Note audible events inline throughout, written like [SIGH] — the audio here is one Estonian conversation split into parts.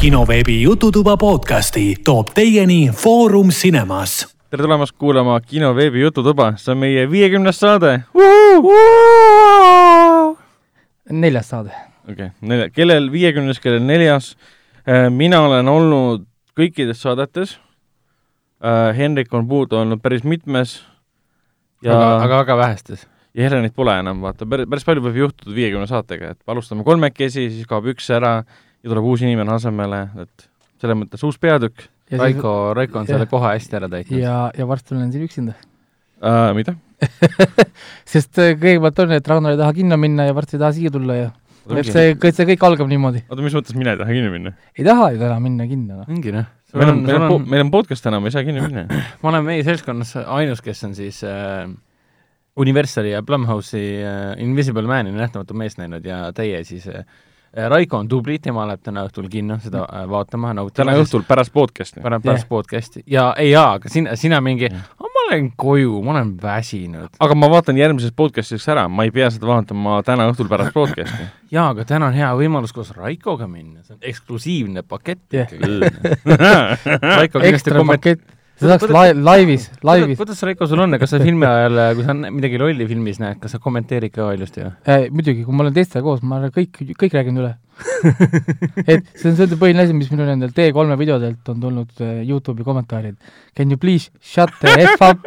kinoveebi Jututuba podcasti toob teieni Foorum Cinemas. tere tulemast kuulama kinoveebi Jututuba, see on meie viiekümnes saade. neljas saade. okei okay., nelja, kellel viiekümnes, kellel neljas. mina olen olnud kõikides saadetes. Henrik on puudu olnud päris mitmes. ja aga, aga väga vähestes. ja Helenit pole enam, vaata, päris, päris palju võib juhtuda viiekümne saatega, et alustame kolmekesi, siis kaob üks ära ja tuleb uus inimene asemele, et selles mõttes uus peatükk. Raiko, Raiko on ja, selle koha hästi ära täitnud. ja, ja varsti olen siin üksinda uh,. mida [LAUGHS] sest äh, kõigepealt on, et Ragnar ei taha kinno minna ja varsti ei taha siia tulla ja et see, see kõik algab niimoodi. oota, mis mõttes mina ei taha kinno minna? ei taha ju täna minna kinno, noh. ongi, noh. meil on, meil on, meil on podcast täna, me ei saa kinno minna. [CLEARS THROAT] ma olen meie seltskonnas ainus, kes on siis äh, Universali ja Blumhouse'i äh, Invisible Man'i nähtamatu mees näinud ja teie siis äh, Raiko on tubli, tema läheb täna õhtul kinno seda äh, vaatama, nautima. täna õhtul pärast podcast'i? pärast, yeah. podcast'i ja ei jaa, aga sina, sina mingi yeah., ma lähen koju, ma olen väsinud. aga ma vaatan järgmises podcast'is ära, ma ei pea seda vaatama täna õhtul pärast podcast'i [LAUGHS] jaa, aga täna on hea võimalus koos Raikoga minna, see on eksklusiivne pakett yeah. ikkagi [LAUGHS] Raiko kindlasti komment-, see saaks lai-, laivis, laivis. kuidas, Raiko, sul on, kas sa filmi ajal, kui sa midagi lolli filmis näed, kas sa kommenteerid ka valjusti või äh,? muidugi, kui ma olen teistega koos, ma kõik, kõik räägin üle et see on see põhiline asi, mis minul nendel T3 videodelt on tulnud uh, Youtube'i kommentaarid. Can you please shut the F up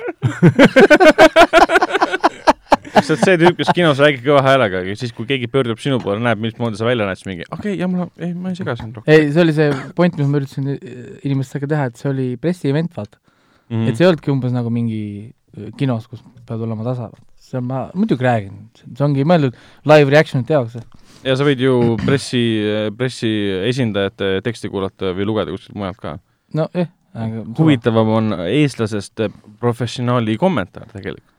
[LAUGHS] sa oled see tüüp, kes kinos räägib kõva häälega, aga siis, kui keegi pöördub sinu poole, näeb, mismoodi sa välja näed, siis mingi okei okay,, ja mul on, ei, ma ei sega sind rohkem. ei, see oli see point, mis ma üritasin äh, inimestega teha, et see oli pressievent, vaata mm. -hmm. et see ei olnudki umbes nagu mingi äh, kinos, kus pead olema tasa. see on, ma muidugi räägin, see ongi mõeldud live reaction ite jaoks. ja sa võid ju pressi, pressi esindajate teksti kuulata või lugeda kuskilt mujalt ka. no jah eh,. huvitavam on eestlasest professionaali kommentaar tegelikult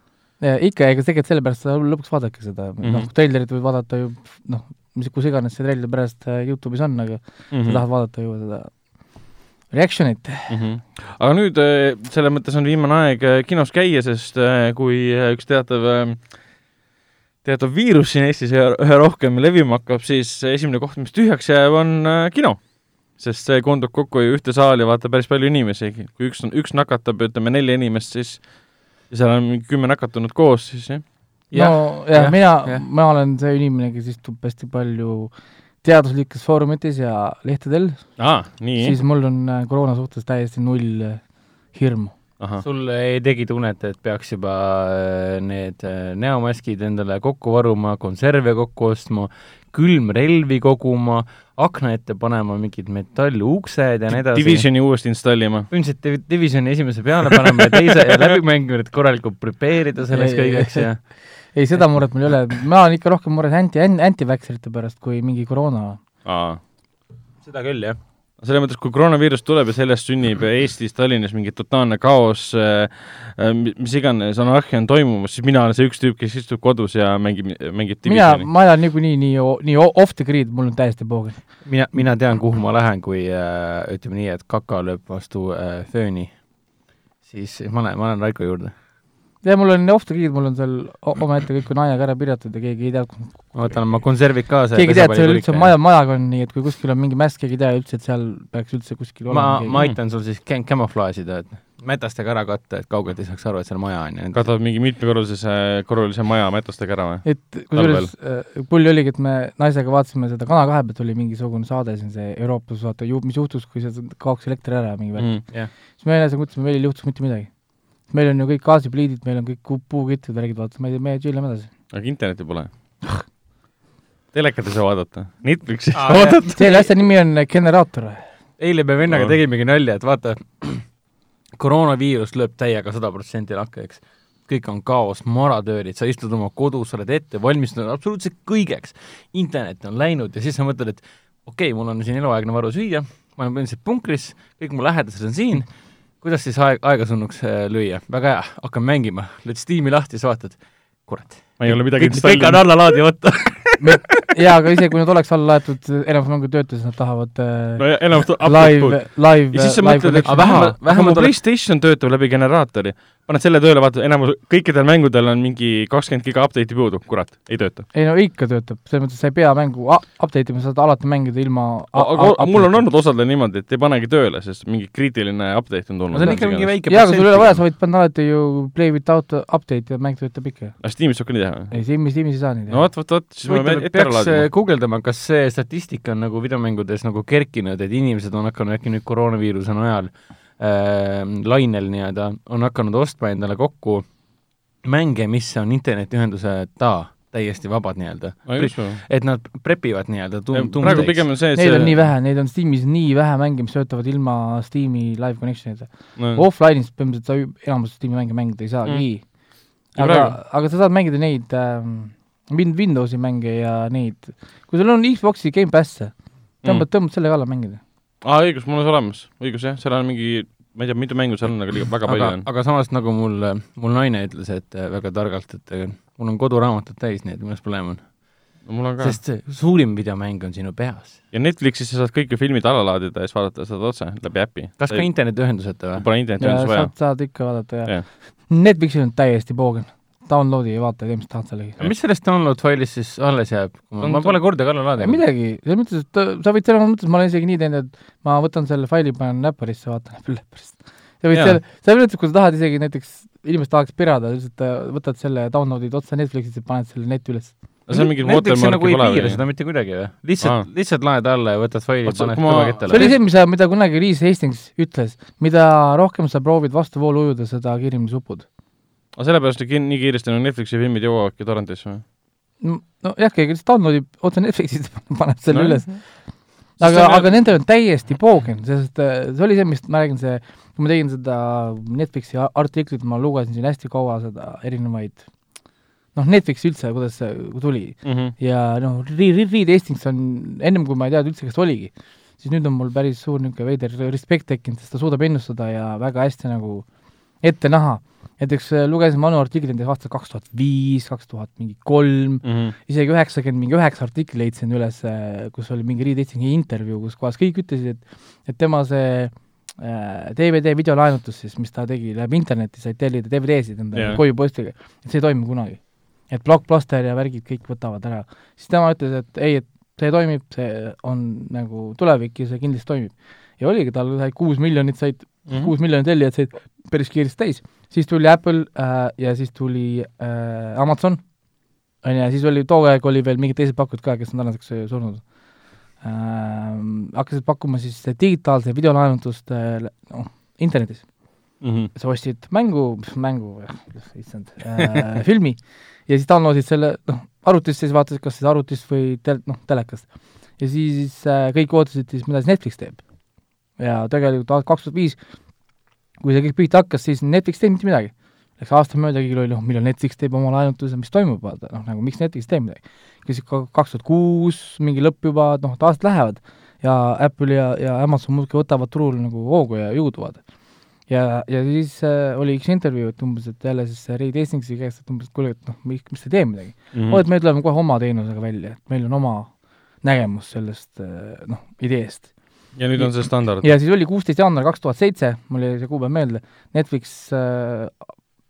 ikka, ega tegelikult sellepärast sa lõpuks vaadake seda mm, -hmm. noh, treilerit võib vaadata ju noh, mis, kus iganes see treiler pärast äh, Youtube'is on, aga mm -hmm. sa tahad vaadata ju seda reaction'it mm. -hmm. aga nüüd äh, selles mõttes on viimane aeg äh, kinos käia, sest kui üks teatav teatav viirus siin Eestis üha rohkem levima hakkab, siis esimene koht, mis tühjaks jääb, on kino. sest see koondub kokku ju ühte saali, vaata päris palju inimesi, kui üks on, üks nakatab, ütleme nelja inimest, siis ja seal on mingi kümme nakatunut koos, siis jah. no jah ja,, mina ja., ma olen see inimene, kes istub hästi palju teaduslikes foorumites ja lehtedel ah,. siis mul on äh, koroona suhtes täiesti null äh, hirmu. sul ei tegi tunnet, et peaks juba äh, need näomaskid endale kokku varuma, konserve kokku ostma, külmrelvi koguma, akna ette panema mingid metalluksed ja nii edasi. Divisioni uuesti installima. ilmselt Divisioni esimese peale panema ja teise ja läbi mängima, et korralikult prepare ida selleks kõigeks ja ei, seda muret mul ei ole, ma olen ikka rohkem mures anti, anti-vaxxerite pärast kui mingi koroona. seda küll, jah selles mõttes, kui koroonaviirus tuleb ja sellest sünnib [CLEARS THROAT] Eestis, Tallinnas mingi totaalne kaos äh,, mis iganes anarhia on toimumas, siis mina olen see üks tüüp, kes istub kodus ja mängib, mängib mina, ma elan niikuinii nii, nii, nii off the grid, mul on täiesti poogen. mina, mina tean, kuhu ma lähen, kui äh, ütleme nii, et kaka lööb vastu äh, fööni, siis ma lähen, ma lähen Raiko juurde ja mul on off the grid, mul on seal omaette kõik on aiaga ära pirjatud ja keegi ei tea. ma võtan oma konservid kaasa. keegi ei tea, et seal üldse maja, majaga on nii, et kui kuskil on mingi mäsk, keegi ei tea üldse, et seal peaks üldse kuskil olema. ma, ma aitan sul siis camouflage'ida, et mätastega ära katta, et kaugelt ei saaks aru, et seal maja on. katavad mingi mitmekorruselise, korrulise maja mätastega ära või? et kusjuures äh, pull oligi, et me naisega vaatasime seda Kana kahe pealt oli mingisugune saade siin see Euroopas, vaata ju, mis juhtus, kui see kaoks elekter ära mingi värk mm,. Yeah. siis me enesega mõtlesime, meil ei juhtus mitte midagi meil on ju kõik gaasipliidid, meil on kõik puukitted, värgid, vaata, me, me chill ime edasi. aga internetti pole? telekat ei saa vaadata? Netflixi ei saa vaadata? selle asja nimi on generaator. eile me vennaga tegimegi nalja, et vaata, [CLEARS THROAT] koroonaviirus lööb täiega sada protsenti lakke, eks. kõik on kaos, maratöörid, sa istud oma kodus, sa oled ette valmistunud absoluutselt kõigeks. internet on läinud ja siis sa mõtled, et okei okay,, mul on siin eluaegne varu süüa, ma olen põhimõtteliselt punkris, kõik mu lähedased on siin kuidas siis aeg, aega surnuks äh, lüüa? väga hea, hakkan mängima, lööd Steam'i lahti, siis vaatad, kurat. ma ei ole midagi installinud. kõik on alla laadimata [LAUGHS] jaa, aga isegi kui nad oleks alla laetud, enamus mängu töötas, nad tahavad äh, no enamus live, live, ja siis sa mõtled, et vähemalt, vähemalt PlayStation töötab läbi generaatori. Paned selle tööle, vaata, enamus, kõikidel mängudel on mingi kakskümmend giga update'i puudu, kurat, ei tööta. ei no ikka töötab, selles mõttes sa ei pea mängu update ima, saad alati mängida ilma aga mul on olnud osadel niimoodi, et ei panegi tööle, sest mingi kriitiline update on tulnud. no see on ikka mingi väike jaa, aga sul ei ole vaja, sa võid panna alati ju play without update ja mäng töötab ikka. aga Steamis saab ka nii teha? ei, Steamis, Steamis ei saa nii teha. no vot, vot, vot, siis ma pean ette ära peaks äh, laadima. guugeldama, kas see statistika on nagu videomängudes nagu kerkinud, et inimesed on hakanud äkki nüüd koroonaviiruse najal äh, lainel nii-öelda, on hakanud ostma endale kokku mänge, mis on internetiühenduseta täiesti vabad nii-öelda. et nad prepivad nii-öelda tum-, praegu pigem on see, et Neid see on nii vähe, neid on Steamis nii vähe mänge, mis töötavad ilma Steam'i live connection'ita no, Offline'is põhimõtteliselt sa enamus Steam'i mänge mängida ei saagi. Mm. Aga aga sa saad mängida neid ähm, Win-, Windowsi mänge ja neid, kui sul on Xbox'i Gamepass, tõmbad, tõmbad selle kallal mängida. aa, õigus, mul on see olemas, õigus jah, seal on mingi, ma ei tea, mitu mängu seal on, aga liiga väga palju aga on,. aga samas nagu mul, mul naine ütles, et äh, väga targalt, et äh, mul on koduraamatud täis, nii et milles probleem on. no mul on ka. sest see suurim videomäng on sinu peas. ja Netflixis sa saad kõik ju filmid alla laadida ja siis vaadata seda otse läbi äpi. kas ka internetiühenduseta või? Pole internetiühendust vaja saad, saad ikka vaadata ja Jah. Netflixil on täiesti poogen. Downloadi ja vaata, tee mis tahad sellega. mis sellest download failist siis alles jääb? ma, pole kordagi alla laadinud. midagi, selles mõttes, et äh, sa võid selles mõttes, ma olen isegi nii teinud, et ma võtan selle faili, panen Läpparisse, vaatan [LAUGHS] läbi Läpparist. sa võid selle, selles mõttes, kui sa tahad isegi näiteks, inimesed tahaks pirada, lihtsalt äh, võtad selle, download'id otse Netflixist ja paned selle neti üles. no see on mingi Netflix nagu ei watermark'i piira pole seda mitte kuidagi või? lihtsalt lihtsalt laed alla ja võtad faili paned ma- see oli see, mis, mida kunagi Reese Hastings ütles, mida rohkem sa proovid vastuvoolu ujuda, seda kiiremini sa upud. Aga sellepärast nii kiiresti nagu Netflixi filmid jõuavadki torrentisse või? nojah, keegi lihtsalt downloadib otse Netflixist, [LAUGHS] paneb selle No. üles. aga aga nendel on täiesti poogen, sest äh, see oli see, mis ma räägin, see, kui ma tegin seda Netflixi artiklit, ma lugesin siin hästi kaua seda erinevaid noh, Netflix üldse, kuidas see tuli ja noh, Reed Hastings on ennem kui ma ei teadnud üldse, ta oligi, siis nüüd on mul päris suur niisugune veider respekt tekkinud, sest ta suudab ennustada ja väga hästi nagu ette näha. Näiteks äh, lugesin Manu artiklit näiteks aastal kaks tuhat viis, kaks tuhat mingi kolm, Mhm. isegi üheksakümmend mingi üheksa artikli leidsin üles, kus oli mingi Reed Hastingsi intervjuu, kus kohas kõik ütlesid, et et tema see äh, DVD videolaenutus siis, mis ta tegi läbi interneti, said tellida DVD-sid endale yeah. koju postiga, et see ei toimi kunagi. et Blockbuster ja värgid kõik võtavad ära. siis tema ütles, et ei, et see toimib, see on nagu tulevik ja see kindlasti toimib. ja oligi, tal sai kuus miljonit said Mhm. kuus miljonit tellijat said päris kiiresti täis. Siis tuli Apple äh, ja siis tuli äh, Amazon, on ju, ja siis oli, too aeg oli veel mingid teised pakkujad ka, kes on tänaseks äh, surnud äh,. hakkasid pakkuma siis digitaalse videolaenutust äh, noh, internetis. Mhm. sa ostsid mängu, mängu, issand äh, [LAUGHS] filmi ja siis download'id selle noh, arvutisse, siis vaatasid, kas siis arvutist või tel-, noh, telekast. ja siis äh, kõik ootasid siis, mida siis Netflix teeb. ja tegelikult aastal kaks tuhat viis, kui see kõik pihta hakkas, siis Netflix ei teinud mitte midagi. Läks aasta mööda, kõigil oli noh, millal Netflix teeb oma laenutuse, mis toimub, vaata, noh nagu miks Netflix teeb midagi. siis ka kaks tuhat kuus mingi lõpp juba, noh, et aastad lähevad ja Apple ja, ja Amazon muudkui võtavad turul nagu hoogu ja jõudu, vaata ja, ja siis äh, oli üks intervjuu, et umbes, et jälle siis see Reid Hastingsi käest, et umbes, et kuule, et noh, miks, miks te ei tee midagi mm.. oo, et me tuleme kohe oma teenusega välja, et meil on oma nägemus sellest äh, noh, ideest. Ja nüüd on see standard. ja siis oli kuusteist jaanuar kaks tuhat seitse, mul jäi see kuupäev meelde, Netflix äh,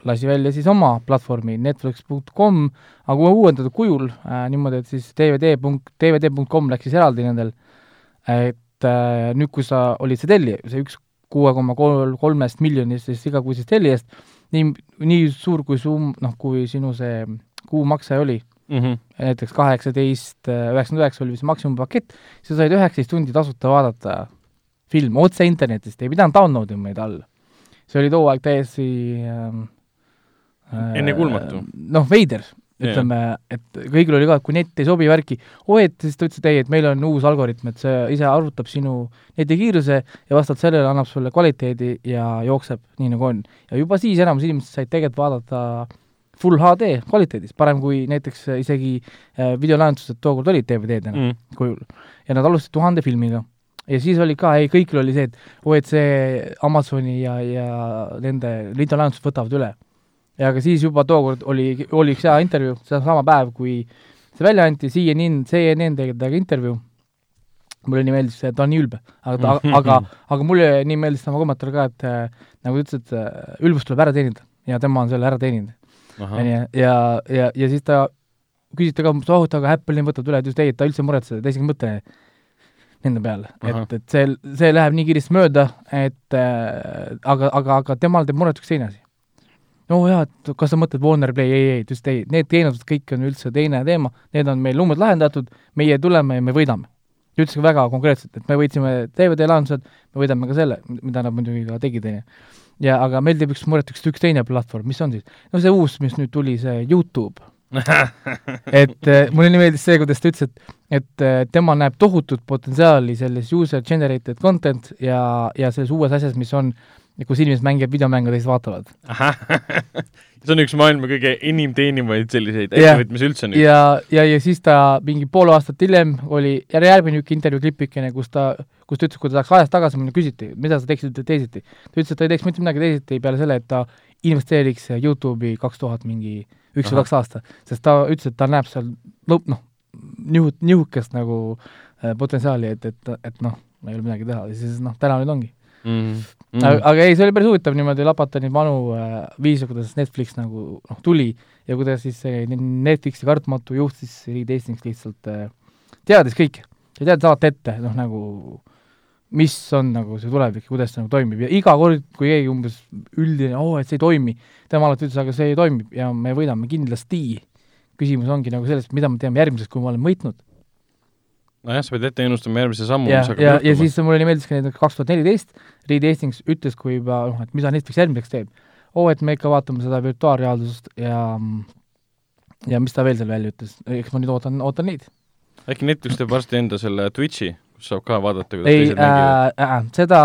lasi välja siis oma platvormi netflix.com, aga uuendatud kujul äh, niimoodi, et siis dvd punkt, dvd.com läks siis eraldi nendel, et äh, nüüd, kui sa olid see tellija, see üks kuue koma kolm, kolmest miljonist siis igakuisest tellijast, nii, nii suur kui su, noh, kui sinu see kuumakse oli, Mhm. näiteks kaheksateist, üheksakümmend üheksa oli vist maksimumpakett, sa said üheksateist tundi tasuta vaadata filme otse internetist, ei pidanud download ima neid alla. see oli too aeg täiesti ähm, äh, Ennekuulmatu. noh, veider, ütleme, et kõigil oli ka, et kui net ei sobi värki, oo et siis ta ütles, et ei, et meil on uus algoritm, et see ise arvutab sinu netikiiruse ja vastavalt sellele annab sulle kvaliteedi ja jookseb nii, nagu on. ja juba siis enamus inimesed said tegelikult vaadata full HD kvaliteedis, parem kui näiteks äh, isegi äh, videolahendused tookord olid DVD-dena mm. Kujul. ja nad alustasid tuhande filmiga. ja siis oli ka, ei kõigil oli see, et oo, et see Amazoni ja, ja nende videolahendused võtavad üle. ja aga siis juba tookord oli, oli üks hea intervjuu, sedasama päev, kui see välja anti, CNN, CNN tegi temaga intervjuu, mulle nii meeldis see, ta on nii ülbe, aga ta, [LAUGHS] aga, aga mulle nii meeldis tema kommentaar ka, et äh, nagu ta ütles, et ülbus tuleb ära teenida. ja tema on selle ära teeninud. onju, ja, ja, ja siis ta küsis ta ka, oh, aga Apple nüüd võtab üle, et just ei, et ta üldse ei muretse, ta isegi ei mõtle nende peale, et, et see, see läheb nii kiiresti mööda, et äh, aga, aga, aga temal teeb muret üks teine asi. oo jaa, et kas sa mõtled Warner Play, ei, ei, just ei, need teenused kõik on üldse teine teema, need on meil umbes lahendatud, meie tuleme ja me võidame. ta ütles ka väga konkreetselt, et me võitsime DVD-lahendused, me võidame ka selle, mida nad muidugi ka tegid, onju. Ja aga meil teeb üks muret üks, üks teine platvorm, mis on siis? no see uus, mis nüüd tuli, see Youtube. [LAUGHS] et äh, mulle nii meeldis see, kuidas ta ütles, et et äh, tema näeb tohutut potentsiaali selles user generated content ja, ja selles uues asjas, mis on, kus inimesed mängivad videomänge teised vaatavad. [LAUGHS] see on üks maailma kõige enim teenivaid selliseid ettevõtteid, mis üldse on. ja, ja, ja siis ta mingi pool aastat hiljem oli järgmine niisugune intervjuu klipikene, kus ta, kus ta ütles, kui ta tahaks ajas tagasi minna, küsiti, mida sa teeksid teisiti. ta ütles, et ta ei teeks mitte midagi teisiti peale selle, et ta investeeriks Youtube'i kaks tuhat mingi üks või kaks aasta, sest ta ütles, et ta näeb seal lõpp, noh, nihu-, nihukest nagu äh, potentsiaali, et, et, et noh, ei ole midagi teha. Ja siis noh, täna nüüd ongi mm.. mm.. aga, aga ei, see oli päris huvitav niimoodi lapata neid vanu äh, viise, kuidas Netflix nagu noh, tuli ja kuidas siis see Netflixi kartmatu juht siis Reed Hastings lihtsalt äh, teadis kõike. ta teadis alati ette, noh nagu mis on nagu see tulevik ja kuidas see nagu toimib ja iga kord, kui keegi umbes üldine, oo, et see ei toimi, tema alati ütles, aga see toimib ja me võidame kindlasti. küsimus ongi nagu selles, mida me teeme järgmiseks, kui me oleme võitnud. nojah, sa pead ette ennustama järgmise sammu, ja mis, hakkab ja, ja siis mulle nii meeldis ka näiteks kaks tuhat neliteist, Reed Hastings ütles, kui juba noh, et mida Netflix järgmiseks teeb. oo, et me ikka vaatame seda virtuaalreaalsust ja ja mis ta veel seal välja ütles, eks ma nüüd ootan, ootan neid. äkki Netflix teeb varsti enda selle Twitch'i, kus saab ka vaadata, kuidas ei teised mängivad äh,, äh, seda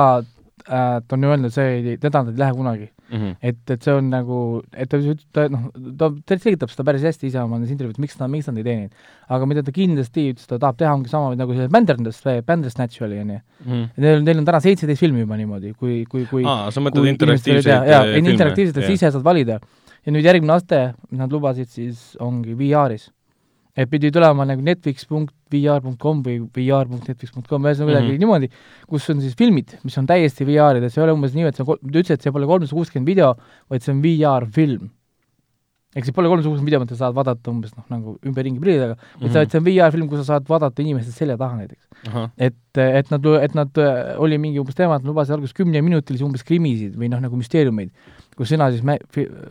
äh, ta on ju öelnud, see teda nad ei lähe kunagi. mm. -hmm. et, et see on nagu, et ta, ta noh, ta ta selgitab seda päris hästi ise oma nendes intervjuudes, miks ta, miks nad ei tee neid. aga mida ta kindlasti ütles, ta tahab teha, ongi sama nagu see Bandersnatch, Bandersnatch oli, onju. Mm -hmm. Neil, neil on täna seitseteist filmi juba niimoodi, kui, kui, kui aa, sa mõtled interaktiivseid jaa, äh, ei, filme? interaktiivselt, et sa ise saad valida. ja nüüd järgmine aste, mis nad lubasid, siis ongi VR-is. et pidi tulema nagu netflix.vr.com või vr.netflix.com, ühesõnaga midagi mm. -hmm. niimoodi, kus on siis filmid, mis on täiesti VR-ides, ei ole umbes nii, et see on, ta ütles, et see pole kolmsada kuuskümmend video, vaid see on VR-film. ehk siis pole kolmsada kuuskümmend video, mida sa saad vaadata umbes noh, nagu ümberringi prillidega mm, -hmm. vaid see on VR-film, kus sa saad vaadata inimeste selja taha näiteks. ahah, et, et nad, et nad, oli mingi umbes teema, et nad lubasid alguses kümneminutilisi umbes krimisid või noh, nagu müsteeriumeid, kus sina siis me-,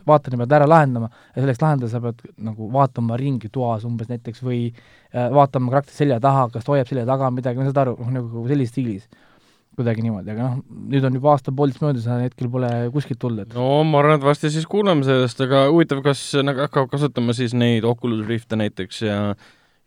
vaatad, pead ära lahendama ja selleks lahendada sa pead nagu vaatama ringi toas umbes näiteks või äh, vaatama karakteri selja taha, kas ta hoiab selja taga midagi, ma saad aru, noh nagu sellises stiilis. kuidagi niimoodi, aga noh, nüüd on juba aasta-poolteist möödas hetkel pole kuskilt tulnud, et no ma arvan, et varsti siis kuuleme sellest, aga huvitav, kas nad hakkavad kasutama siis neid Oculus Rifte näiteks ja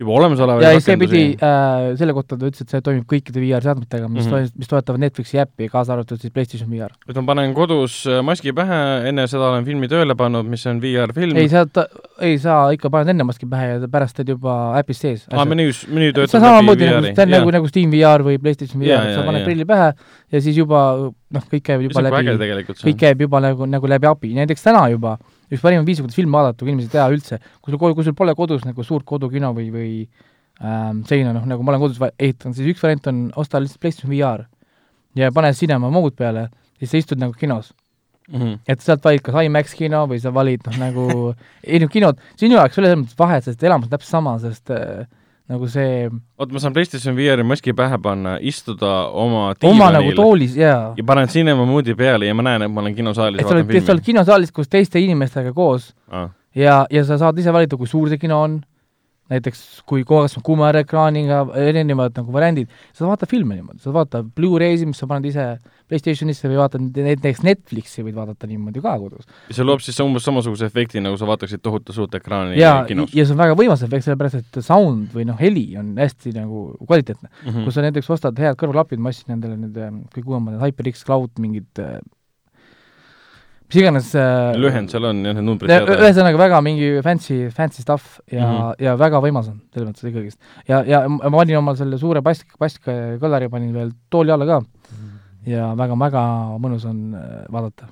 juba olemasolevaid ja see pidi äh,, selle kohta ta ütles, et see toimib kõikide VR-seadmetega, mis mm, -hmm. mis toetavad Netflixi äppi, kaasa arvatud siis PlayStation VR. et ma panen kodus äh, maski pähe, enne seda olen filmi tööle pannud, mis on VR-film. ei, sa, ei sa ikka paned enne maski pähe ja pärast teed juba äpis sees. aa, menüüs, menüü töötab nagu, VR-i. see on nagu, nagu Steam VR või PlayStation VR sa paned prilli pähe ja siis juba noh, kõik käib juba läbi, kõik. käib juba nagu, nagu läbi API, näiteks täna juba üks parimaid viise, kuidas filmi vaadata, kui inimesed ei tea üldse, kui sul, kui sul pole kodus nagu suurt kodukino või, või ähm, seina, noh nagu ma olen kodus ehitanud, siis üks variant on osta lihtsalt PlayStation VR ja pane Cinema Mode peale, siis sa istud nagu kinos. Mhm. et sealt valid kas IMAX kino või sa valid noh, nagu ei noh, kinod, sinu jaoks ei ole selles mõttes vahet, sest elamus on täpselt sama, sest äh, nagu see oota, ma saan PlayStation VR-i maski pähe panna, istuda oma oma nagu diivanil toolis jaa. ja panen Cinema Moodi peale ja ma näen, et ma olen kinosaalis, sa oled, vaatan sa oled filmi. kinosaalis koos teiste inimestega koos aa, ja, ja sa saad ise valida, kui suur see kino on, näiteks kui kas on kuumaekraaniga, erinevad nagu variandid, sa vaatad filme niimoodi, sa vaatad Blu-ray'si, mis sa paned ise PlayStationisse või vaatad näiteks Netflixi võid vaadata niimoodi ka kodus. ja see loob siis umbes samasuguse efekti, nagu sa vaataksid tohutu suurt ekraani ja, kinos ja see on väga võimas efekt, sellepärast et sound või noh, heli on hästi nagu kvaliteetne. mm. -hmm. kui sa näiteks ostad head kõrvaklapid, ma ostsin endale need äh, kõige uuemad need HyperX Cloud mingid äh, mis iganes äh, lühend seal on jah, need numbrid Ja, teada. ühesõnaga väga mingi fancy, fancy stuff ja mm. -hmm. ja väga võimas on selles mõttes ikkagist. ja, ja ma panin omal selle suure pask, paskkõllari panin veel tooli alla ka ja väga-väga mõnus on äh, vaadata.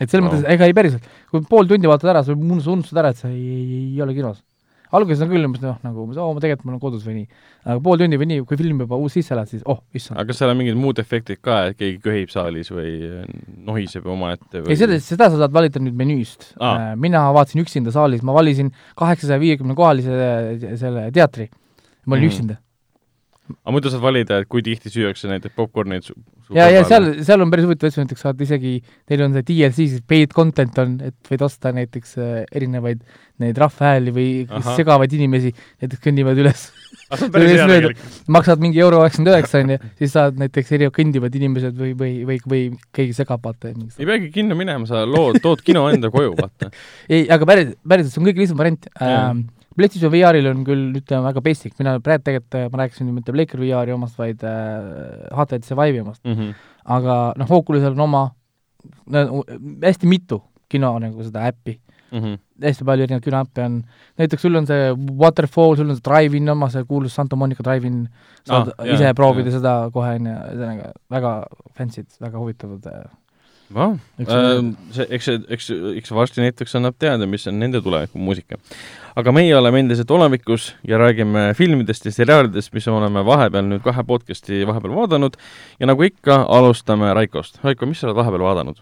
et selles wow. mõttes, ega ei päriselt, kui pool tundi vaatad ära, sa unustad, ära, et sa ei, ei, ei ole kinos. Alguses on küll umbes noh, nagu oo, ma tegelikult mul on kodus või nii. aga pool tundi või nii, kui film juba uus sisse elad, siis oh, issand. aga kas seal on mingid muud efektid ka, et keegi köhib saalis või nohiseb omaette või ei, seda, seda sa saad valida nüüd menüüst ah.. mina vaatasin üksinda saalis, ma valisin kaheksasaja viiekümne kohalise selle teatri. ma olin mm. üksinda aga muidu saad valida, et kui tihti süüakse näiteks popkorni ja, ja seal, seal on päris huvitav asju, näiteks saad isegi, teil on see DLC, siis paid content on, et võid osta näiteks äh, erinevaid neid rahvahääli või Aha. segavaid inimesi, näiteks kõnnivad üles [LAUGHS] maksad mingi euro üheksakümmend üheksa, on ju, siis saad näiteks erinevad kõndivad inimesed või, või, või, või keegi segab, vaata. ei peagi kinno minema, sa lood, tood kino enda koju, vaata. [LAUGHS] ei, aga päris, päriselt, see on kõige lihtsam variant ähm, PlayStation VR-il on küll, ütleme, väga basic, mina praegu tegelikult, äh, ma rääkisin mitte Blaker VR-i omast, vaid äh, HTC Vive'i omast mm. -hmm. aga noh, Oculusel on oma no, hästi mitu kino nagu seda äppi mm. -hmm. hästi palju erinevaid kinoäppe on, näiteks sul on see Waterfall, sul on see Drive-In oma, see kuulus Santa Monica Drive-In, saad ah, ise jah, proovida jah. seda kohe, on ju, ühesõnaga väga fancy'd, väga huvitavad äh, see, eks see, eks, eks varsti Netflix annab teada, mis on nende tulevikumuusika. aga meie oleme endiselt olevikus ja räägime filmidest ja seriaalidest, mis oleme vahepeal nüüd kahe podcast'i vahepeal vaadanud ja nagu ikka, alustame Raikost. Raiko, mis sa oled vahepeal vaadanud?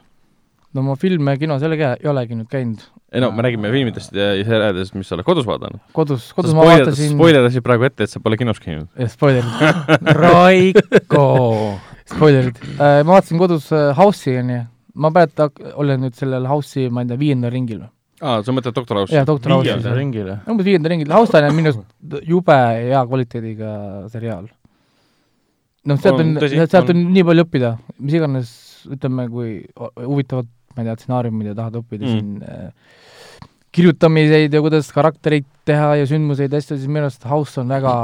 no ma filme kinos jällegi ei olegi nüüd käinud. ei no me räägime filmidest ja seriaalidest, mis sa oled kodus vaadanud. kodus, kodus sa ma spoiler, vaatasin spoilerdasid praegu ette, et sa pole kinos käinud. jah, spoilerid [LAUGHS] Raiko [LAUGHS] spoilerid uh,. ma vaatasin kodus uh, House'i, on ju ma praegu olen nüüd sellel House'i, ma ei tea, viiendal ringil. aa, sa mõtled Doktor House'i? jah, Doktor House'i. viiendal ringil, jah? umbes viiendal ringil, House on minu arust jube hea kvaliteediga seriaal. noh, sealt on, sealt on nii palju õppida, mis iganes, ütleme, kui huvitavad, ma ei tea, stsenaariumid ja tahad õppida mm. siin äh, kirjutamiseid ja kuidas karaktereid teha ja sündmuseid ja asju, siis minu arust House on väga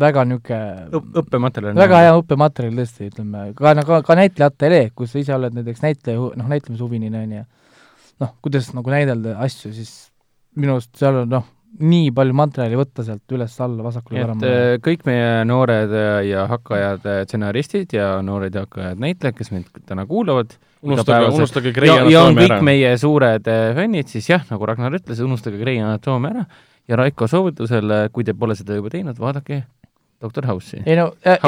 väga niisugune õppematerjal. väga hea õppematerjal tõesti, ütleme, ka, ka, ka näitlejate ere, kus sa ise oled näiteks näitleja, noh, näitlemishuviline, on ju, noh, kuidas nagu näidelda asju, siis minu arust seal on noh, nii palju materjali võtta sealt üles-alla, vasakule-paremale. et äh, kõik meie noored ja hakkajad äh, stsenaristid ja noored ja hakkajad näitlejad, kes meid täna kuulavad, unustage, unustage Grey Anatoomia ära. ja on kõik meie suured äh, fännid, siis jah, nagu Ragnar ütles, unustage Grey Anatoomia ära ja Raiko soovitusel, kui te pole seda juba teinud, vaadake Doktor House'i. ei no äh,,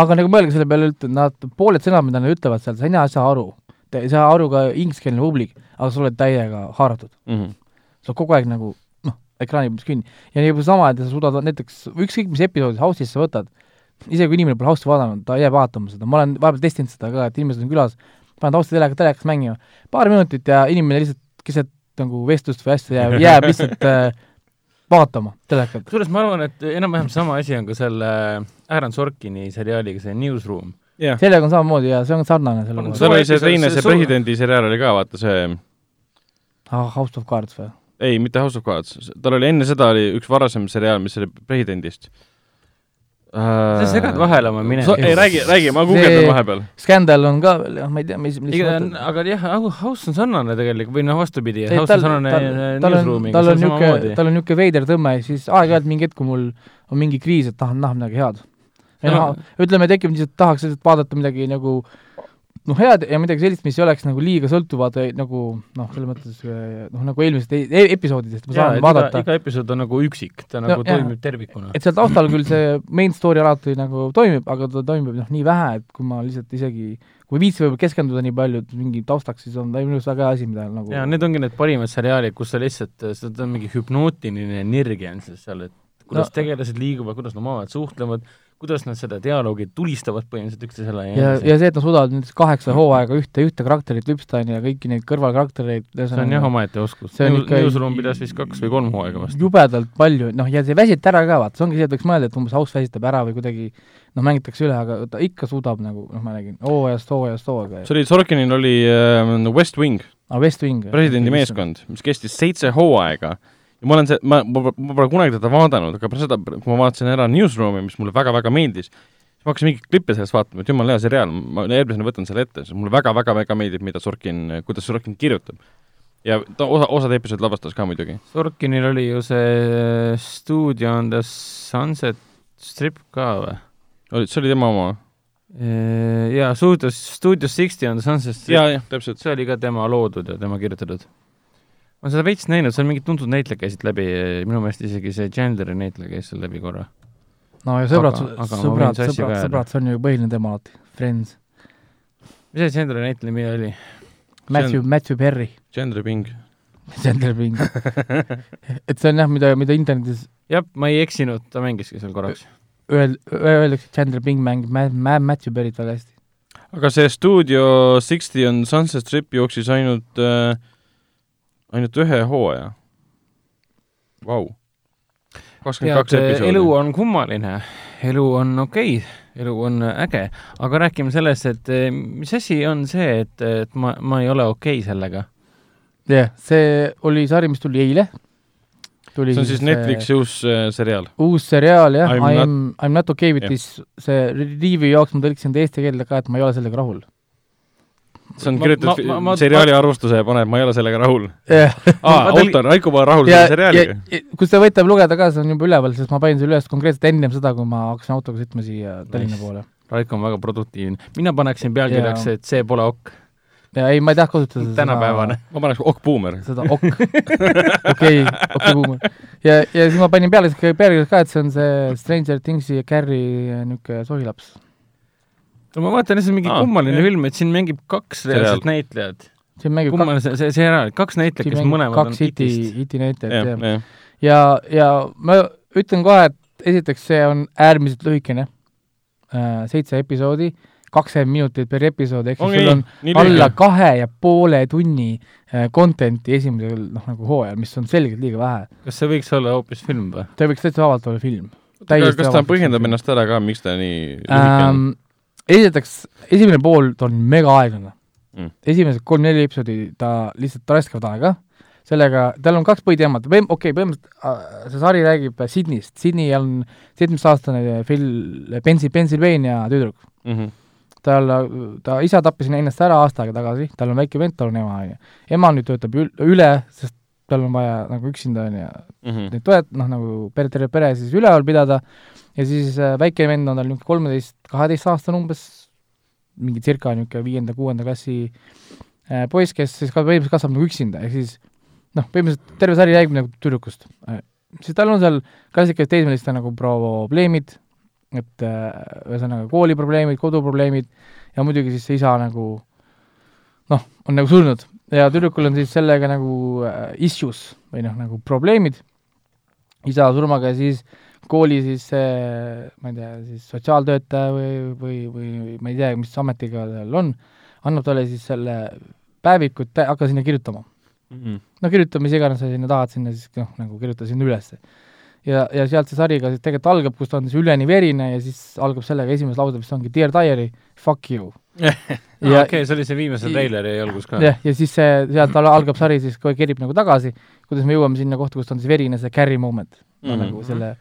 aga nagu mõelge selle peale, et nad, pooled sõnad, mida nad ütlevad seal, sa ei saa aru. ei saa aru ka ingliskeelne publik, aga sa oled täiega haaratud mm. -hmm. sa oled kogu aeg nagu noh, ekraani peal kinni. ja juba sama, et sa suudad näiteks ükskõik mis episoodis House'is sa võtad, isegi kui inimene pole House'i vaadanud, ta jääb vaatama seda, ma olen vahepeal testinud seda ka, et inimesed on külas, panevad House'i telekat, telekas mängima, paar minutit ja inimene lihtsalt keset nagu vestlust või asja jääb, jääb lihtsalt äh, vaatama telekat. kusjuures ma arvan, et enam-vähem sama asi on ka selle Aaron Sorkini seriaaliga, see Newsroom. Sellega on samamoodi ja see on sarnane sellega. seal oli see teine, see presidendi seriaal oli ka, vaata see ah, House of Cards või? ei, mitte House of Cards, tal oli enne seda oli üks varasem seriaal, mis oli presidendist sa segad vahele oma minevikku. ei, räägi, räägi, ma guugeldan vahepeal. Scandal on ka veel, jah, ma ei tea, mis, mis Iga, aga jah, House on sarnane tegelikult, või noh, vastupidi, House on sarnane Newsroomiga, tal on niisugune, tal on niisugune veider tõmme, siis aeg-ajalt mingi hetk, kui mul on mingi kriis, et tahan näha midagi head. No, ütleme, tekib lihtsalt, tahaks lihtsalt vaadata midagi nagu noh, head ja midagi sellist, mis ei oleks nagu liiga sõltuvad nagu noh, selles mõttes noh, nagu eelmisest e, e episoodidest ma saan ja, vaadata. iga episood on nagu üksik, ta no, nagu jah. toimib tervikuna. et seal taustal küll see main story alati nagu toimib, aga ta toimib noh, nii vähe, et kui ma lihtsalt isegi kui viitsi võib-olla keskenduda nii palju, et mingi taustaks, siis on ta minu arust väga hea asi, mida nagu jaa, need ongi need parimad seriaalid, kus sa lihtsalt, see on mingi hüpnootiline energia on seal, et kuidas no, tegelased liiguvad, kuidas nad omavahel suhtlevad, kuidas nad seda dialoogi tulistavad põhimõtteliselt üksteisele ja, ja, ja see, et nad suudavad näiteks kaheksa hooaega ühte, ühte karakterit lüpsta, on ju, ja kõiki neid kõrvalkaraktereid see on jah omaette oskus. Newsroom pidas vist kaks või kolm hooaega vast. jubedalt palju, noh, ja see väsib ära ka, vaata, see ongi see, et võiks mõelda, et umbes House väsitab ära või kuidagi noh, mängitakse üle, aga ta ikka suudab nagu, noh, ma räägin, hooajast hooajast hooaega. see oli, Sorkinil oli äh, West Wing. aa, ah, West Wing. presidendi meeskond, mis kestis seitse hooaega ja ma olen see, ma, ma, ma pole kunagi teda vaadanud, aga pärast seda, kui ma vaatasin ära Newsroomi, mis mulle väga-väga meeldis, siis ma hakkasin mingeid klippe sellest vaatama, et jumala hea seriaal, ma järgmisena võtan selle ette, sest mulle väga-väga-väga meeldib, mida Sorkin, kuidas Sorkin kirjutab. ja ta osa, osad episood lavastas ka muidugi. Sorkinil oli ju see stuudio on The Sunset Strip ka või? oli, see oli tema oma? Jaa, Studio, Studio Sixty on The Sunset Strip. jaa, jah, täpselt. see oli ka tema loodud ja tema kirjutatud ma olen seda veits näinud, seal mingid tuntud näitlejad käisid läbi, minu meelest isegi see Chandleri näitleja käis seal läbi korra. no ja sõbrad, sõbrad, sõbrad, sõbrad, see on ju põhiline teema alati, Friends. mis see Chandleri näitleja nimi oli? Matthew, Matthew Perry. Chandler Bing. [LAUGHS] Chandler Bing et see on jah, mida, mida internetis jah, ma ei eksinud, ta mängiski seal korraks. Öel-, öeldakse, Chandler Bing mängib Ma-, Ma-, Matthew Perry't väga hästi. aga see Studio Sixty on Sunset Strip jooksis ainult äh, ainult ühe hooaja. Vau. kakskümmend kaks episoodi. elu on kummaline, elu on okei okay., elu on äge, aga räägime sellest, et eh, mis asi on see, et, et ma, ma ei ole okei okay sellega? jah yeah,, see oli sari, mis tuli eile. see on siis Netflixi uus äh, seriaal? uus seriaal, jah, I m, I m not okay with yeah. this, see review jaoks ma tõlkisin ta eesti keelde ka, et ma ei ole sellega rahul see on kirjutatud seriaali arvustuse ja paneb, ma ei ole sellega rahul yeah.. aa, autor, Raiko pole rahul selle seriaaliga? kus te võite lugeda ka, see on juba üleval, sest ma panin selle üles konkreetselt ennem seda, kui ma hakkasin autoga sõitma siia Tallinna nice. poole. Raiko on väga produktiivne. mina paneksin pealkirjaks, et see pole ok. ja ei, ma ei taha kasutada seda tänapäevane. ma paneks ok buumer. seda ok. [LAUGHS] okei, okei buumer. ja, ja siis ma panin peale, pealkirjas ka, et see on see Stranger Thingsi ja Carrie niisugune sohilaps no ma vaatan, see on mingi Aa, kummaline film, et siin mängib kaks reaalset näitlejat. siin mängib kummaline see, see, see ära, kaks näitlejat, kes mõlemad kaks on iti, iti näitlejat, jah. ja, ja, ja ma ütlen kohe, et esiteks see on äärmiselt lühikene äh,, seitse episoodi, kakskümmend minutit per episood, ehk siis sul on nii, alla lühike. kahe ja poole tunni äh, content'i esimesel noh, nagu hooajal, mis on selgelt liiga vähe. kas see võiks olla hoopis film või? ta võiks täitsa vabalt olla film. kas ta põhjendab ennast ära ka, miks ta nii lühike on um,? Esiteks, esimene pool ta on mega aeglane. Mm.. esimesed kolm-neli episoodi ta lihtsalt raiskavad aega, sellega, tal on kaks põhiteemat, okei okay,, põhimõtteliselt äh, see sari räägib Sydneyst, Sydney on seitsmeteistaastane Phil, Pensi-, Pennsylvania tüdruk. Mm. -hmm tal, ta isa tappis ennast ära aasta aega tagasi, tal on väike vend, tal on ema, on ju. ema nüüd töötab üle, sest tal on vaja nagu üksinda, on ju, mhm. neid toet-, noh, nagu pere, terve pere siis üleval pidada, ja siis äh, väike vend on tal niisugune kolmeteist, kaheteistaastane umbes, mingi circa niisugune viienda-kuuenda klassi äh, poiss, kes siis ka põhimõtteliselt kasvab nagu üksinda, ehk siis noh, põhimõtteliselt terve sari räägib nagu tüdrukust. Siis tal on seal klassikalised teismeliste nagu probleemid, et ühesõnaga äh, kooliprobleemid, koduprobleemid ja muidugi siis see isa nagu noh, on nagu surnud. Ja tüdrukul on siis sellega nagu issues või noh, nagu probleemid. Isa surmaga ja siis äh, kooli siis ma ei tea, siis sotsiaaltöötaja või, või, või ma ei tea, mis ametiga tal on, annab talle siis selle päeviku, et hakka sinna kirjutama mm. -hmm. no kirjuta, mis iganes sa sinna tahad, sinna siis noh, nagu kirjuta sinna ülesse. ja, ja sealt see sari ka siis tegelikult algab, kus ta on siis üleni verine ja siis algab sellega, esimene lause vist ongi Dear diary, fuck you [LAUGHS] ja okei okay,, see oli see viimase treileri algus ka. jah, ja siis see, sealt algab sari siis kohe kerib nagu tagasi, kuidas me jõuame sinna kohta, kus on siis verine, see carry moment mm, -hmm. no, nagu selle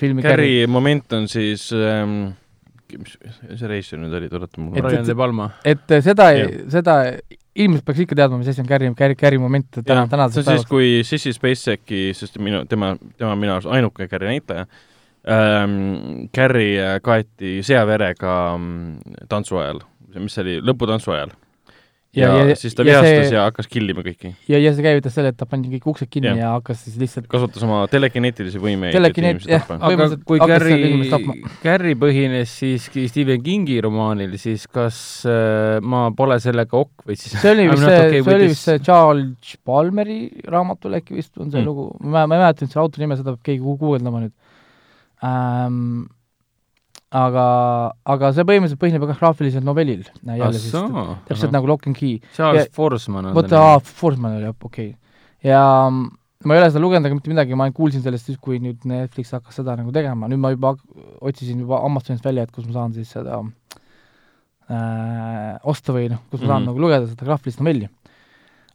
filmi Carri moment on siis ähm, mis see reisijal nüüd oli, tuleta mulle Brian De Palma. et seda, seda inimesed peaks ikka teadma, mis asi on Carri, Carri, Carri moment täna, see on siis, kui Sissy Spaceki, sest minu, tema, tema on minu arust ainuke Carri näitleja ähm,, Carri kaeti seaverega mm, tantsu ajal, mis see oli, lõputantsu ajal ja, ja, ja siis ta vihastas ja, see, ja hakkas killima kõiki. ja, ja see käivitas selle, et ta pani kõik uksed kinni ja, ja hakkas siis lihtsalt kasutas oma telekineetilisi võimeid Telekineet, jah, aga kui Carri, Carri põhines siiski Stephen Kingi romaanil, siis kas äh, ma pole sellega ok või siis see oli vist see okay,, see oli vist see Charles Palmeri raamatul äkki vist on see mm. lugu, ma, ma ei mäleta nüüd selle autori nime, seda peab keegi guugeldama nüüd. Ähm, aga, aga see põhimõtteliselt põhineb väga graafilisel novellil. jälle siis, täpselt nagu Lock and Key. Charles Forsman on vot, aa, Forsman oli jah, okei okay.. ja ma ei ole seda lugenud ega mitte midagi, ma kuulsin sellest siis, kui nüüd Netflix hakkas seda nagu tegema, nüüd ma juba otsisin juba Amazonist välja, et kus ma saan siis seda äh, osta või noh, kus ma saan mm -hmm. nagu lugeda seda graafilist novelli.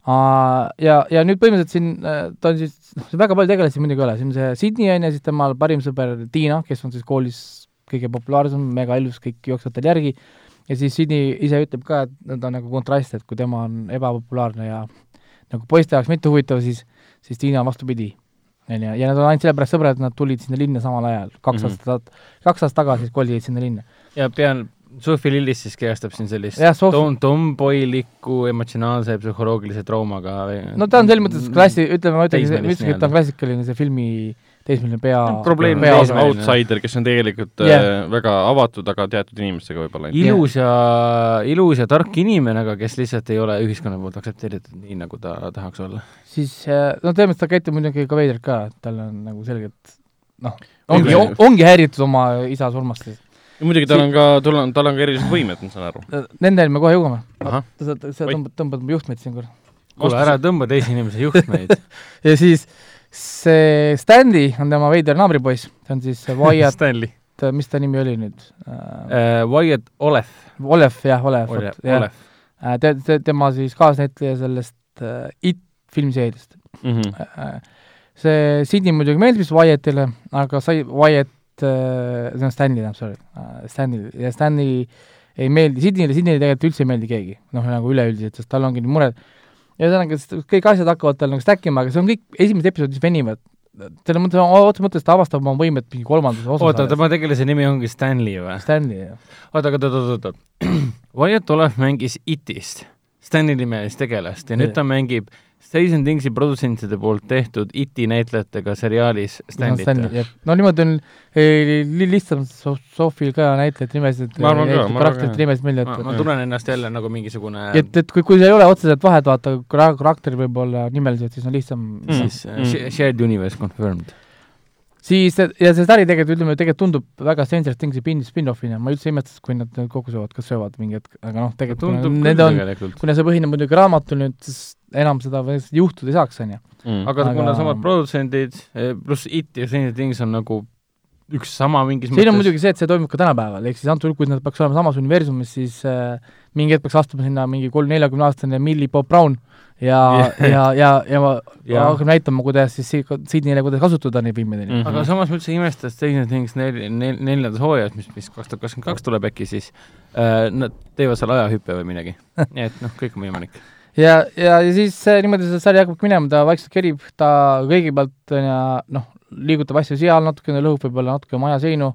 Ja, ja nüüd põhimõtteliselt siin äh, ta on siis, noh, väga palju tegelasi muidugi ei ole, siin on see Sydney on ju, siis temal parim sõber Tiina, kes on siis koolis kõige populaarsem, mega ilus, kõik jooksevad tal järgi, ja siis Sydney ise ütleb ka, et ta on nagu kontrast, et kui tema on ebapopulaarne ja nagu poiste jaoks mitte huvitav, siis, siis Tiina on vastupidi. on ju, ja nad on ainult sellepärast sõbrad, et nad tulid sinna linna samal ajal, kaks mm -hmm. aastat, kaks aastat tagasi kolisid sinna linna. ja pean Sophie Lillis siis kehastab siin sellist Sof- tom-, tomboilikku emotsionaalse psühholoogilise traumaga või no ta on selles mõttes klassi, ütleme, ma ütleks, ütleks, et ta on klassikaline see filmi teismeline pea probleemne pea- teismeline. outsider, kes on tegelikult yeah. väga avatud, aga teatud inimestega võib-olla ei ilus ja, ilus ja tark inimene, aga kes lihtsalt ei ole ühiskonna poolt aktsepteeritud nii, nagu ta tahaks olla. siis äh, no selles mõttes ta käitub muidugi ka veidralt ka, et tal on nagu selgelt noh, ongi ongi häiritud oma isa surmast. ja muidugi tal on ka, tal on, tal on ka erilised võimed, ma saan aru. Nendeni me kohe jõuame. sa, sa tõmbad, tõmbad mu juhtmeid siin korra. kuule, ära tõmba teise inimese juhtmeid. [LAUGHS] ja siis see Stanley on tema veider naabripoiss, see on siis Wyatt, [LAUGHS] Stanley mis ta nimi oli nüüd uh,? Wyatt Olef. Olev, jah, Olev, Olef. Olef. Te, te, tema siis kaasnäitleja sellest uh, It filmseeriast Mhm. uh,. see Sydney muidugi meeldis Wyattile, aga sai Wyatt uh,, see on Stanley, tähendab, sorry uh,, Stanley ja Stanley ei meeldi Sydneyle, Sydneyle tegelikult üldse ei meeldi keegi, noh, nagu üleüldiselt, sest tal ongi nii mured. Ja ühesõnaga, kõik asjad hakkavad tal nagu stack ima, aga see on kõik, esimesed episoodid venivad. selles mõttes, otseses mõttes ta avastab oma võimet mingi kolmandas osas. oota, tema tegelase nimi ongi Stanley või? Stanley, jah. oota, aga oot, oot, oot, Wyatt Olef mängis Itist, Stanley nimelist tegelast ja nüüd ta mängib Station Thingsi produtsentide poolt tehtud Iti näitlejatega seriaalis Stanley't Stanley, või? jah. no niimoodi on li- lihtsam so- Sofil ka näitlejate nimesid, karakterite ka. nimesid meelde jätta ma tunnen ennast jälle nagu mingisugune et, et kui, kui ei ole otseselt vahet, vaata, karakter võib olla nimeliselt, siis on lihtsam Mm. siis Mm. mm. shared universe confirmed. siis, ja see sari tegelikult, ütleme, tegelikult tundub väga Stranger Thingsi spin, spin-off'ina, ma üldse ei imestaks, kui nad kokku söövad, kas söövad mingi hetk, aga noh, tegelikult tundub küll tegelikult. kuna see põhineb muidugi raamatul nüüd, siis enam seda juhtuda ei saaks, on ju. Mm. aga, kuna samad produtsendid, pluss It ja Stranger Things on nagu üks sama mingis siin on muidugi see, et see toimub ka tänapäeval, ehk siis antud juhul, kui nad peaks olema samas universumis, siis äh, mingi hetk peaks astuma sinna mingi kolm-neljakümne aastane Millie Bob Brown ja Jah. [LAUGHS] ja, ja, ja ma Jaa. hakkab näitama, kuidas siis si- Sydneyle, kuidas kasutada neid on ju. Mhm. aga samas ma üldse ei imesta, et Stranger Things nel-, nel-, neljandas hooajas, mis, mis kaks tuhat kakskümmend kaks tuleb äkki siis äh,, nad teevad seal ajahüppe või midagi. [LAUGHS] nii et noh, kõik on võimalik. ja, ja, ja siis niimoodi see sari hakkabki minema, ta vaikselt kerib, ta kõigepealt noh, liigutab asju seal natukene, lõhub võib-olla natuke maja seinu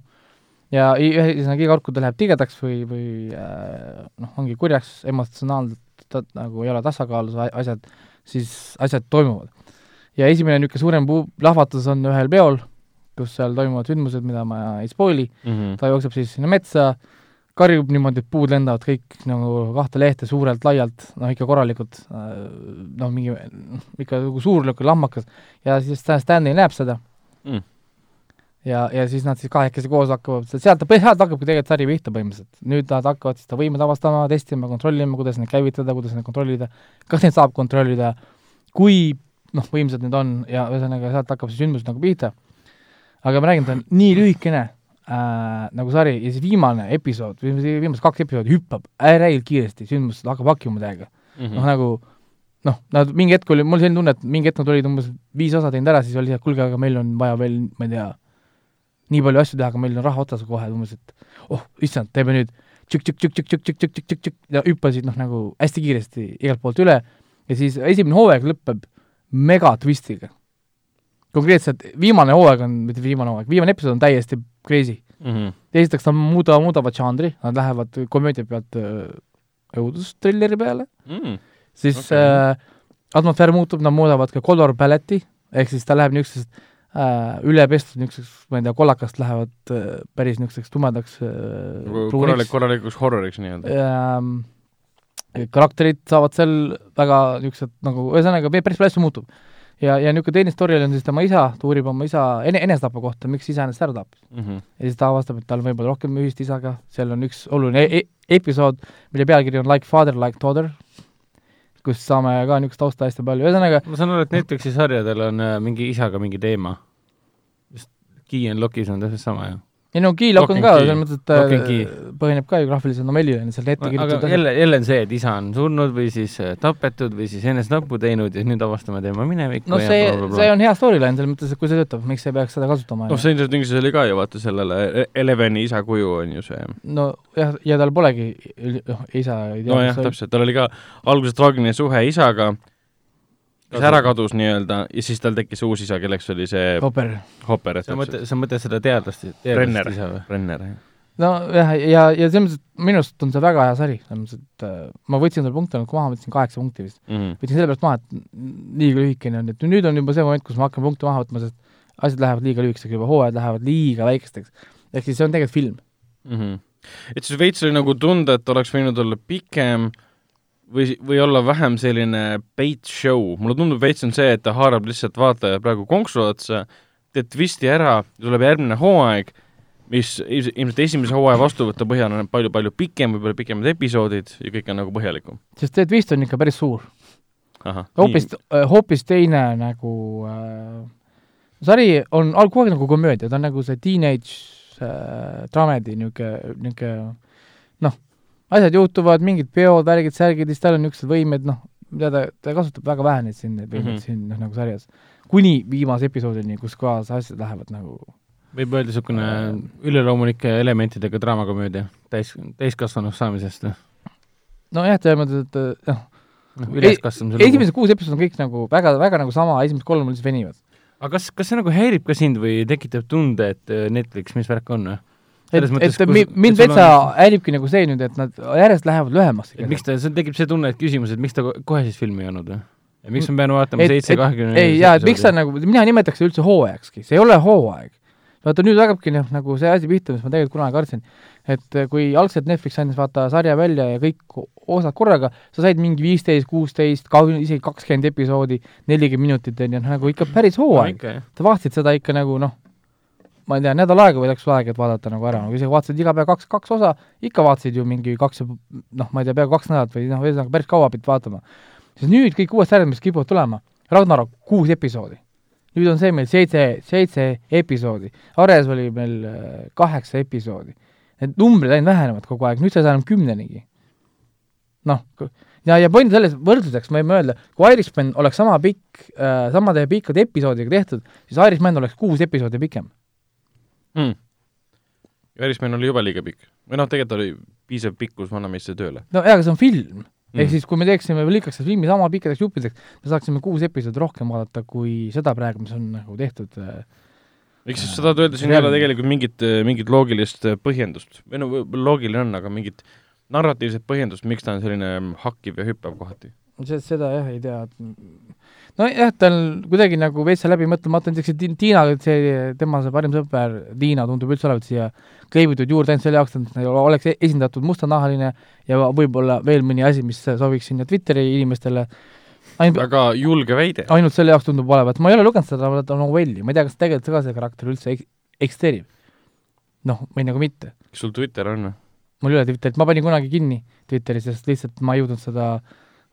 ja ühesõnaga iga kord, kui ta läheb tigedaks või, või äh, noh, ongi kurjaks emotsionaalselt, ta nagu ei ole tasakaalus asjad, siis asjad toimuvad. ja esimene niisugune suurem puu-, plahvatus on ühel peol, kus seal toimuvad sündmused, mida ma ei spoil'i, Mhm. ta jookseb siis sinna metsa, karjub niimoodi, et puud lendavad kõik nagu kahte lehte suurelt laialt, noh ikka korralikult, noh mingi, ikka nagu suur niisugune lammakas ja siis Stan- Stanley näeb seda Mm. ja, ja siis nad siis kahekesi koos hakkavad, sealt, sealt hakkabki tegelikult sari pihta põhimõtteliselt. nüüd nad hakkavad seda võimet avastama, testima, kontrollima, kuidas neid käivitada, kuidas neid kontrollida, kas neid saab kontrollida, kui noh, võimsad need on ja ühesõnaga sealt hakkab see sündmus nagu pihta. aga ma räägin, ta on nii lühikene äh, nagu sari ja siis viimane episood, viimased kaks episoodi hüppab ääreil kiiresti, sündmus hakkab hakkima täiega. Mhm. noh, nagu noh, nad mingi hetk oli, mul selline tunne, et mingi hetk nad olid umbes viis osa teinud ära, siis oli see, et kuulge, aga meil on vaja veel, ma ei tea, nii palju asju teha, aga meil on raha otsas kohe, umbes, et oh, issand, teeme nüüd tšükk-tšükk-tšükk-tšükk-tšükk-tšükk-tšükk ja hüppasid noh, nagu hästi kiiresti igalt poolt üle ja siis esimene hooaeg lõpeb megatwistiga. konkreetselt viimane hooaeg on, mitte viimane hooaeg, viimane episood on täiesti crazy. Mhm. esiteks nad muuda, muudavad žanri, nad lähevad komöödia pealt öö, õudustrilleri peale, Mm. siis Okei. okay. äh, atmosfäär muutub, nad muudavad ka color palette'i, ehk siis ta läheb niisugusest äh, ülepestud niisuguseks, ma ei tea, kollakast lähevad äh, päris niisuguseks tumedaks äh, Nagu korralik, korralikuks horroriks nii-öelda. ähm,. karakterid saavad seal väga niisugused nagu, ühesõnaga päris palju asju muutub. ja, ja niisugune teine story on siis tema isa, ta uurib oma isa ene-, enesetapu kohta, miks isa ennast ära tappis. Mhm. ja siis ta avastab, et tal võib olla rohkem ühist isaga, seal on üks oluline e e episood, mille pealkiri on Like father, like daughter, kus saame ka niisugust tausta hästi palju, ühesõnaga ma saan aru, et Netflixi sarjadel on äh, mingi isaga mingi teema. Key and Lockis on täpselt sama ju. Ei no Keylock on ka, selles mõttes, et Key. äh, põhineb ka ju graafilisel novellil on seal ette aga kirjutatud jälle, jälle on see, et isa on surnud või siis äh, tapetud või siis enesetapu teinud ja nüüd avastame tema minevikku no ja see, see on hea storyline selles mõttes, et kui see töötab, miks ei peaks seda kasutama noh, Stranger Thingsis oli ka ju vaata sellele E- Eleveni isa kuju on ju see. no jah, ja tal polegi noh, isa nojah, täpselt, tal oli ka alguses traagiline suhe isaga, kes ära kadus nii-öelda ja siis tal tekkis uus isa, kelleks oli see Hopper. Hopper, et sa mõtled, sa mõtled seda teadlast, Brenner teadlast isa või? Brenner, jah. nojah, ja, ja, ja selles mõttes, et minu arust on see väga hea sari, selles mõttes, et äh, ma võtsin selle punkte nagu maha, võtsin kaheksa punkti vist mm. -hmm. võtsin sellepärast maha, et liiga lühikene on, et nüüd on juba see moment, kus ma hakkan punkte maha võtma, sest asjad lähevad liiga lühikesteks juba, hooajad lähevad liiga väikesteks. ehk siis see on tegelikult film mm. -hmm. et siis veits oli nagu tunda, et oleks võinud olla pikem või, või olla vähem selline bait show, mulle tundub veits on see, et ta haarab lihtsalt vaataja praegu konksu otsa, teeb twisti ära, tuleb järgmine hooaeg mis ilmselt esimese hooaja vastuvõtu põhjal on palju-palju pikem, võib-olla pikemad episoodid ja kõik on nagu põhjalikum. sest see twist on ikka päris suur. hoopis, äh, hoopis teine nagu äh, sari on kogu aeg nagu komöödia, ta on nagu see teenage äh, dramedy niisugune, niisugune noh, asjad juhtuvad, mingid peod, värgid, särgid, siis tal on niisugused võimed, noh, mida ta, ta kasutab väga vähe neid siin, neid võimeid mm -hmm. siin noh, nagu sarjas. kuni viimase episoodini, kus kohas asjad lähevad nagu võib öelda niisugune üleloomulike elementidega draamakomöödia täis, täiskasvanuks saamisest nojah, selles mõttes, et noh, noh, üleskasvamise lugu. esimesed kuus episoodi on kõik nagu väga, väga nagu sama, esimesed kolm lihtsalt venivad. aga kas, kas see nagu häirib ka sind või tekitab tunde, et äh, Netflix, mis värk on või? Et, et kus, mind täitsa on... häiribki nagu see nüüd, et nad järjest lähevad lühemaks. miks ta, see tekib see tunne, et küsimus, et miks ta kohe siis filmi ei olnud või? ja miks ma pean vaatama seitse kahekümne ei, jaa, et miks ta nagu, mina nimetaks üldse hooajakski, see ei ole hooaeg vaata nüüd hakkabki noh, nagu see asi pihta, mis ma tegelikult kunagi kartsin, et äh, kui algselt Netflix andis vaata sarja välja ja kõik osad korraga, sa said mingi viisteist, kuusteist, isegi kakskümmend episoodi, nelikümmend minutit, on ju, nagu ikka päris hooaeg no,. sa vaatasid seda ikka nagu noh, ma ei tea, nädal aega või läks sul aega, et vaadata nagu ära, nagu isegi vaatasid iga päev kaks, kaks osa, ikka vaatasid ju mingi kaks, noh, ma ei tea, peaaegu kaks nädalat või noh, ühesõnaga päris kaua pidid vaatama. siis nüüd kõik uued sarjad, mis kipuvad tulema, Ragnarok, kuus episoodi nüüd on see meil seitse, seitse episoodi, Ares oli meil äh, kaheksa episoodi. Need numbrid ainult vähenevad kogu aeg, nüüd sa ei saa enam kümnenigi. noh, ja, ja point selles, võrdluseks me võime öelda, kui Irishman oleks sama pikk äh,, samade pikkade episoodiga tehtud, siis Irishman oleks kuus episoodi pikem mm.. Irishman oli juba liiga pikk. või noh, tegelikult oli piisav pikkus Vanameeste tööle. no jaa, aga see on film mm.. ehk siis, kui me teeksime, lõikaks selle filmi sama pikkadeks juppideks, me saaksime kuus episoodi rohkem vaadata kui seda praegu, mis on nagu tehtud äh, eks siis sa tahad öelda, siin ei ole tegelikult mingit, mingit loogilist põhjendust või no loogiline on, aga mingit narratiivset põhjendust, miks ta on selline hakkiv ja hüppav kohati? seda jah, ei tea, nojah, tal kuidagi nagu veits läbi mõtlemata, näiteks see Tiina, see, tema see parim sõber Tiina tundub üldse olevat siia kleebitud juurde ainult selle jaoks, et oleks esindatud mustanahaline ja võib-olla veel mõni asi, mis sobiks sinna Twitteri inimestele ainult väga julge väide. ainult selle jaoks tundub olevat, ma ei ole lugenud seda novelli, ma ei tea, kas tegelikult ka see karakter üldse ek-, eksisteerib. noh, või nagu mitte. kas sul Twitter on? mul ei ole Twitterit, ma panin kunagi kinni Twitteri, sest lihtsalt ma ei jõudnud seda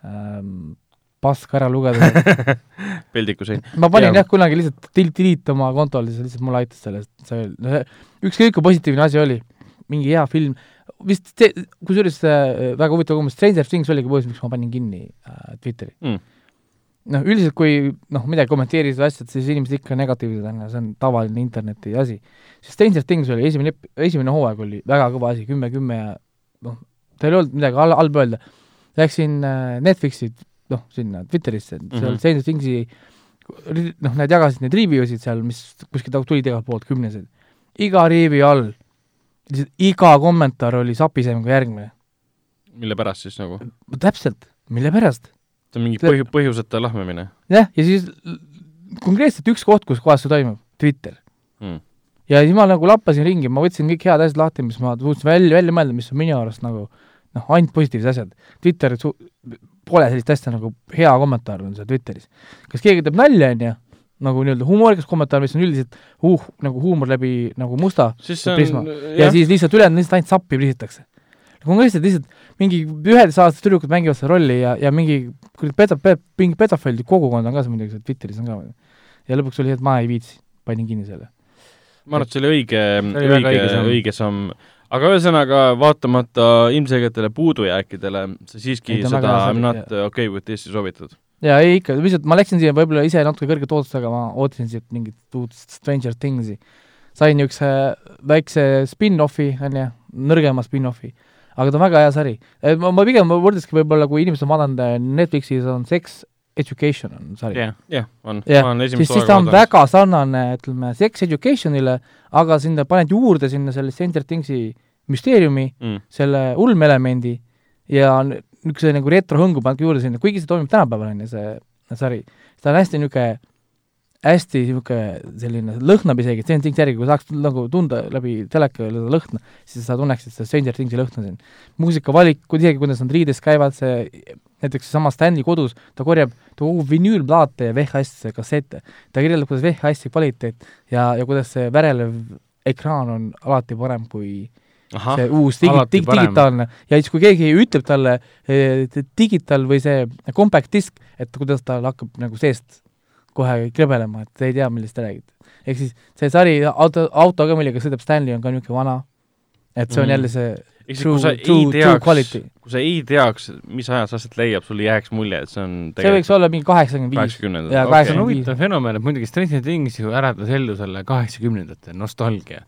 ähm, paska ära lugeda [LAUGHS] peldiku sein. ma panin jah ja, kunagi lihtsalt delete oma kontole, siis lihtsalt mulle aitas sellest, see, ükskõik kui positiivne asi oli, mingi hea film, vist see, kusjuures äh, väga huvitav kogemus, Stranger Things oligi põhjus, miks ma panin kinni äh, Twitteri mm. noh, üldiselt kui noh, midagi kommenteerisid või asjad, siis inimesed ikka negatiivsed on ja see on tavaline interneti asi. siis Stranger Things oli esimene, esimene hooaeg oli väga kõva asi, kümme, kümme ja noh, tal ei olnud midagi halba öelda. Läksin äh, Netflixi noh, sinna Twitterisse, seal mm -hmm. Stranger Thingsi noh, nad jagasid neid review sid seal, mis kuskilt tulid igalt poolt kümnesed. iga review all, lihtsalt iga kommentaar oli sapisem kui järgmine. mille pärast siis nagu? täpselt, mille pärast? see on mingi põhju-, põhjuseta lahmimine? jah, ja siis konkreetselt üks koht, kus kohas see toimub, Twitter mm. ja siis ma nagu lappasin ringi, ma võtsin kõik head asjad lahti, mis ma suutsin välja, välja mõelda, mis on minu arust nagu noh, ainult positiivsed asjad. Twitter su-, pole sellist asja nagu hea kommentaar on seal Twitteris. kas keegi teeb nalja, on ju, nagu nii-öelda humoorikas kommentaar, mis on üldiselt uh, nagu huumor läbi nagu musta prisma ja siis lihtsalt ülejäänud lihtsalt ainult sappi prisitakse. konkreetselt lihtsalt mingi üheteistaastased tüdrukud mängivad seda rolli ja, ja mingi kuradi pedo-, pe-, mingi pedofiilide kogukond on ka seal muidugi seal Twitteris on ka. ja lõpuks oli, et ma ei viitsi, panin kinni selle. ma arvan, et see oli õige, õige, õige samm aga ühesõnaga, vaatamata ilmselgetele puudujääkidele, sa siiski ei, seda I m not okay with this'i soovitad? jaa, ei ikka, lihtsalt ma läksin siia võib-olla ise natuke kõrgete ootustega, ma ootasin siit mingit uut Stranger Things'i. sain niisuguse väikse spin-offi, on ju, nõrgema spin-offi. aga ta on väga hea sari. ma, ma pigem võrdleski võib-olla, kui inimesed on vaadanud Netflixis, on Sex Education on sari. jah, jah, on yeah.. siis, siis ta on vaadanud. väga sarnane, ütleme, Sex Educationile, aga sinna paned juurde sinna selle Stranger Things'i müsteeriumi mm., selle ulmeelemendi ja niisuguse nagu retrohõngu pannud juurde sinna, kuigi see toimub tänapäeval, on ju, see sari, ta on hästi niisugune hästi niisugune selline, lõhnab isegi, Stranger Things järgi, kui saaks nagu tunda läbi teleka seda lõhna, siis sa tunneksid seda Stranger Thingsi lõhna siin. muusikavalik, isegi kuidas nad riides käivad, see näiteks seesama Stanley kodus, ta korjab, ta kogub vinüülplaate ja VHS-e kassette, ta kirjeldab, kuidas VHS-i kvaliteet ja, ja kuidas see värelev ekraan on alati parem kui ahah, see uus digi- alati, dig-, parem. digitaalne ja siis, kui keegi ütleb talle eh, digital või see compact disk, et kuidas tal hakkab nagu seest kohe krõbelema, et te ei tea, millest te räägite. ehk siis see sari auto, auto ka, millega sõidab Stanley, on ka niisugune vana, et see on Mm. jälle see siis true true, ei true teaks, quality. kui sa ei teaks, mis ajas aset leiab, sul ei jääks mulje, et see on see võiks olla mingi kaheksakümmend viis. kaheksakümnendad kaheksakümnend- huvitav fenomen, et muidugi Stranger Things ju äratas ellu selle kaheksakümnendate nostalgia.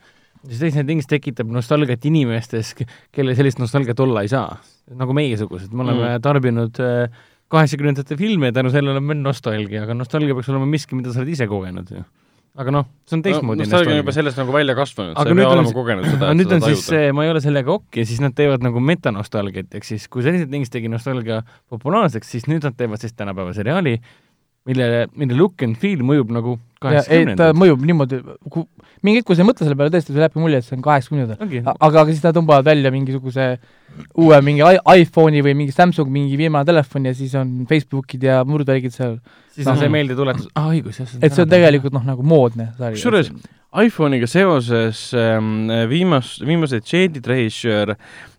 Stranger Things tekitab nostalgiat inimestes, kellel sellist nostalgiat olla ei saa. nagu meiesugused, me oleme Mm. tarbinud äh, kaheksakümnendate filme ja tänu sellele on meil nostalgia, aga nostalgia peaks olema miski, mida sa oled ise kogenud ju. aga noh, see on teistmoodi no, nostalgia on juba sellest nagu välja kasvanud, sa ei pea olema kogenud seda, [CLEARS THROAT] nüüd on siis see, ma ei ole sellega okk ja siis nad teevad nagu metanostalgiat, ehk siis kui Stranger Things tegi nostalgia populaarseks, siis nüüd nad teevad siis tänapäeva seriaali, mille, mille look and feel mõjub nagu ei, ta kaheksakümnendad. mõjub niimoodi, kui mingi hetk, kui sa ei mõtle selle peale, tõesti, sul jääbki mulje, et see on kaheksakümnendad. aga, aga siis nad tõmbavad välja mingisuguse uue mingi iPhone'i või mingi Samsung mingi viimane telefon ja siis on Facebookid ja murdvärgid seal. siis on noh. see meeldetuletus, aa õigus, jah. et see on tegelikult noh, nagu moodne sari. Kusjuures iPhone'iga seoses ähm, viimas, viimased Jaded režissöör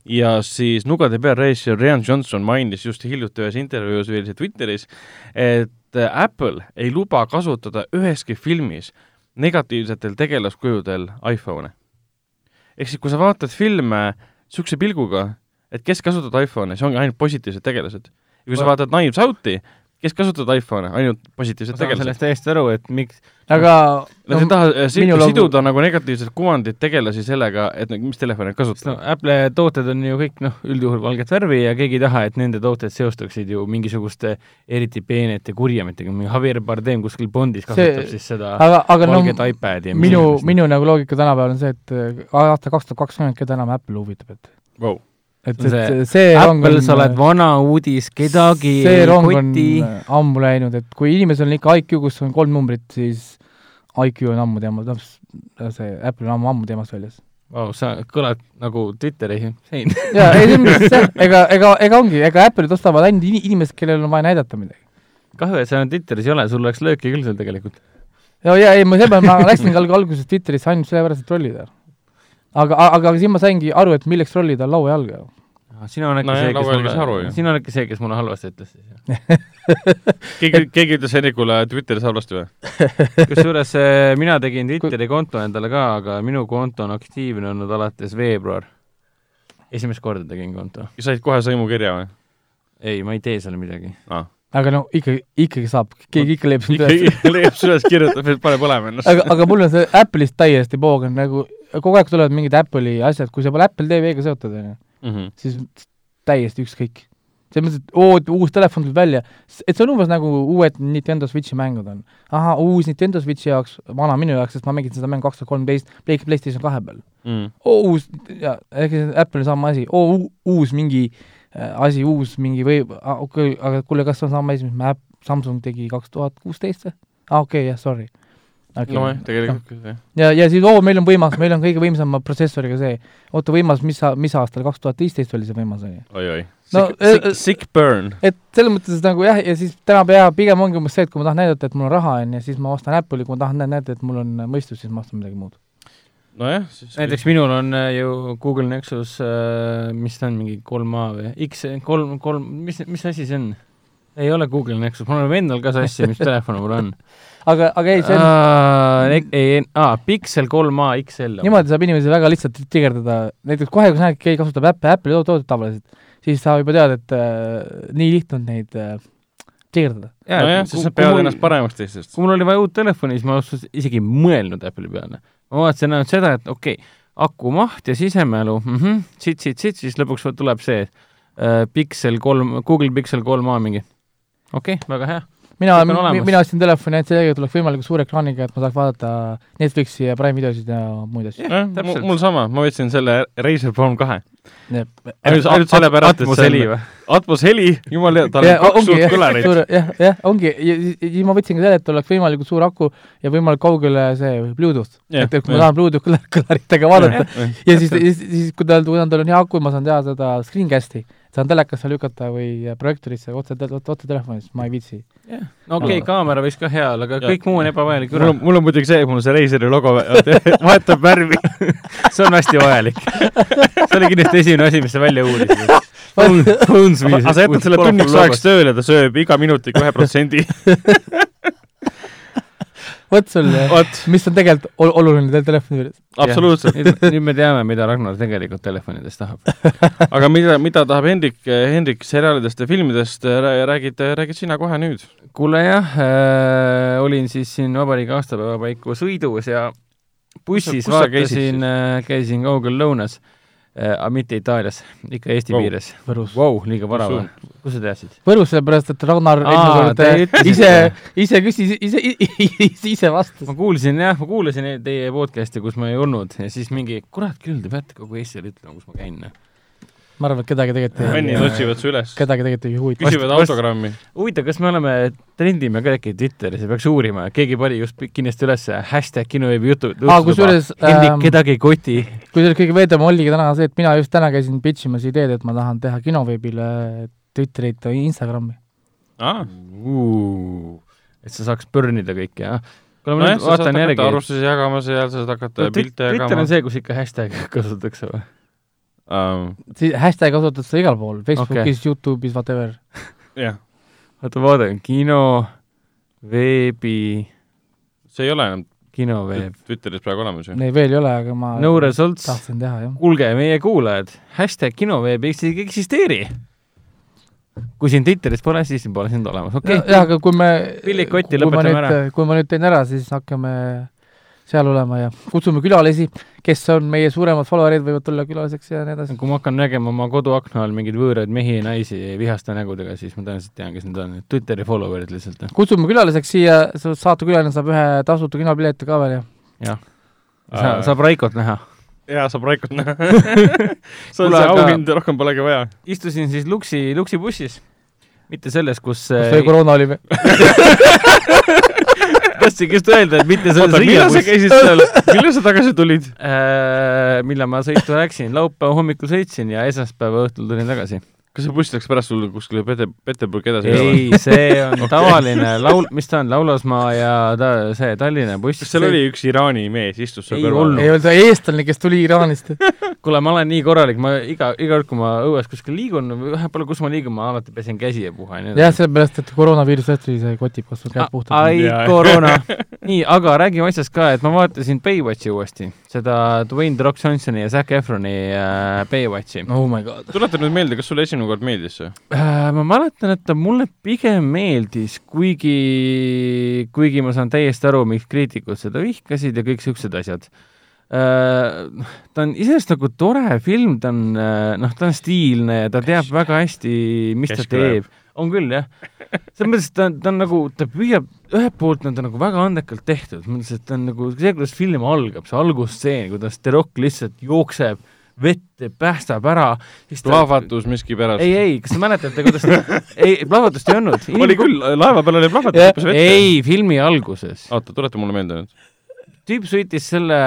ja siis Nugade peal režissöör Rian Johnson mainis just hiljuti ühes intervjuus veel Twitteris, et äh, Apple ei luba kasutada üheski filmis negatiivsetel tegelaskujudel iPhone'e. ehk siis, kui sa vaatad filme niisuguse pilguga, et kes kasutab iPhone'e, see ongi ainult positiivsed tegelased. ja kui sa Ma- vaatad Knives Out'i, kes kasutavad iPhone'e, ainult positiivsed tegelased sellest. täiesti aru, et miks, aga Nad ei taha äh, siduda nagu negatiivset kuvandit tegelasi sellega, et mis telefoni nad no kasutavad. Apple'i tooted on ju kõik noh, üldjuhul valget värvi ja keegi ei taha, et nende tooted seostuksid ju mingisuguste eriti peenete kurjamitega, mingi Javier Bardem kuskil Bondis kasutab See- siis seda aga, aga valget iPadi ja mis minu, minu nagu loogika tänapäeval on see, et äh, aasta kaks tuhat kakskümmend, keda enam Apple huvitab, et Wow. et, See- et see Apple, on sa oled vana uudis, kedagi see rong on koti. äh, ammu läinud, et kui inimesel on ikka IQ, kus on kolm numbrit, siis IQ on ammu teema, noh, see Apple on ammu, ammu teemast väljas. Vau, sa kõlad nagu Twitteri sein. jaa, ei see on lihtsalt ega, ega, ega ongi, ega Apple'id ostavad ainult ini- inimesed, kellel on vaja näidata midagi. kahju, et sa enam Twitteris ei ole, sul oleks lööki küll seal tegelikult. ja, ja ei, ma seepärast ma [LAUGHS] läksin alg- alguses Twitterisse ainult sellepärast, et trollida. aga, aga siis ma saingi aru, et milleks trollida laua jalga. Sina oled No see, kes Lauri mulle aru sina oled äkki see, kes mulle halvasti ütles siis, [LAUGHS] keegi, keegi ütles Henrikule Twitteris halvasti või? [LAUGHS] kusjuures eh, mina tegin Twitteri konto endale ka, aga minu konto on aktiivne olnud alates veebruar. esimest korda tegin konto. said kohe sõimukirja või? ei, ma ei tee seal midagi. aa. aga no ikka, ikkagi saab, keegi ikka leiab sind üles. ikkagi leiab su üles, kirjutab, et pane põlema ennast. aga, aga mul on see Apple'ist täiesti poogen, nagu kogu aeg tulevad mingid Apple'i asjad, kui sa pole Apple TV-ga seotud, onju, Mhm. siis täiesti ükskõik. selles mõttes, et oo, uus telefon tuleb välja, et see on umbes nagu uued Nintendo Switchi mängud on. ahah, uus Nintendo Switchi jaoks, vana minu jaoks, sest ma mängisin seda mängu kaks tuhat kolmteist Play- PlayStation kahe peal. Mm. oo, uus, jaa, ehk siis Apple'i sama asi, oo, uus mingi äh, asi, uus mingi või, okei okay,, aga kuule, kas see on sama asi, mis me Samsung tegi kaks tuhat kuusteist või? aa, okei okay,, jah, sorry okay.. nojah, tegelikult küll jah. ja, ja siis oo, meil on võimas, meil on kõige võimsama protsessoriga see. oota, võimas, mis, mis aastal, kaks tuhat viisteist oli see võimas, on ju? oi-oi. No, Sick, äh, sick, sick burn. et selles mõttes nagu jah, ja siis tänapäeval pigem ongi umbes see, et kui ma tahan näidata, et mul on raha, on ju, siis ma ostan Apple'i, kui ma tahan näidata, et mul on mõistus, siis ma ostan midagi muud. nojah, siis näiteks minul on äh, ju Google Nexus, mis ta on, mingi kolm A või X, kolm, kolm, mis, mis asi see on? Ei ole Google Nexus, mul on endal ka sassi, mis telefon mul on. aga, aga ei, see on, ei, aa, Pixel kolm A XL. niimoodi saab inimesi väga lihtsalt trigerdada, näiteks kohe, kui sa näed, keegi kasutab äppe, Apple'i to- toodet tavaliselt, siis sa juba tead, et äh, nii lihtne on neid äh, trigerdada. nojah, siis sa pead ennast paremaks teistest. kui mul oli vaja uut telefoni, siis ma isegi ei mõelnud Apple'i peale. ma vaatasin ainult seda, et okei okay,, aku maht ja sisemälu mm, -hmm, siit, siit, siit, siis lõpuks tuleb see äh, Pixel kolm, Google Pixel kolm A mingi. Okei okay,, väga hea. mina, mina ostsin telefoni ainult sellega, et oleks võimalikult suure ekraaniga, et ma saaks vaadata Netflixi ja Prime videosid ja muid asju. jah, täpselt. mul sama, ma võtsin selle Razer Phone kahe. ainult, ainult sellepärast, et Atmos see või? Atmos heli, jumal hea, tal on kaks ongi suurt kõlarit. suur, jah, jah, ongi, ja siis ma võtsin ka selle, et oleks võimalikult suur aku ja võimalikult kaugele see Bluetooth. Jah, et, et kui ma tahan Bluetooth kõla- kõlaritega vaadata ja siis, siis, siis kui tal, kui tal on hea aku, ma saan teha seda screencast'i, saan telekasse lükata või projektorisse otse, otse telefonist, ma ei viitsi. no okei okay,, kaamera võiks ka hea olla, aga kõik muu on ebavajalik mul on, mul on muidugi see, et mul see Razeri logo [LAUGHS] vahetab värvi. [LAUGHS] see on hästi vajalik. [LAUGHS] see oli kindlasti esimene asi, mis sa välja uurisid. aga sa jätad selle tunniks ajaks tööle, ta sööb iga minutiga ühe protsendi. Vot sul, vot, mis on tegelikult ol- oluline teil telefoni juures. absoluutselt. nüüd me teame, mida Ragnar tegelikult telefonides tahab. [LAUGHS] aga mida, mida tahab Hendrik, Hendrik seriaalidest ja filmidest, räägid, räägid sina kohe nüüd. kuule jah äh,, olin siis siin vabariigi aastapäeva paiku sõidus ja bussis vaatasin äh,, käisin kaugel lõunas aga mitte Itaalias, ikka Eesti Wow. wow. piires. Võrus. Vau, liiga vara või? kus sa teadsid? Võrus sellepärast, et Ragnar äh, ütlesite. ise, ise küsis, ise, ise, ise vastas ma. kuulsin jah, ma kuulasin teie podcast'i, kus ma ei olnud ja siis mingi, kurat küll, te peate kogu Eestile ütlema, kus ma käin. Ma arvan, et kedagi tegelikult fännid otsivad su üles, kedagi tegelikult ei huvita. küsivad autogrammi. huvitav, kas me oleme, trendime ka äkki Twitteris ja peaks uurima, keegi pani just kindlasti üles hashtag kinoveebi jutu. Aa, kusjuures, Hendrik ähm, kedagi ei koti. kusjuures kõige veedam oligi täna see, et mina just täna käisin pitch imas ideed, et ma tahan teha kinoveebile Twitterit ja Instagrami. aa, et sa saaks burn ida kõike, jah? kuule, ma nüüd vaatan järgi. arvustusi jagama seal, sa saad hakata pilte Twitter jagama on. see, kus ikka hashtag [LAUGHS] kasutatakse või? Um, hashtag kasutatakse igal pool, Facebookis okay., Youtube'is, whatever. [LAUGHS] jah, oota, vaatan, kino, veebi, see ei ole enam kinoveeb. Twitteris praegu olemas ju. Neid veel ei ole, aga ma no results. tahtsin teha, jah. kuulge, meie kuulajad, hashtag kinoveeb ei eksisteeri. kui sind Twitteris pole, siis pole sind olemas, okei okay.. jah, aga kui me Pillik kotti, kui ma lõpetame nüüd- ära. kui ma nüüd teen ära, siis hakkame seal olema ja kutsume külalisi, kes on meie suuremad follower'id, võivad tulla külaliseks ja nii edasi. kui ma hakkan nägema oma koduakna all mingeid võõraid mehi ja naisi vihaste nägudega, siis ma tõenäoliselt tean, kes need on, Twitteri follower'id lihtsalt. kutsume külaliseks siia, saatekülaline saab ühe tasuta kinopileti ka veel ja jah, sa, saab Raikot näha. jaa, saab Raikot näha. [LAUGHS] see on Kuule, see auhind, rohkem polegi vaja. istusin siis Luksi, Luksi bussis, mitte selles, kus kus veel koroona oli või? [LAUGHS] tahtsin just öelda, et mitte selles millal sa käisid seal, millal sa tagasi tulid? äh, millal ma sõitu läksin, laupäeva hommikul sõitsin ja esmaspäeva õhtul tulin tagasi. Kas see buss läks pärast sul kuskile Pete-, Peterburgi edasi? ei, see on [LAUGHS] tavaline laul, mis ta on, Laulasmaa ja ta, see Tallinna buss. kas seal oli üks Iraani mees, istus seal kõrval ei olnud see eestlane, kes tuli Iraanist. [LAUGHS] kuule, ma olen nii korralik, ma iga, iga kord, kui ma õues kuskil liigun, vahepeal, kus ma liigun, ma alati pesen käsi ja puhan. jah, sellepärast, et koroonaviirus tõesti see kotib, kas sul käed puhtad. ai Jaa., koroona. [LAUGHS] nii, aga räägime asjast ka, et ma vaatasin Baywatchi uuesti, seda Dwayne The Rock Johnsoni ja Zac Efroni äh, Baywatchi oh my god. tuleta nüüd meelde, kas sulle esimene kord meeldis see? äh,. ma mäletan, et ta mulle pigem meeldis, kuigi, kuigi ma saan täiesti aru, miks kriitikud seda vihkasid ja kõik siuksed asjad äh,. ta on iseenesest nagu tore film, ta on äh, noh, ta on stiilne ja ta teab väga hästi, mis ta Keskkõlav. teeb. on küll, jah. selles mõttes, et ta, ta on nagu, ta püüab, ühelt poolt on ta nagu väga andekalt tehtud, mõttes, et ta on nagu see, kuidas film algab, see algusstseen, kuidas The Rock lihtsalt jookseb vette, päästab ära. plahvatus miskipärast. ei, ei, kas te mäletate, kuidas ta, [LAUGHS] ei, plahvatust ei olnud. oli küll, laeva peal oli plahvatus hüppas vette. ei, filmi alguses. oota, tuleta mulle meelde nüüd. tüüp sõitis selle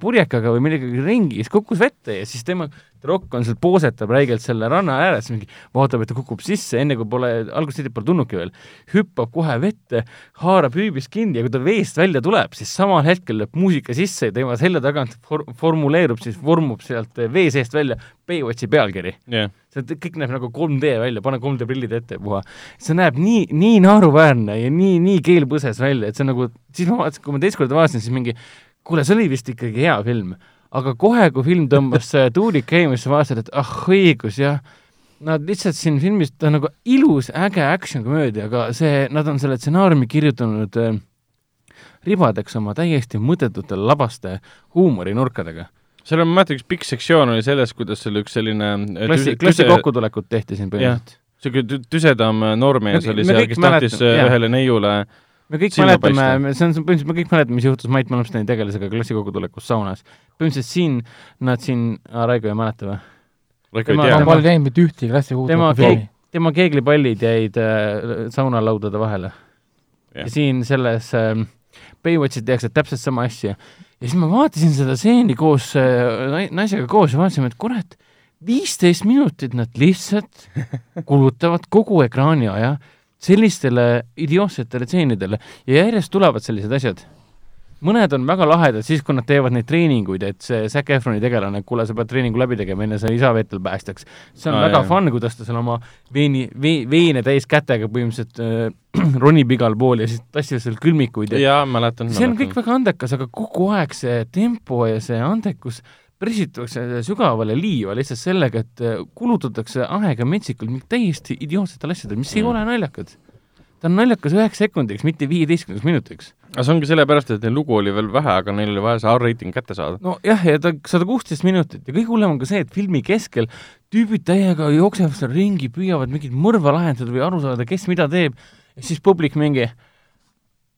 purjekaga või millegagi ringi, siis kukkus vette ja siis tema, Rock on seal, poosetab räigelt selle ranna ääres, mingi vaatab, et ta kukub sisse, enne kui pole, alguses pole tulnudki veel, hüppab kohe vette, haarab hüübist kinni ja kui ta veest välja tuleb, siis samal hetkel lööb muusika sisse ja tema selja tagant for-, formuleerub siis, vormub sealt vee seest välja Baywatchi pealkiri jah. see kõik näeb nagu 3D välja, pane 3D prillid ette ja puha. see näeb nii, nii naeruväärne ja nii, nii keelpõses välja, et see nagu, siis ma vaatasin, kui ma teist korda vaatasin, siis mingi kuule, see oli vist ikkagi hea film. Aga kohe, kui film tõmbas see tuulik käima, siis sa vaatasid, et ah õigus, jah, nad lihtsalt siin filmis, ta on nagu ilus, äge action-komöödia, aga see, nad on selle stsenaariumi kirjutanud äh, ribadeks oma täiesti mõttetute labaste huumorinurkadega. seal on, ma mäletan, üks pikk sektsioon oli sellest, kuidas seal üks selline klassi, klassi kokkutulekut tehti siin põhimõtteliselt. niisugune tü- tüsedam äh, noormees Me- oli seal, kes tahtis mäletame, äh, ühele neiule me kõik silma mäletame, see on, põhimõtteliselt me kõik mäletame, mis juhtus Mait Malmsteni tegelasega klassi kokkutulekus saunas. põhimõtteliselt siin, nad siin, Raigo ei mäleta või? Raigo ei tea ma pole näinud mitte ühtegi klassi tema kuulda filmi. tema keeglipallid jäid äh, saunalaudade vahele ja siin selles äh, Baywatchis tehakse täpselt sama asja. ja siis ma vaatasin seda stseeni koos äh, naisega koos ja vaatasime, et kurat, viisteist minutit nad lihtsalt [LAUGHS] kulutavad kogu ekraani aja sellistele idiootsetele stseenidele ja järjest tulevad sellised asjad. mõned on väga lahedad siis, kui nad teevad neid treeninguid, et see Zac Efroni tegelane, kuule, sa pead treeningu läbi tegema, enne sa isa vetel päästaks. see on ah, väga jah. fun, kuidas ta seal oma veini, vee, veene täis kätega põhimõtteliselt äh, [CLEARS THROAT] ronib igal pool ja siis tassib seal külmikuid ja jaa, mäletan. see on kõik väga andekas, aga kogu aeg see tempo ja see andekus pressitakse sügavale liiva lihtsalt sellega, et äh, kulutatakse aega metsikult täiesti idiootsetel asjadel, mis ei Mm. ole naljakad. ta on naljakas üheks sekundiks, mitte viieteistkümneks minutiks. aga see ongi sellepärast, et neil lugu oli veel vähe, aga neil oli vaja see R-reiting kätte saada. nojah, ja ta sada kuusteist minutit ja kõige hullem on ka see, et filmi keskel tüübid täiega jooksevad seal ringi, püüavad mingit mõrva lahendada või aru saada, kes mida teeb, ja siis publik mingi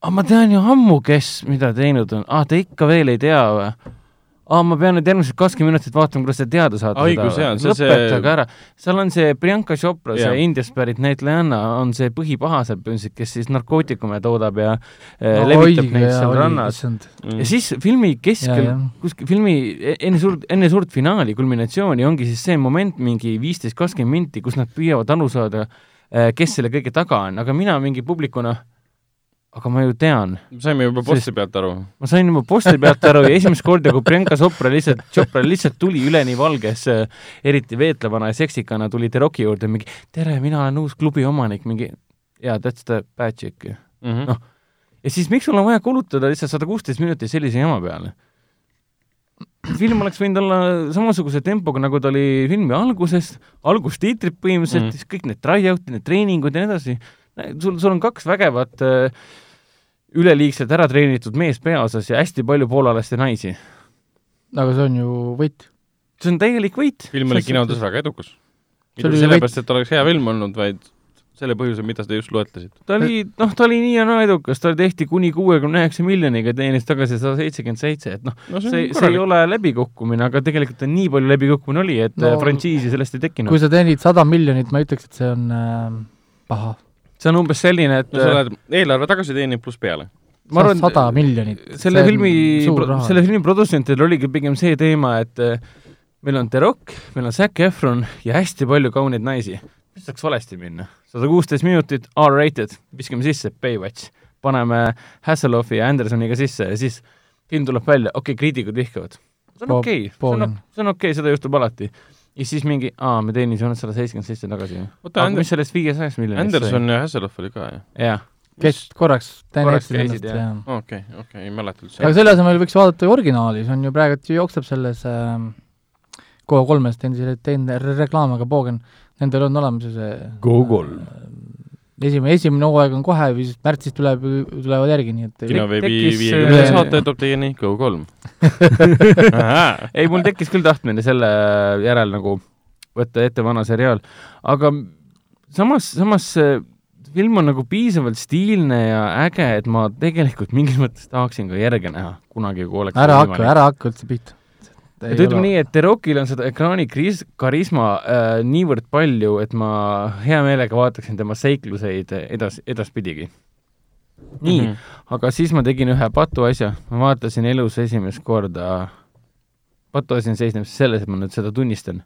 aga ma tean ju ammu, kes mida teinud on, aa, te ikka veel ei tea või? Aa, ma pean nüüd järgmised kakskümmend minutit vaatama, kuidas te teada saate Õigus, seda või? see- lõpetage ära. seal on see Priyanka Chopra, see Indiast pärit näitlejanna, on see põhipaha seal põhimõtteliselt, kes siis narkootikume toodab ja äh, no levitab õige neid seal oli, rannas. issand. ja siis filmi keskel kuskil filmi e- enne suurt, enne suurt finaali, kulminatsiooni ongi siis see moment mingi viisteist, kakskümmend minti, kus nad püüavad aru saada, kes selle kõige taga on, aga mina mingi publikuna, aga ma ju tean, saime juba posti pealt aru. ma sain juba posti pealt aru ja esimest korda, kui Priyanka Chopra lihtsalt, Chopra lihtsalt tuli üleni valges, eriti veetlevana ja seksikana, tuli The Rocki juurde mingi tere, mina olen uus klubi omanik, mingi jaa, that's the bad chick ju Mhm. Noh, ja siis miks sul on vaja kulutada lihtsalt sada kuusteist minutit sellise jama peale? film oleks võinud olla samasuguse tempoga, nagu ta oli filmi alguses, algustiitrid põhimõtteliselt Mm. mm., siis kõik need try-out'id, need treeningud ja nii edasi. sul, sul on kaks vägevat äh, üleliigselt ära treenitud meest peaosas ja hästi palju poolalaste naisi. aga see on ju võit. see on täielik võit. film oli kinodes väga edukas. See mitte oli sellepärast, et oleks hea film olnud, vaid selle põhjusel, mida te just loetlesid. ta oli, noh, ta oli nii ja naa edukas, ta tehti kuni kuuekümne üheksa miljoniga ja teenis tagasi sada seitsekümmend seitse, et noh, no see, see ei ole läbikukkumine, aga tegelikult on nii palju läbikukkumine oli, et no, No- frantsiisi sellest ei tekkinud kui. sa teenid sada miljonit, ma ei ütleks, et see on äh, paha. See on umbes selline, et no sa oled eelarve tagasi teeninud pluss peale. ma arvan, sada miljonit. selle filmi, selle filmi produtsentidel oligi pigem see teema, et äh, meil on The Rock, meil on Zac Efron ja hästi palju kauneid naisi. mis saaks valesti minna? sada kuusteist minutit, R-rated, viskame sisse, Baywatch, paneme Hasselhoffi ja Andersoniga sisse ja siis film tuleb välja, okei okay,, kriitikud vihkavad. see on okei okay,, see on., see on okei okay,, seda juhtub alati. Ja siis mingi, aa, me teenisime sada seitsekümmend seitse tagasi. oota, aga mis sellest viiesajast miljonist Anderson ja Hasselhoff oli ka, jah? jah, kes korraks, Korraks käisid, jah. ja okei, okei, ei mäleta üldse. aga selle asemel võiks vaadata ju originaali, see on ju praegu ju jookseb selles äh, Go3-s, teen selle, teen re- reklaame ka Bogen, nendel on olemas ju see Go3. esimene, esimene hooaeg on kohe või siis märtsis tuleb, tulevad järgi, nii et kinoveebi viiekümne äh, saate toob teieni Go3. [LAUGHS] ei, mul tekkis küll tahtmine selle järel nagu võtta ette vana seriaal, aga samas, samas see film on nagu piisavalt stiilne ja äge, et ma tegelikult mingis mõttes tahaksin ka järge näha kunagi, kui oleks ära hakka, ära hakka üldse pihta. Et ütleme nii, et The Rockil on seda ekraani kris-, karisma äh, niivõrd palju, et ma hea meelega vaataksin tema seikluseid edas, edaspidigi. nii mm. -hmm. aga siis ma tegin ühe patuasja, ma vaatasin elus esimest korda, patuasi seisneb siis selles, et ma nüüd seda tunnistan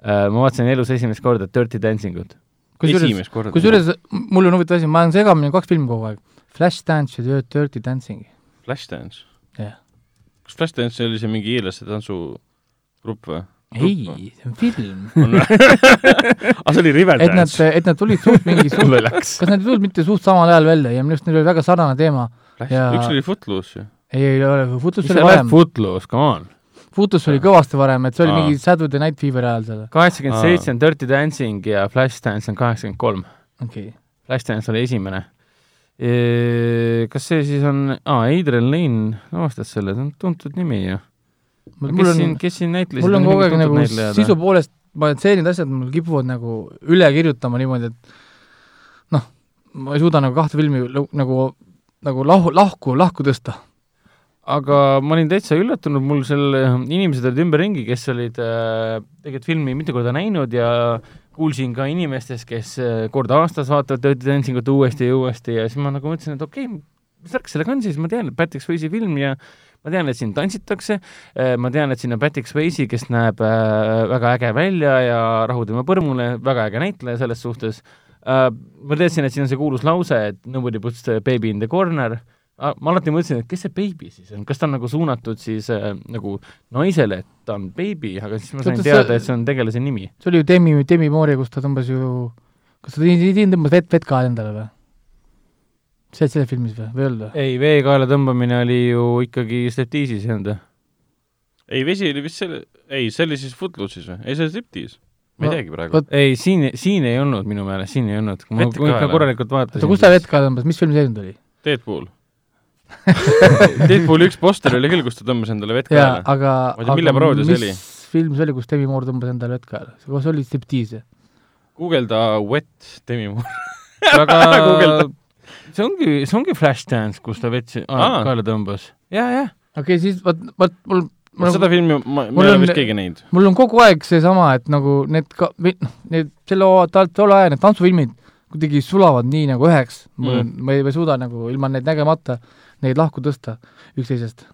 äh,. ma vaatasin elus esimest korda Dirty Dancing ut. kusjuures, kusjuures mul on huvitav asi, ma olen segamini kaks filmi kogu aeg. Flashdance ja Dirty Dancing. Flashdance. jah. Kas Flashdance oli see mingi iirlaste tantsugrupp või? ei, see on film. aa, see oli et nad, Riverdance. et nad tulid suht mingi suht, [LAUGHS] läks. kas nad ei tulnud mitte suht samal ajal välja ja minu arust neil oli väga sarnane teema. ja- üks oli Footloose ju. ei, ei ole, mis oli varem, Footloose, come on. Footus oli kõvasti varem, et see oli Aa. mingi Saturday Night Fever ajal seal. kaheksakümmend seitse on Dirty Dancing ja Flashdance on kaheksakümmend kolm. okei okay.. Flashdance oli esimene. Kas see siis on, aa, Adrian Lane lavastas selle, see on tuntud nimi ju. mul kes on siin, kes siin näitlesid? mul on kogu aeg nagu sisu poolest ma tseenid asjad mul kipuvad nagu üle kirjutama niimoodi, et noh, ma ei suuda nagu kahte filmi nagu, nagu lahu, lahku, lahku tõsta. aga ma olin täitsa üllatunud, mul seal inimesed olid ümberringi, kes olid äh, tegelikult filmi mitu korda näinud ja kuulsin ka inimestest, kes äh, kord aastas vaatavad Dirty Dancingut uuesti ja uuesti ja siis ma nagu mõtlesin, et okei okay,, mis värk sellega on siis, ma tean, et Patrick Swayze film ja ma tean, et siin tantsitakse, äh, ma tean, et siin on Patrick Swayze, kes näeb äh, väga äge välja ja rahu tema põrmule, väga äge näitleja selles suhtes. Ma teadsin, et siin on see kuulus lause, et nobody puts the baby in the corner, ma alati mõtlesin, et kes see beebi siis on, kas ta on nagu suunatud siis äh, nagu naisele, et ta on beebi, aga siis ma sain Tõttu teada, et see on tegelase nimi. see oli ju Demi, Demi Moore, kus ta tõmbas ju, kas ta tõmbas vett, vett ka endale või? see selles filmis või, või ei olnud või? ei, veekaela tõmbamine oli ju ikkagi striptiisis, ei olnud või? ei, vesi oli vist selle, ei, see oli siis Footloose'is või? ei, see oli striptiis. ma ei teagi praegu. ei, siin, siin ei olnud minu meelest, siin ei olnud. ma ikka korralikult vaatasin. oota, kus ta vett ka tõmbas, mis film see nüüd oli? Deadpool [LAUGHS] Deadpooli üks poster oli küll, kus ta tõmbas endale vett kaela. aga, aga mille paroodia see oli? film see oli, kus Demi Moore tõmbas endale vett kaela? kas see oli striptiis? guugelda Wet Demi Moore väga [LAUGHS] see ongi, see ongi Flashdance, kus ta vett kaela tõmbas ja,. jah, jah. okei okay,, siis vot, vot mul mul seda filmi ma, ma ei ole vist keegi näinud. mul on kogu aeg seesama, et nagu need ka, noh, need selle, tolle aja need tantsufilmid kuidagi sulavad nii nagu üheks, mul on mm., ma ei, ma ei suuda nagu ilma neid nägemata neid lahku tõsta üksteisest.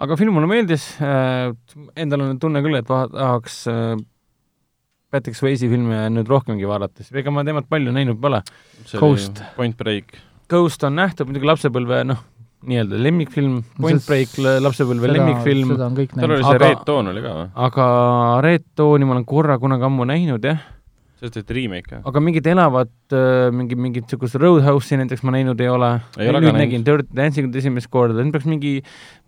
aga film mulle meeldis äh,, endal on tunne küll, et tahaks äh, Patrick Swayze filme nüüd rohkemgi vaadates, ega ma temat palju näinud pole. Ghost. Point Break. Ghost on nähtud muidugi lapsepõlve, noh, nii-öelda lemmikfilm, Point Break, lapsepõlve lemmikfilm. tal oli see Red Dawn oli ka või? aga Red Dawni ma olen korra kunagi ammu näinud, jah sellest tehti remake, jah? aga mingit elavat äh,, mingi, mingit niisugust Roadhouse'i näiteks ma näinud ei ole. nüüd nägin Dirty Dancingut esimest korda, nüüd peaks mingi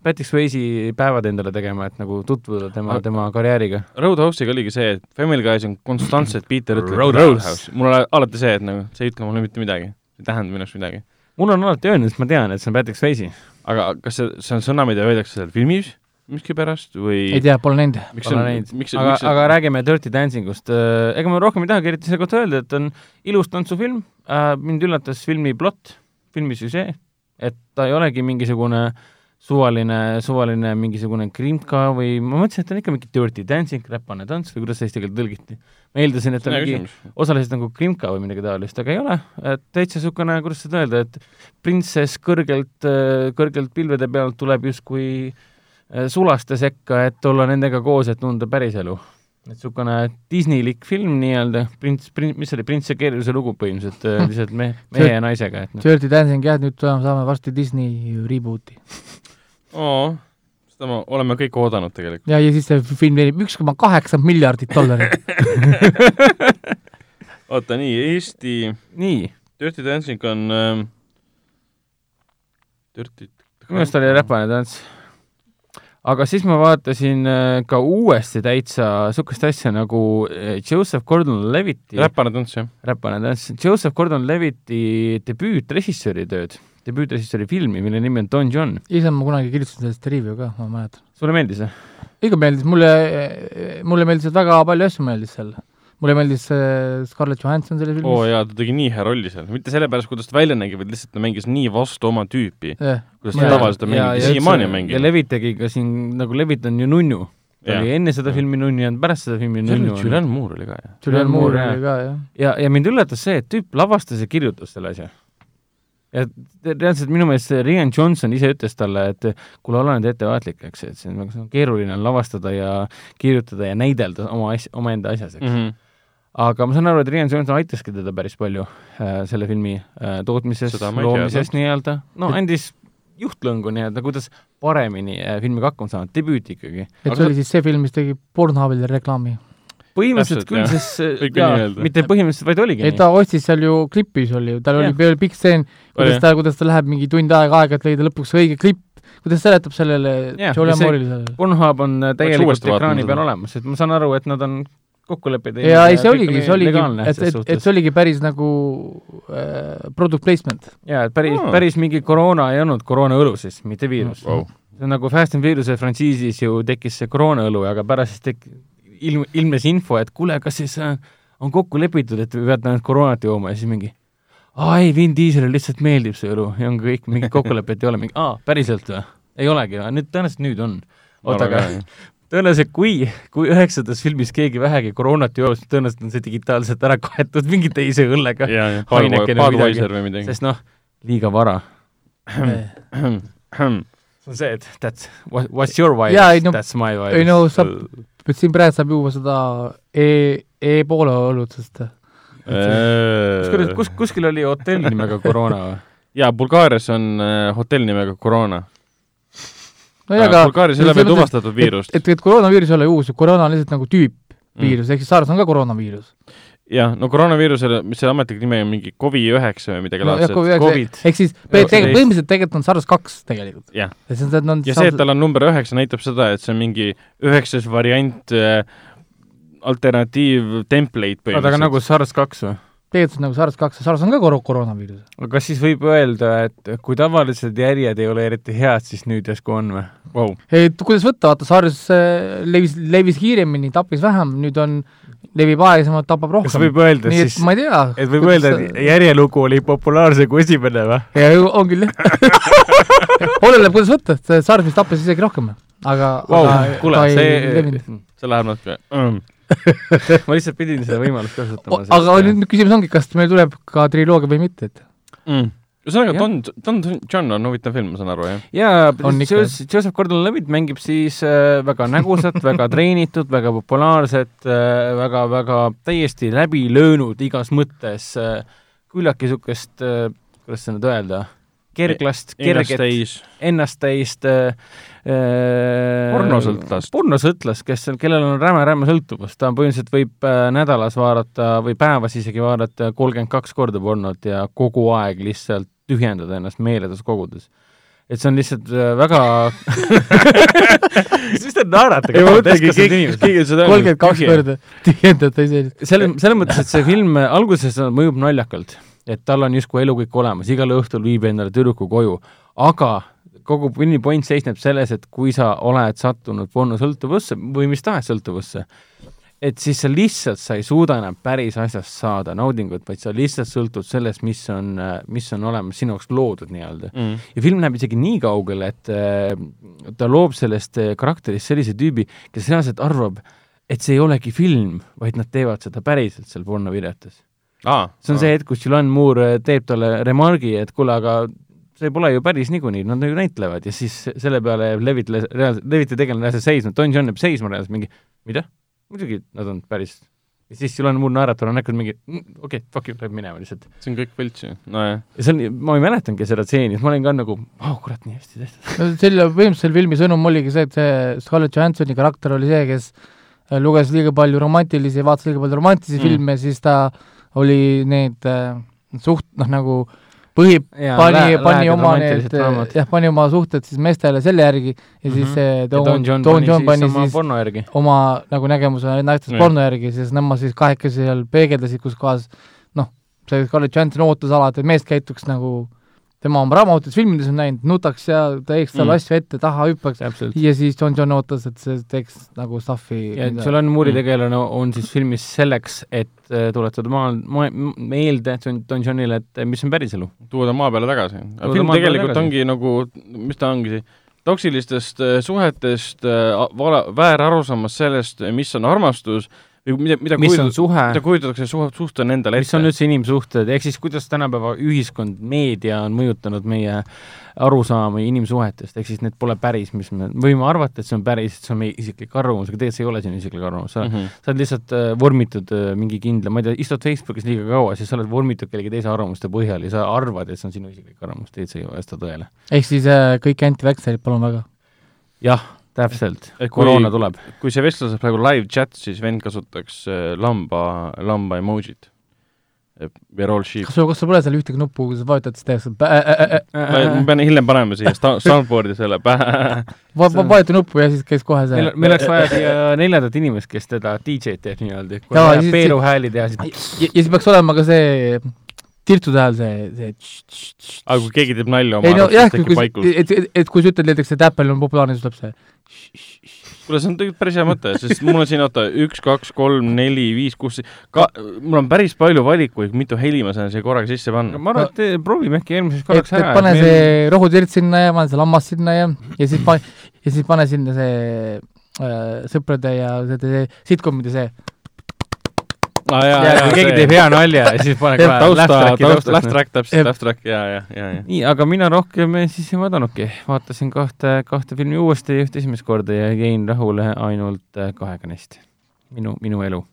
Patrick Swayze'i päevad endale tegema, et nagu tutvuda tema, tema karjääriga. Roadhouse'iga oligi see, et Family Guy's on konstantselt Peter ütleb Roadhouse. mul on alati see, et nagu see ei ütle mulle mitte midagi, ei tähenda minu arust midagi. mulle on alati öelnud, sest ma tean, et see on Patrick Swayze. aga kas see, see on sõna, mida öeldakse seal filmis miskipärast või ei tea, pole näinud. Pole näinud. aga, aga räägime Dirty Dancingust. Äh, ega ma rohkem ei tahagi eriti selle kohta öelda, et on ilus tantsufilm, äh, mind üllatas filmi plott, filmi süžee, et ta ei olegi mingisugune suvaline, suvaline mingisugune krimka või ma mõtlesin, et ta on ikka mingi dirty dancing, räpane tants või kuidas see eesti keelde tõlgiti. ma eeldasin, et ta mingi osaliselt nagu krimka või midagi taolist, aga ei ole, et täitsa niisugune, kuidas seda öelda, et printsess kõrgelt, kõrgelt pilvede pealt tuleb justkui Äh, sulaste sekka, et olla nendega koos, et tunda päriselu. et niisugune Disneylik film nii-öelda, prints, prints, mis see oli, Prints ja keerulise lugu põhimõtteliselt äh, lihtsalt me, [LAUGHS] mehe ja naisega, et noh. Dirty Dancing jah, nüüd saame varsti Disney reboot'i. oo, seda me oleme kõik oodanud tegelikult. ja, ja siis see film teenib üks koma kaheksa miljardit dollarit [LAUGHS] oota, nii, Eesti nii, Dirty Dancing on ähm, Dirty minu meelest oli räpane tants aga siis ma vaatasin äh, ka uuesti täitsa niisugust asja nagu äh, Joseph Gordon-Levitti räpane tants, jah. räpane tants, Joseph Gordon-Levitti debüütrežissööri tööd, debüütrežissööri filmi, mille nimi on Don John. ise ma kunagi kirjutasin sellest review ka, ma mäletan. sulle meeldis või? ikka meeldis, mulle, mulle meeldis väga palju asju meeldis seal mulle meeldis Scarlett Johansson selles filmis. oo oh, jaa, ta tegi nii hea rolli seal, mitte sellepärast, kuidas ta välja nägi, vaid lihtsalt ta mängis nii vastu oma tüüpi yeah.. kuidas ta tavaliselt on mänginud ja siiamaani on mänginud. ja Levit tegi ka siin, nagu Levit on ju nunnu. ta oli enne seda filmi nunnu ja pärast seda filmi nunnu. Julianne Moore oli ka, jah. Julianne Moore oli ka, jah. ja, ja mind üllatas see, et tüüp lavastas ja kirjutas selle asja ja reaalselt minu meelest see Rian Johnson ise ütles talle, et kuule, ole nüüd ettevaatlik, eks, et see on väga keeruline on lavastada ja kirjutada ja näidelda oma asja, omaenda asjas, eks mm. -hmm aga ma saan aru, et Rian Johnson aitaski teda päris palju äh, selle filmi äh, tootmises, loomises nii-öelda, no andis juhtlõngu nii-öelda, kuidas paremini äh, filmiga hakkama saada, debüüt ikkagi. et see aga... oli siis see film, mis tegi Pornhubile reklaami? põhimõtteliselt küll, sest jaa, mitte põhimõtteliselt, vaid oligi ei, ta ostis seal ju klipis oli ju, tal oli peal pikk stseen, kuidas ta, kuidas ta läheb mingi tund aega aega, et leida lõpuks õige klipp, kuidas seletab sellele Julian Moore'ile sellele? Pornhub on täielikult ekraani peal olemas, et ma saan aru, et nad on kokkuleppeid ja ei, see oligi, see oligi, et, et, et see oligi päris nagu äh, product placement. jaa, et päris oh., päris mingi koroona ei olnud koroonaõlu siis, mitte viirus wow.. see on nagu Fast and Furious'e frantsiisis ju tekkis see koroonaõlu, aga pärast siis tek-, ilm, ilmnes info, et kuule, kas siis äh, on kokku lepitud, et te peate ainult koroonat jooma ja siis mingi aa ei, Vin Dieselile lihtsalt meeldib see elu ja on kõik, mingit kokkulepet ei ole, mingi aa, päriselt või? ei olegi, nüüd tõenäoliselt nüüd on. oota, aga tõenäoliselt kui, kui üheksandas filmis keegi vähegi koroonat joob, siis tõenäoliselt on see digitaalselt ära kaetud mingi teise õllega. Sest noh, liiga vara [CLEARS THROAT] see on see, et that's, what's your vibe ei, no- that's my vibe. ei no saab, siin praegu saab juua seda e, e-poole õlut, sest kusjuures kus, kuskil oli hotell nimega Koroona või? jaa, Bulgaarias on äh, hotell nimega Koroona. Nojah, aga Bulgaarias ei ole veel tuvastatud viirust. et, et koroonaviirus ei ole uus, koroona on lihtsalt nagu tüüp viirus mm., ehk siis SARS on ka koroonaviirus. jah, no koroonaviirusele, mis selle ametlik nimi on, mingi COVID-9 või midagi no, laadset. Covid. ehk siis tegelikult, põhimõtteliselt tegelikult on SARS kaks tegelikult. ja see on, on ja see, et tal on number üheksa, näitab seda, et see on mingi üheksas variant äh, alternatiiv template oota, aga nagu SARS kaks või? Tegelikult nagu SARS kaks ja SARS on ka kor-, koroonaviirus. aga kas siis võib öelda, et kui tavalised järjed ei ole eriti head, siis nüüd järsku on või wow.? et kuidas võtta, vaata SARS äh, levis, levis kiiremini, tappis vähem, nüüd on, levib aeglasemalt, tapab rohkem. kas võib öelda, et siis, ma ei tea. et võib öelda, et järjelugu oli populaarsem kui esimene või? ja on küll jah [LAUGHS] oleneb, kuidas võtta, see SARS vist tappis isegi rohkem, aga wow, aga kuule, see, see läheb natuke mm. [LAUGHS] ma lihtsalt pidin seda võimalust kasutama. aga nüüd, nüüd küsimus ongi, kas meil tuleb ka triloogia või mitte, et mm.? ühesõnaga, Don, Don John on huvitav film, ma saan aru, jah? jaa, Joseph, Gordon-Levitt mängib siis äh, väga nägusat väga treenitud, väga populaarset äh,, väga, väga täiesti läbi löönud igas mõttes äh,, küllaltki niisugust äh,, kuidas seda nüüd öelda, kerglast, kerget, ennasttäist äh, pornosõltlast. pornosõltlast, kes, kellel on räme-räme sõltuvus, ta põhimõtteliselt võib äh, nädalas vaadata või päevas isegi vaadata kolmkümmend kaks korda pornot ja kogu aeg lihtsalt tühjendada ennast meeletus kogudes. et see on lihtsalt äh, väga mis te naerate? kolmkümmend kaks korda tühjendada iseennast. selle, selles mõttes, et see film alguses mõjub naljakalt, et tal on justkui elu kõik olemas, igal õhtul viib endale tüdruku koju, aga kogu filmi point seisneb selles, et kui sa oled sattunud pornosõltuvusse või mis tahes sõltuvusse, et siis sa lihtsalt, sa ei suuda enam päris asjast saada naudingut, vaid sa lihtsalt sõltud sellest, mis on, mis on olemas sinu jaoks loodud nii-öelda mm.. ja film läheb isegi nii kaugele, et äh, ta loob sellest äh, karakterist sellise tüübi, kes reaalselt arvab, et see ei olegi film, vaid nad teevad seda päriselt seal pornovideotes ah,. see on ah. see hetk, kus Julan Moore teeb talle remargi, et kuule, aga see pole ju päris niikuinii, nad ju näitlevad ja siis selle peale jääb Levit Leviti tegelane reaalselt seisma, Don John jääb seisma reaalselt mingi, mida? muidugi nad on päris ja siis sul on muud naeratajal on näkku mingi mm, okei okay,, fuck you, läheb minema lihtsalt. see on kõik võlts ju, nojah. ja see on, ma ei mäletanudki seda stseeni, ma olin ka nagu, oh kurat, nii hästi tehtud. no selle, põhimõtteliselt filmi sõnum oligi see, et see Scarlett Johansoni karakter oli see, kes äh, luges liiga palju romantilisi, vaatas liiga palju romantilisi mm. filme, siis ta oli need äh, suht-, noh nagu äh, põhi, pani, pani oma need, jah, pani oma suhted siis meestele selle järgi ja mm -hmm. siis mhm. see Don, Don Don John pani siis, siis porno järgi. oma nagu nägemuse naistest porno järgi, siis nemad siis kahekesi seal peegeldasid, kus kohas noh, see Scarlett Johansson ootas alati, et mees käituks nagu äh, tema oma raamatutes, filmides on näinud, nutaks ja teeks talle mm. asju ette, taha hüppaks ja siis John John ootas, et see teeks nagu stuff'i. ja Jolan Moore'i mm. tegelane on siis filmis selleks, et äh, tuletada maal, meelde John, Johnile, et äh, mis on päriselu. tuua ta maa peale tagasi. film tegelikult tagasi. ongi nagu, mis ta ongi, toksilistest äh, suhetest, vala, väärarusaamast sellest, mis on armastus mida, mida mis kujutat, on suhe? mida kujutatakse suhe, suhtena endale ette? mis on üldse inimsuhted, ehk siis kuidas tänapäeva ühiskond, meedia on mõjutanud meie arusaama inimsuhetest, ehk siis need pole päris, mis me võime arvata, et see on päris, et see on meie isiklik arvamus, aga tegelikult see ei ole sinu isiklik arvamus, sa mm, -hmm. sa oled lihtsalt äh, vormitud äh, mingi kindla, ma ei tea, istud Facebookis liiga kaua, siis sa oled vormitud kellegi teise arvamuste põhjal ja sa arvad, et see on sinu isiklik arvamus, tegelikult see ei vasta tõele. ehk siis äh, kõik anti-vaxxerid, palun väga? jah täpselt, koroona tuleb. kui see vestlus on praegu live chat, siis vend kasutaks äh, lamba, lamba emojit. We are all sheep. kas sul, kas sul pole seal ühtegi nuppu, kui sa vajutad, siis tehakse ma pean hiljem panema siia [LAUGHS] soundboard'i selle Va-, vajuta nuppu ja siis käis kohe see meil, meil oleks vaja siia neljandat inimest, kes teda DJ-d teeb nii-öelda, kui on vaja Peeru hääli teha, siis ja, ja siis peaks olema ka see tirtude hääl see, see aga kui keegi teeb nalja oma arust, siis tekib vaikus. et, et, et kui sa ütled näiteks, et Apple on populaarne, siis tuleb see kuule, see on tegelikult päris hea mõte, sest mul on siin, oota, üks, kaks, kolm, neli, viis, kuus, ka-, mul on päris palju valikuid, mitu heli ma saan siia korraga sisse panna. ma arvan, et te- proovime äkki eelmiseks korraks ära. pane see rohutirts sinna ja pane see lammas sinna ja, ja siis pane, ja siis pane sinna see äh, sõprade ja see, see sitcomide see aa jaa, ja jaa, kui keegi teeb hea nalja, siis pane kohe tausta, laugh-track'i taust, laugh taustaks. track täpselt, laugh track, jaa, jaa, jaa, jaa. nii, aga mina rohkem siis ei vaadanudki, vaatasin kahte, kahte filmi uuesti just esimest korda ja jäin rahule ainult äh, kahega neist. minu, minu elu.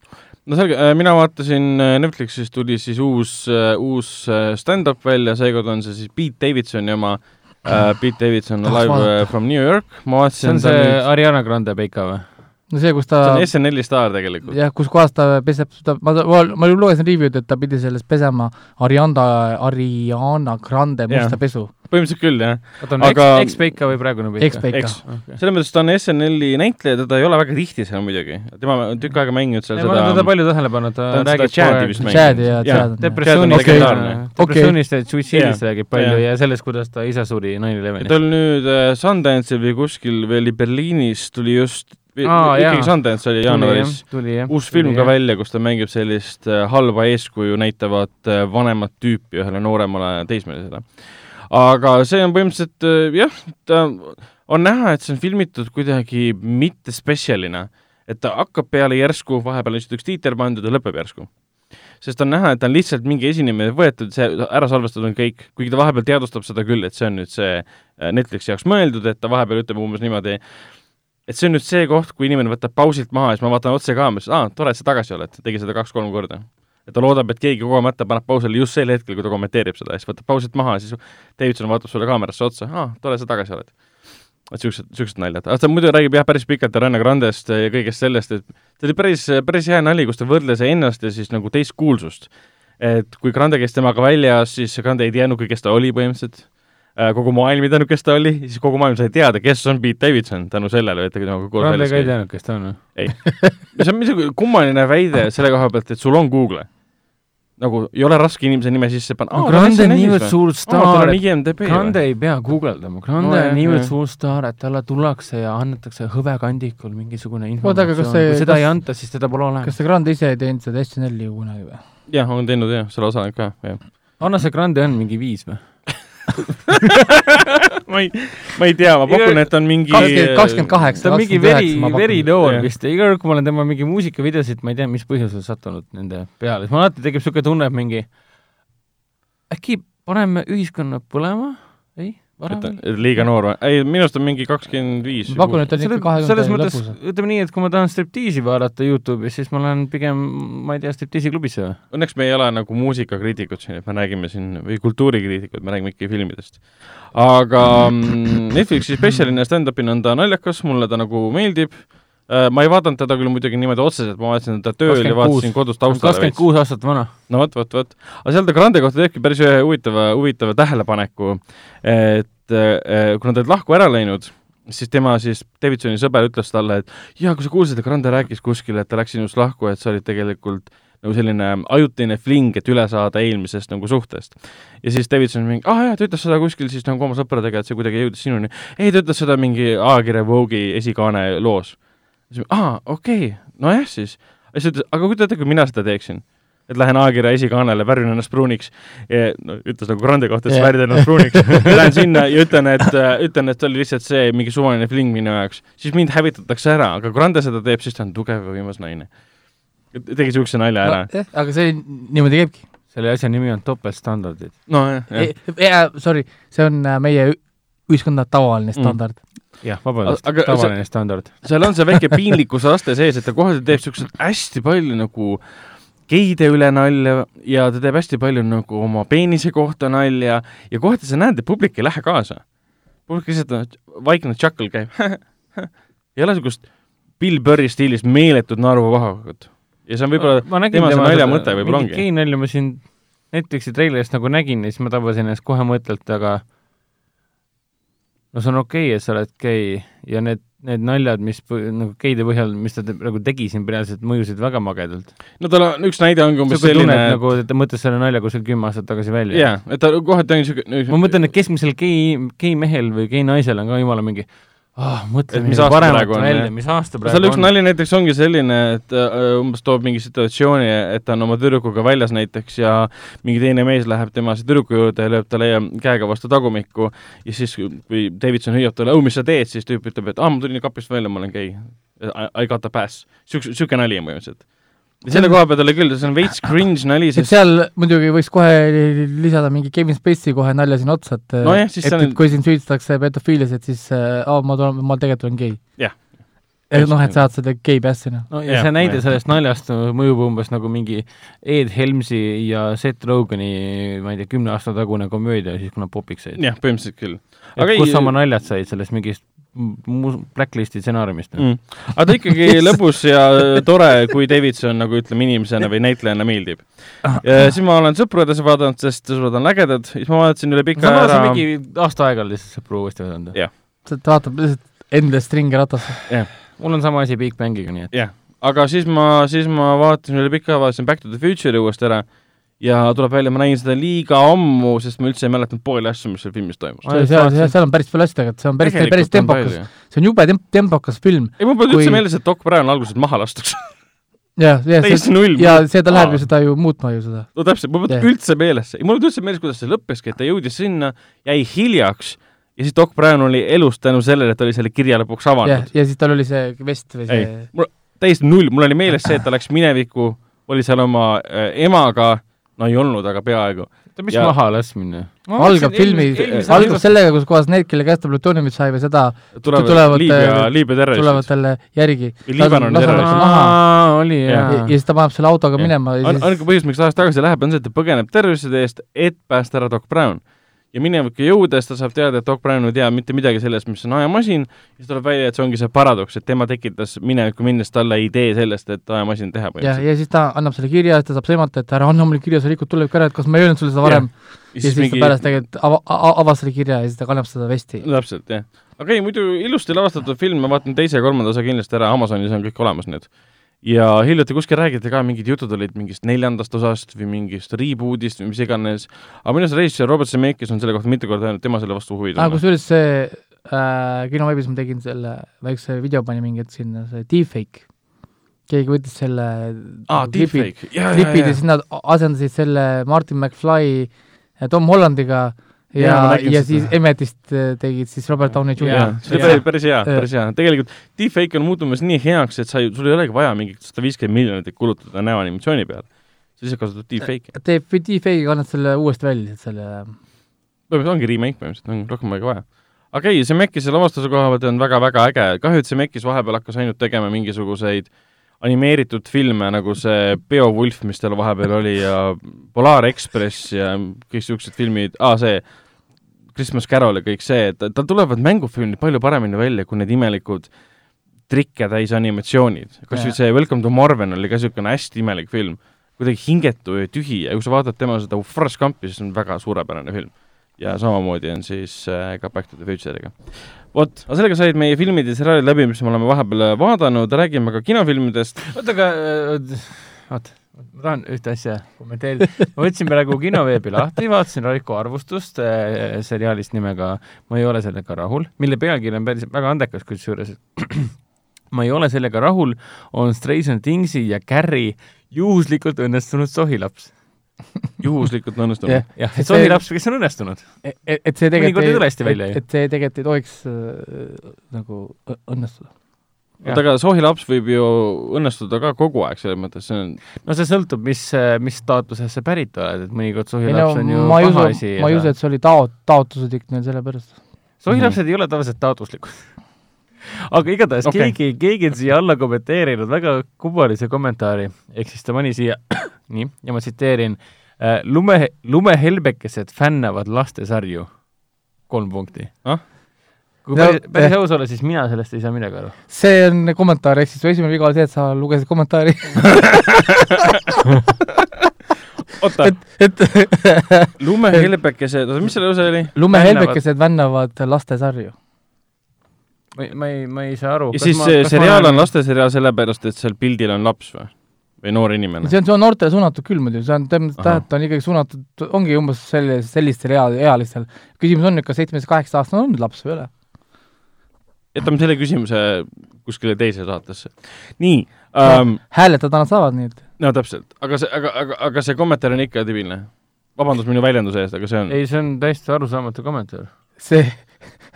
no selge, mina vaatasin äh, Netflixis tuli siis uus, uus äh, stand-up välja, seekord on see siis Pete Davidsoni oma uh,, Pete Davidson Live from New York, ma see on vaatasin see Ariana Grande peika või? No see, kus see ta on SNL-i staar tegelikult. jah, kus kohas ta peseb seda, ma, ma, ma lugesin review'd, et ta pidi selles pesema Arianda, Ariana Grande musta Jah. pesu. põhimõtteliselt küll, jah. oota, on Aga- eks, ekspeika või praegune peika? Ekspeika. eks, selles mõttes ta on SNL-i näitleja, teda ei ole väga tihti seal muidugi. tema on tükk aega mänginud seal ma olen teda seda, palju tähele pannud, ta ta on seda räägib Chad'i vist mänginud. Chad'i ja Jaa. Chad on- depressioonist legendaarne. depressioonist ja suitsiidist Jah. räägib palju Jah. ja sellest, kuidas ta isa suri nine ta elevenist. oli nüüd äh, Sundance'il või kuskil või oli Berliinis tuli just, Aa, ikkagi. Sundance oli jaanuaris. tuli jah. uus film ka. välja, kus ta mängib sellist äh, halba eeskuju näitavat äh, vanemat tüüpi ühele nooremale teismelisele. aga see on põhimõtteliselt äh, jah, ta on näha, et see on filmitud kuidagi mitte spetsialina, et ta hakkab peale järsku, vahepeal on lihtsalt üks tiiter pandud ja lõpeb järsku. sest on näha, et ta on lihtsalt mingi esinemine võetud, see ära salvestatud on kõik, kuigi ta vahepeal teadvustab seda küll, et see on nüüd see äh, Netflixi jaoks mõeldud, et ta vahepeal ütleb umbes niimoodi, et see on nüüd see koht, kui inimene võtab pausilt maha ja siis ma vaatan otse kaamerasse, aa, tore, et sa tagasi oled, tegi seda kaks-kolm korda. et ta loodab, et keegi kogemata paneb pausile just sel hetkel, kui ta kommenteerib seda siis võtab pausilt maha ja siis Davidson vaatab sulle kaamerasse otsa, aa, tore, sa tagasi oled. et siuksed, siuksed naljad, aga ta muidu räägib jah, päris pikalt Ariana Grandest ja kõigest sellest, et see oli päris, päris hea nali, kus ta võrdles ennast ja siis nagu teist kuulsust. et kui Grande käis temaga väljas, siis Grande ei teadnudki, kes ta oli põhimõtteliselt kogu maailm ei teadnud, kes ta oli, siis kogu maailm sai teada, kes on Pete Davidson tänu sellele, et ta temaga koos Grande väljas ka ei käis. teadnud, kes ta on või? see on niisugune kummaline väide selle koha pealt, et sul on Google. nagu ei ole raske inimese nime sisse panna. Grande on niivõrd suur staar et Grande ei pea guugeldama, Grande No on niivõrd suur staar, et talle tullakse ja annetakse hõbekandikul mingisugune informatsioon, kui seda kas- ei anta, siis teda pole olemas kas. see Grand ise ei teinud seda SNL-i kunagi või? jah, on teinud jah, selle osalenud ka, jah. anna see Grande on mingi viis või? [LAUGHS] ma ei, ma ei tea, ma pakun, et on mingi kakskümmend, kakskümmend kaheksa, ta on mingi veri Jah. vist, iga kord, kui ma olen tema mingi muusikavideosid, ma ei tea, mis põhjusel sattunud nende peale, siis mul alati tekib niisugune tunne, et mingi äkki paneme ühiskonna põlema, ei, liiga noor või? ei, minu arust on mingi kakskümmend viis. ma pakun, et ta on ikka selles, selles kahekümnenda mõttes lõpus., ütleme nii, et kui ma tahan striptiisi vaadata Youtube'is, siis ma lähen pigem, ma ei tea, striptiisi klubisse või? Õnneks me ei ole nagu muusikakriitikud siin, et me räägime siin, või kultuurikriitikud, me räägime ikkagi filmidest. aga mm, Netflixi spetsialina stand-up'ina on ta naljakas, mulle ta nagu meeldib. Ma ei vaadanud teda küll muidugi niimoodi otseselt, ma vaatasin teda tööl ja 26. vaatasin kodus taustale kakskümmend kuus aastat vana. no vot, vot, vot. aga seal ta Grande kohta teebki päris ühe huvitava, huvitava tähelepaneku, et eh, kuna ta oli lahku ära läinud, siis tema siis, Davidsoni sõber ütles talle, et jaa, kui sa kuulsid, et Grande rääkis kuskil, et ta läks sinust lahku, et sa olid tegelikult nagu selline ajutine fling, et üle saada eelmisest nagu suhtest. ja siis Davidson mingi, aa jaa, ta ütles seda kuskil siis nagu oma sõpradega, et see kuidagi jõudis sinuni. ei, ta ütles seda mingi ajakirja Vogue'i esikaane loos. Siis aa, okei okay., nojah siis. siis ta ütles, aga kujuta ette, kui mina seda teeksin et lähen ajakirja esikaanele, värvin ennast pruuniks, no ütles nagu Grande kohta, et Jah. värvid ennast pruuniks, [LAUGHS] lähen sinna ja ütlen, et, ütlen, et oli lihtsalt see mingi suvaline fling minu jaoks, siis mind hävitatakse ära, aga Grande seda teeb, siis ta on tugev ja võimas naine. tegi niisuguse nalja ära. jah, aga see niimoodi käibki. selle asja nimi on topeltstandardid. nojah, jah. jaa, sorry, see on äh, meie ühiskonna tavaline standard mm.. jah, vabandust, tavaline standard. seal on see väike piinlikkuse aste sees, et ta kohati teeb niisuguseid hästi palju nagu geide üle nalja ja ta teeb hästi palju nagu oma peenise kohta nalja ja kohati sa näed, et publik ei lähe kaasa. publik lihtsalt on vaikne tšakkel käib. [LAUGHS] ei ole niisugust Bill Burri stiilis meeletut naeruvahakut. ja see on võib-olla tema see nalja mõte võib-olla mingit ongi. geinalja ma siin Netflixi treilerist nagu nägin ja siis ma tabasin ennast kohe mõttelt, aga no see on okei okay,, et sa oled gei ja need, need naljad, mis nagu geide põhjal, mis ta te- nagu tegi siin reaalselt, mõjusid väga magedalt. no tal on, üks näide ongi umbes selline et nagu ta mõtles selle nalja kuskil kümme aastat tagasi välja. jaa, et ta kohati on niisugune ma mõtlen, et keskmisel gei, gei mehel või gei naisel on ka jumala mingi ah, mõtle, mis aasta praegu on, välja, mis aasta praegu seal üks nali näiteks ongi selline, et äh, umbes toob mingi situatsiooni, et ta on oma tüdrukuga väljas näiteks ja mingi teine mees läheb tema tüdruku juurde ja lööb talle käega vastu tagumikku ja siis, kui Davidson hüüab talle, oh, mis sa teed, siis tüüp ütleb, et aa ah,, ma tulin kapist välja, ma olen gei. I got a pass. Siukse, siuke nali on põhimõtteliselt selle koha pealt oli küll, see on veits cringe nali, sest et seal muidugi võiks kohe lisada mingi Kevin Spacey kohe nalja sinna otsa, et no jah, et, et kui sind süüdistatakse pedofiilias, et siis äh, aa, ma tulen, ma tegelikult olen gei. jah. noh, et saad selle gei pass'ina. no ja, ja see näide ja. sellest naljast mõjub umbes nagu mingi Ed Helmsi ja Seth Rogani, ma ei tea, kümne aasta tagune komöödia, siis kui nad popiks said. jah, põhimõtteliselt küll. et kus sa oma naljad said sellest mingist Blacklisti stsenaariumist mm.. aga ta ikkagi [LAUGHS] lõbus ja tore, kui Davidson nagu ütleme, inimesena või näitlejana meeldib. Ah. ja siis ma olen sõpradesse vaadanud, sest sõbrad on ägedad, siis ma vaatasin üle pika ära mingi aasta aega lihtsalt sõpru uuesti vaadanud? jah. ta vaatab lihtsalt endless ringi ratasse. jah. mul on sama asi Big Bangiga, nii et jah, aga siis ma, siis ma vaatasin üle pika, vaatasin Back to the Future'i uuesti ära ja tuleb välja, ma nägin seda liiga ammu, sest ma üldse ei mäletanud pooli asju, mis seal filmis toimus. seal, seal, seal on päris palju asju tegelikult, see on päris, päris tempokas, see on jube temp-, tempokas film. ei, mul polnud kui... üldse meeles, et Doc Brown alguses maha lastakse jah, jah, [LAUGHS] täiesti null. ja see, ta läheb ju seda ju muutma ju seda. no täpselt, mul polnud üldse meeles, mul polnud üldse meeles, kuidas see lõppeski, et ta jõudis sinna, jäi hiljaks ja siis Doc Brown oli elus tänu sellele, et ta oli selle kirja lõpuks avanud. ja siis tal oli see vest või see ei, mul täiesti null, mul oli meeles see, et ta läks minevikku, oli seal oma äh, emaga no ei olnud, aga peaaegu. mis ja... mahalaskmine? algab filmi, algab sellega, kus kohas need, kelle käest ta plutooniumit sai või seda tulevad, tulevad Liibüa, äh, Liibüa terroristid. tulevad talle järgi. Liibanoni terroristid. oli jaa. ja siis ta paneb selle autoga ja. minema ainuke põhjus, miks ta ajas tagasi läheb, on see, et ta põgeneb terroristide eest, et päästa ära Doc Brown ja minevikku jõudes ta saab teada, et Doc Brown ei tea mitte midagi sellest, mis on ajamasin, siis tuleb välja, et see ongi see paradoks, et tema tekitas minevikku minnes talle idee sellest, et ajamasin teha. ja, ja siis ta annab selle kirja, siis ta saab sõimata, et ära anna mulle kirja, sa rikud tulevikku ära, et kas ma ei öelnud sulle seda varem. ja siis, siis mingi... ta pärast tegelikult ava-, avas selle kirja ja siis ta kannab seda vesti. täpselt, jah. aga ei, muidu ilusti lavastatud film, ma vaatan teise ja kolmanda osa kindlasti ära, Amazonis on kõik olemas need ja hiljuti kuskil räägiti ka, mingid jutud olid mingist neljandast osast või mingist reboot'ist või mis iganes, aga minu arust režissöör Robert Zemeckis on selle kohta mitu korda öelnud, tema selle vastu huvi tunneb. kusjuures see äh, kinoveebis ma tegin selle väikse video, panin mingi hetk sinna, see deepfake. keegi võttis selle ah, klipid, klipid ja siis nad asendasid selle Martin McFly Tom Hollandiga äh, ja, ja, ja siis Emmetist äh, tegid siis Robert Downey Jr. see oli päris, päris hea, päris hea. tegelikult deepfake on muutumas nii heaks, et sa ei, sul ei olegi vaja mingit sada viiskümmend miljonit kulutada näoanimatsiooni peale. sa lihtsalt kasutad deepfake'i. teeb deepfake'iga, annad selle uuesti välja, selle põhimõtteliselt ongi remake põhimõtteliselt, on rohkem aega vaja. aga ei, see Mekise lavastuse koha pealt on väga-väga äge, kahju, et see Mekis vahepeal hakkas ainult tegema mingisuguseid animeeritud filme, nagu see Beowulf, mis tal vahepeal oli ja Polar Express ja kõik niisugused filmid ah,, see Christmas Carol ja kõik see, et tal tulevad mängufilmid palju paremini välja kui need imelikud trikke täis animatsioonid. kas või see Welcome to Marven oli ka niisugune hästi imelik film, kuidagi hingetu ja tühi ja kui sa vaatad tema seda Forrest Gumpi, siis on väga suurepärane film. Ja samamoodi on siis äh, ka Back to the Future'iga. vot, aga sellega said meie filmid ja seriaalid läbi, mis me oleme vahepeal vaadanud, räägime ka kinofilmidest. oota, aga äh, oota ma tahan ühte asja kommenteerida. ma võtsin praegu kinoveebi lahti, vaatasin Raiko arvustust äh, seriaalist nimega Ma ei ole sellega rahul, mille pealkiri on päris väga andekas kusjuures [CLEARS THROAT] ma ei ole sellega rahul, on Stranger Thingsi ja Carrie juhuslikult õnnestunud sohilaps [LAUGHS] juhuslikult õnnestunud yeah.? jah, et sohilaps, kes on õnnestunud. E-, et, et see tegelikult ei, et, et see tegelikult ei tohiks äh, nagu õnnestuda oota, aga sohilaps võib ju õnnestuda ka kogu aeg, selles mõttes see on no see sõltub, mis, mis staatusest sa pärit oled, et mõnikord sohilaps no, on ju paha asi. ma ei usu, et see oli taot-, taotluslik neil sellepärast. sohilapsed mm -hmm. ei ole tavaliselt taotluslikud [LAUGHS] aga igatahes okay. keegi, keegi on siia alla kommenteerinud väga kummalise kommentaari, ehk siis ta pani siia nii, ja ma tsiteerin äh,, lume, lumehelbekesed fännavad lastesarju, kolm punkti ah?. kui no, päris, päris aus olla, siis mina sellest ei saa midagi aru. see on kommentaar, ehk siis su esimene viga oli see, et sa lugesid kommentaari [LAUGHS] oota, et, et [LAUGHS] lumehelbekesed, oota, mis selle osa oli? lumehelbekesed vännavad lastesarju ma ei, ma ei, ma ei saa aru. ja siis see seriaal on lasteseriaal sellepärast, et seal pildil on laps või? Või noor inimene? see on, see on noortele suunatud küll muidu, see on, tähendab, ta on ikkagi suunatud, ongi umbes selle, sellistel ea-, ealistel. küsimus on nüüd, kas seitsmeteist, kaheksa aastane on laps või ei ole? jätame selle küsimuse kuskile teise saatesse. nii um, no,. hääletada nad saavad, nii et. no täpselt, aga see, aga, aga, aga see kommentaar on ikka debiilne. vabandust minu väljenduse eest, aga see on ei, see on täiesti arusaamatu kommentaar. see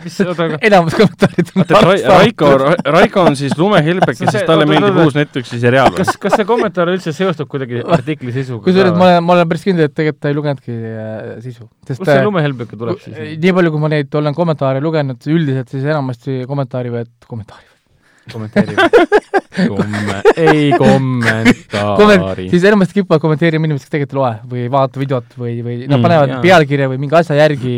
mis oota, aga enamus kommentaarid on Ra Raiko, Raiko on siis lumehelbek ja siis talle meeldib uus Netflixi seriaal kas, kas see kommentaar üldse seostub kuidagi artikli sisuga? kusjuures ma olen, ma olen päris kindel, et tegelikult ta ei lugenudki äh, sisu. kust see lumehelbeka tuleb siis? nii palju, kui ma neid olen kommentaare lugenud, üldiselt siis enamasti kommentaarivad, kommentaarivad kommenteerivad [LAUGHS] Komme-, ei kommentaari Komment,. siis enamasti kipuvad kommenteerima inimesed, kes tegelikult ei loe või ei vaata videot või, või nad mm, panevad jaa. pealkirja või mingi asja järgi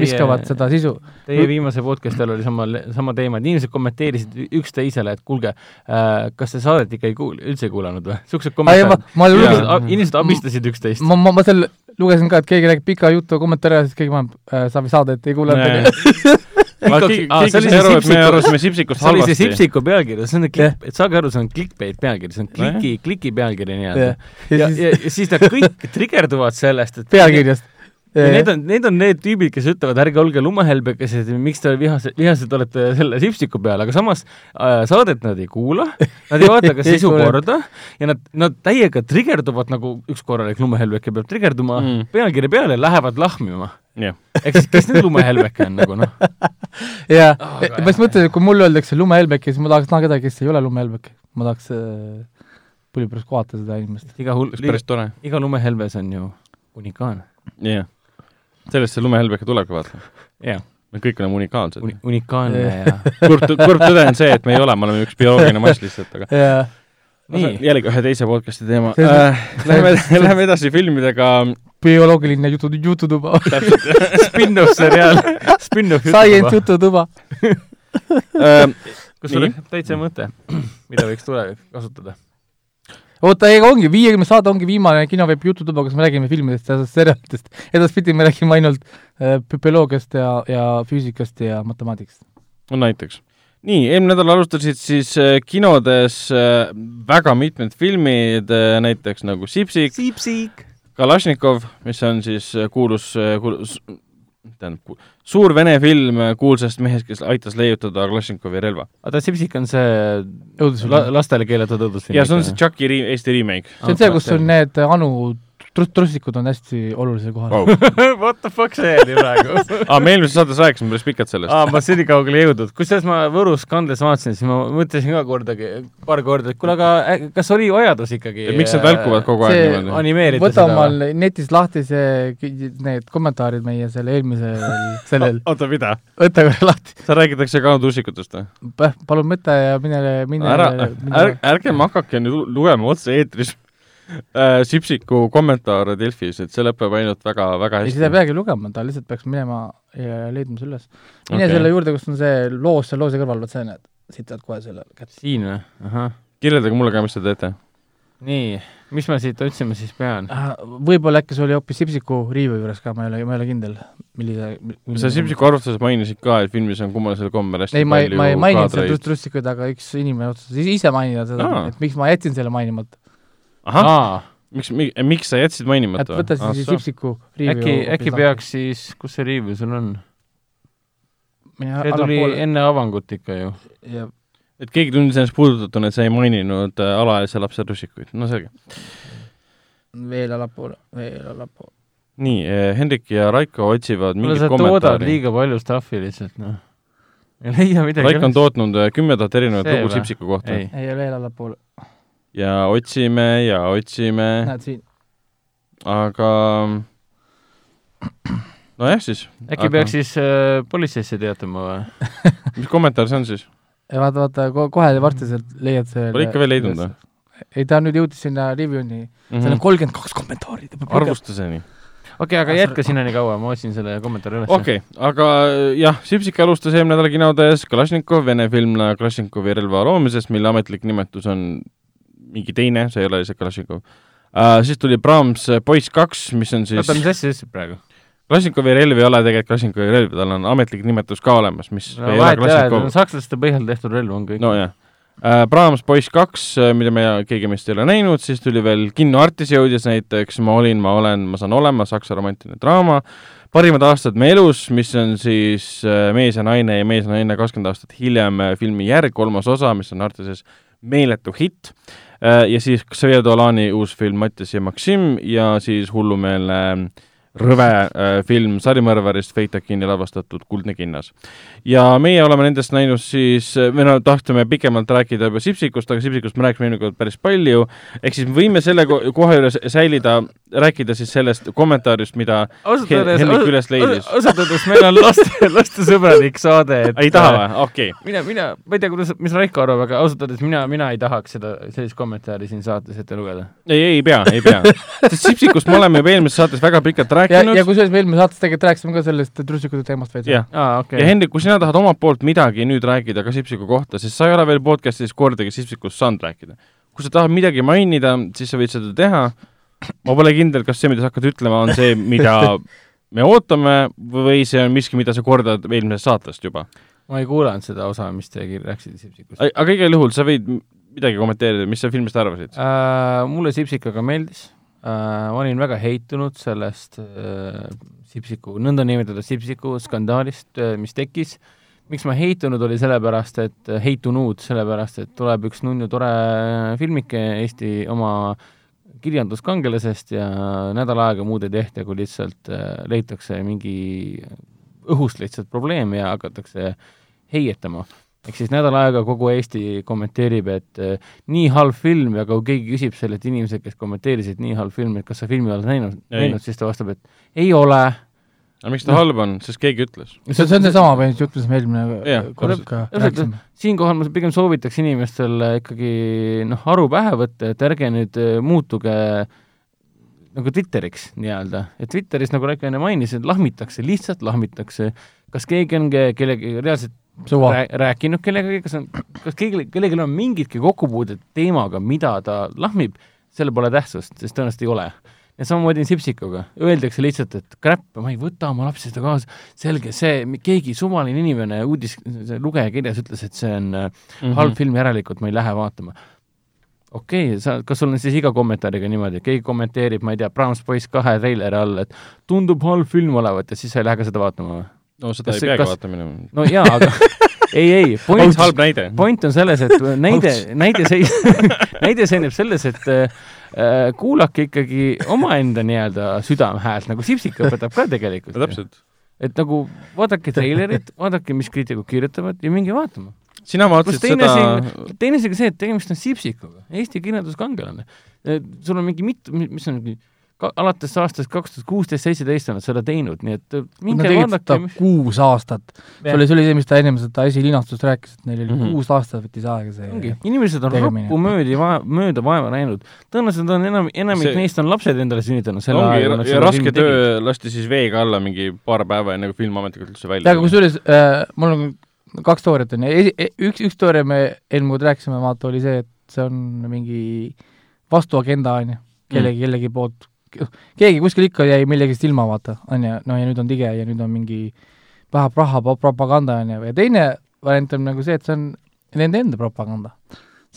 viskavad seda sisu. Teie viimase podcast'i ajal oli sama, sama teema, et inimesed kommenteerisid üksteisele, et kuulge äh,, kas te saadet ikka ei kuul-, üldse ei kuulanud või? niisugused kommentaarid. inimesed abistasid üksteist. ma, ma, ma seal lugesin ka, et keegi räägib pika jutu kommentaari ja siis keegi paneb äh,, Savi saadet ei kuulanud [LAUGHS] keegi sai aru, et me arvasime Sipsikust halvasti. see oli see Sipsiku pealkiri, see on klikk, et saage aru, see on clickbait pealkiri, see on kliki, kliki pealkiri nii-öelda. ja, ja, ja, ja siis nad kõik trigerduvad sellest, et pealkirjast ja need on, need on need tüübid, kes ütlevad, ärge olge lumehelbekesed, miks te vihased, vihased olete selle sipstiku peal, aga samas äh, saadet nad ei kuula, nad ei vaata ka [LAUGHS] sisu korda ja nad, nad täiega trigerduvad, nagu üks korralik lumehelbeke peab trigerduma mm. pealkirja peale, lähevad lahmima yeah.. ehk siis, kes nüüd lumehelbeke on nagu noh. [LAUGHS] jaa oh,, ma just mõtlesin, et kui mulle öeldakse lumehelbeke, siis ma tahaks näha kedagi, kes ei ole lumehelbeke. ma tahaks äh, pulli pärast kohata seda inimest. iga hull, iga lumehelbes on ju unikaalne. jah yeah sellest see lumehelbeke tulebki, vaata. jah. me kõik oleme unikaalsed Uni. unikaalne ja [LAUGHS] kurb, kurb tõde on see, et me ei ole, me oleme üks bioloogiline mass lihtsalt, aga yeah. nii, jällegi ühe teise podcast'i teema äh,. [LAUGHS] Lähme, lähme edasi filmidega. bioloogiline jutu, jututuba [LAUGHS] Spin-off seriaal, spin-off jututuba. Science jututuba äh, kus sul täitsa mõte, [CLEARS THROAT] mida võiks tulevikus kasutada? Oota, ega ongi, viiekümnes saade ongi viimane kinoveeb jututuba, kus me räägime filmidest ja seriaalidest. edaspidi me räägime ainult äh, bioloogiast ja, ja füüsikast ja matemaatikast. no näiteks. nii, eelmine nädal alustasid siis äh, kinodes äh, väga mitmed filmid äh,, näiteks nagu Sipsik, Sipsik., Kalašnikov, mis on siis äh, kuulus, äh, kuulus tähendab, suur vene film kuulsast mehest, kes aitas leiutada Kalašnikovi relva. oota, Sipsik on see la lastele keelatud õudusfilm? jaa, see on see Chucky ri-, Eesti remake. see on see, kus on need Anu trus-, trussikud on hästi olulisel kohal wow. [LAUGHS] What the fuck see oli praegu [LAUGHS] aa, me eelmises saates rääkisime päris pikalt sellest. aa, ma nii kaugele ei jõudnud. kusjuures ma Võrus Kandles vaatasin, siis ma mõtlesin ka kordagi, paar korda, et kuule, aga kas oli vajadus ikkagi miks nad välkuvad kogu aeg niimoodi? animeerida võta omal netist lahti see, need kommentaarid meie selle eelmisel [LAUGHS] sellel oota, mida? võta korra lahti. seal räägitakse ka tussikutest või? palun mõtle ja mine, mine ära, ärge, ärgem hakake nüüd lugema otse eetris äh, Sipsiku kommentaare Delfis, et see lõpeb ainult väga, väga hästi. ei, seda ei peagi lugema, ta lihtsalt peaks minema ja leidma selle üles. mine okay. selle juurde, kus on see loos, seal loosi kõrval, vot see näed, siit saad kohe selle kätte. siin või? ahah. kirjeldage mulle ka, mis te teete. nii, mis ma siit otsima siis pean? Ah, võib-olla äkki see oli hoopis Sipsiku riivi juures ka, ma ei ole, ma ei ole kindel, millise, millise sa Sipsiku arvustuses mainisid ka, et filmis on kummalisel kombel hästi ei, ma ei, ma ei maininud seal trussikuid, aga üks inimene otsustas ise mainida seda, et miks ma jätsin selle mainimata ahah, miks, miks sa jätsid mainimata? et võta siis ah, Sipsiku riivi äkki, äkki peaks siis, kus see riiv sul on? see tuli poole. enne avangut ikka ju. et keegi tundis ennast puudutatuna, et sa ei maininud äh, alaealise lapse russikuid, no selge. veel allapoole, veel allapoole. nii eh,, Hendrik ja Raiko otsivad mingit kommentaari. sa toodad liiga palju stuff'i lihtsalt, noh. ei leia midagi. Raiko on tootnud äh, kümme tuhat erinevat lugu Sipsiku kohta. ei, ei, veel allapoole ja otsime ja otsime. näed siin. aga [CLEARS THROAT] nojah, siis. äkki aga... peaks siis äh, politseisse teatama või [LAUGHS] mis kommentaar see on siis? vaata, vaata, kohe varsti sealt leiad selle Pole ikka veel leidnud või? ei, ta nüüd jõudis sinna review'ni mm, -hmm. seal on kolmkümmend kaks kommentaari. arvustuseni okei okay,, aga jätka sinnani kaua, ma otsin selle kommentaari üles. okei okay,, aga jah, Sipsik alustas eelmine nädal kinodes Kalašnikov, Vene film Kalašnikovi relva loomisest, mille ametlik nimetus on mingi teine, see ei ole see Kalašnikov uh,. siis tuli Brahms äh, Poiss kaks, mis on siis oota, mis asja sa ütlesid praegu? Kalašnikovi relv ei ole tegelikult Kalašnikovi relv, tal on ametlik nimetus ka olemas, mis no, ei ole Kalašnikov. sakslaste põhjal tehtud relv on kõik. nojah äh, Brahms poiss kaks, mida me keegi meist ei ole näinud, siis tuli veel Kinno Artis jõudis näiteks Ma olin, ma olen, ma saan olema, saksa romantiline draama, parimad aastad me elus, mis on siis Mees ja naine ja Mees ja naine kakskümmend aastat hiljem filmi järg, kolmas osa, mis on Artises meeletu hitt, ja siis Xavier Dolani uus film Mattias ja Maksim ja siis hullumeelne äh, rõve äh, film sarimõrvarist Feitakini lavastatud Kuldne kinnas. Ja meie oleme nendest näinud siis, me no tahtsime pikemalt rääkida juba Sipsikust, aga Sipsikust me rääkisime eelmine kord päris palju, ehk siis me võime selle koha juures säilida, rääkida siis sellest kommentaarist, mida Henrik üles leidis. ausalt öeldes meil on laste, lastesõbralik saade, et ei taha või? okei okay.. mina, mina, ma ei tea, kuidas, mis Raiko arvab, aga ausalt öeldes mina, mina ei tahaks seda, sellist kommentaari siin saates ette lugeda. ei, ei pea, ei pea. sest Sipsikust me oleme juba eelmises saates väga pikalt rääkinud, ja, ja kusjuures me eelmises saates tegelikult rääkisime ka sellest trussikute teemast veits. jah ah,, ja Hendrik, kui sina tahad omalt poolt midagi nüüd rääkida ka Sipsiku kohta, sest sa ei ole veel podcast'is kordagi Sipsikust saanud rääkida. kui sa tahad midagi mainida, siis sa võid seda teha. ma pole kindel, kas see, mida sa hakkad ütlema, on see, mida [LAUGHS] me ootame või see on miski, mida sa kordad eelmisest saatest juba? ma ei kuulanud seda osa, mis te rääkisite Sipsikust. aga igal juhul sa võid midagi kommenteerida, mis sa filmist arvasid uh,? Mulle Sipsik aga meeldis äh, ma olin väga heitunud sellest äh, Sipsiku, nõndanimetatud Sipsiku skandaalist äh,, mis tekkis. miks ma heitunud, oli sellepärast, et äh, heitunud, sellepärast et tuleb üks nunnu tore filmike Eesti oma kirjanduskangelasest ja nädal aega muud ei tehta, kui lihtsalt äh, leitakse mingi õhust lihtsalt probleem ja hakatakse heietama ehk siis nädal aega kogu Eesti kommenteerib, et äh, nii halb film ja kui keegi küsib sellelt inimeselt, kes kommenteerisid nii halb film, et kas sa filmi oled näinud, näinud, siis ta vastab, et ei ole. aga miks ta no. halb on, sest keegi ütles? see, on seesama põhimõtteliselt jutt, mis me eelmine kord ka rääkisime. siinkohal ma pigem soovitaks inimestel ikkagi noh, aru pähe võtta, et ärge nüüd äh, muutuge nagu Twitteriks nii-öelda, et Twitteris, nagu Raiko enne mainis, et lahmitakse, lihtsalt lahmitakse. kas keegi on kellegi reaalselt Rää, rääkinud kellegagi, kas on, kas keegi, kellelgi on mingitki kokkupuudet teemaga, mida ta lahmib, sellel pole tähtsust, sest tõenäoliselt ei ole. ja samamoodi on Sipsikuga, öeldakse lihtsalt, et crap, ma ei võta oma lapsi seda kaasa, selge, see, keegi suvaline inimene uudis, see lugeja kirjas ütles, et see on mm -hmm. halb film, järelikult ma ei lähe vaatama. okei okay,, sa, kas sul on siis iga kommentaariga niimoodi, keegi kommenteerib, ma ei tea, Browns Boys kahe treileri all, et tundub halb film olevat ja siis sa ei lähe ka seda vaatama või? No seda kas, ei peagi kas... vaatama minema. no jaa, aga [LAUGHS] ei, ei, point, halb näide. point on selles, et näide, [LAUGHS] näide seis-, [LAUGHS] näide seisneb selles, et äh, kuulake ikkagi omaenda nii-öelda südamehäält, nagu Sipsik õpetab ka tegelikult. no täpselt. et nagu vaadake treilerit, vaadake, mis kriitikud kirjutavad ja minge vaatama sina vaatasid seda teine asi ka see, et tegemist on Sipsikuga, Eesti kirjanduskangelane. sul on mingi mitu, mis on ka, alates aastast kaks tuhat kuusteist, seitseteist on nad seda teinud, nii et minge vaadake mis... kuus aastat. see oli, see oli see, mis ta ennem seda esilinastust rääkis, et neil oli mm -hmm. kuus aastat võttis aega see ongi, inimesed on rappu mööda vaeva, mööda vaeva näinud. tõenäoliselt on enam, enamik see... neist on lapsed endale sünnitanud selle ongi, aja, ja raske töö tegid. lasti siis veega alla mingi paar päeva enne, kui film ametlikult üldse välja aga kusjuures äh, mul on kaks teooriat on ju, e-, üks, üks teooria me eelmine kord rääkisime, vaata, oli see, et see on mingi vastuagenda, on ju, kellegi mm., kellegi poolt keegi kuskil ikka jäi millegist ilma, vaata, on ju, no ja nüüd on tige ja nüüd on mingi raha, raha propaganda, on ju, ja teine variant on nagu see, et see on nende enda propaganda.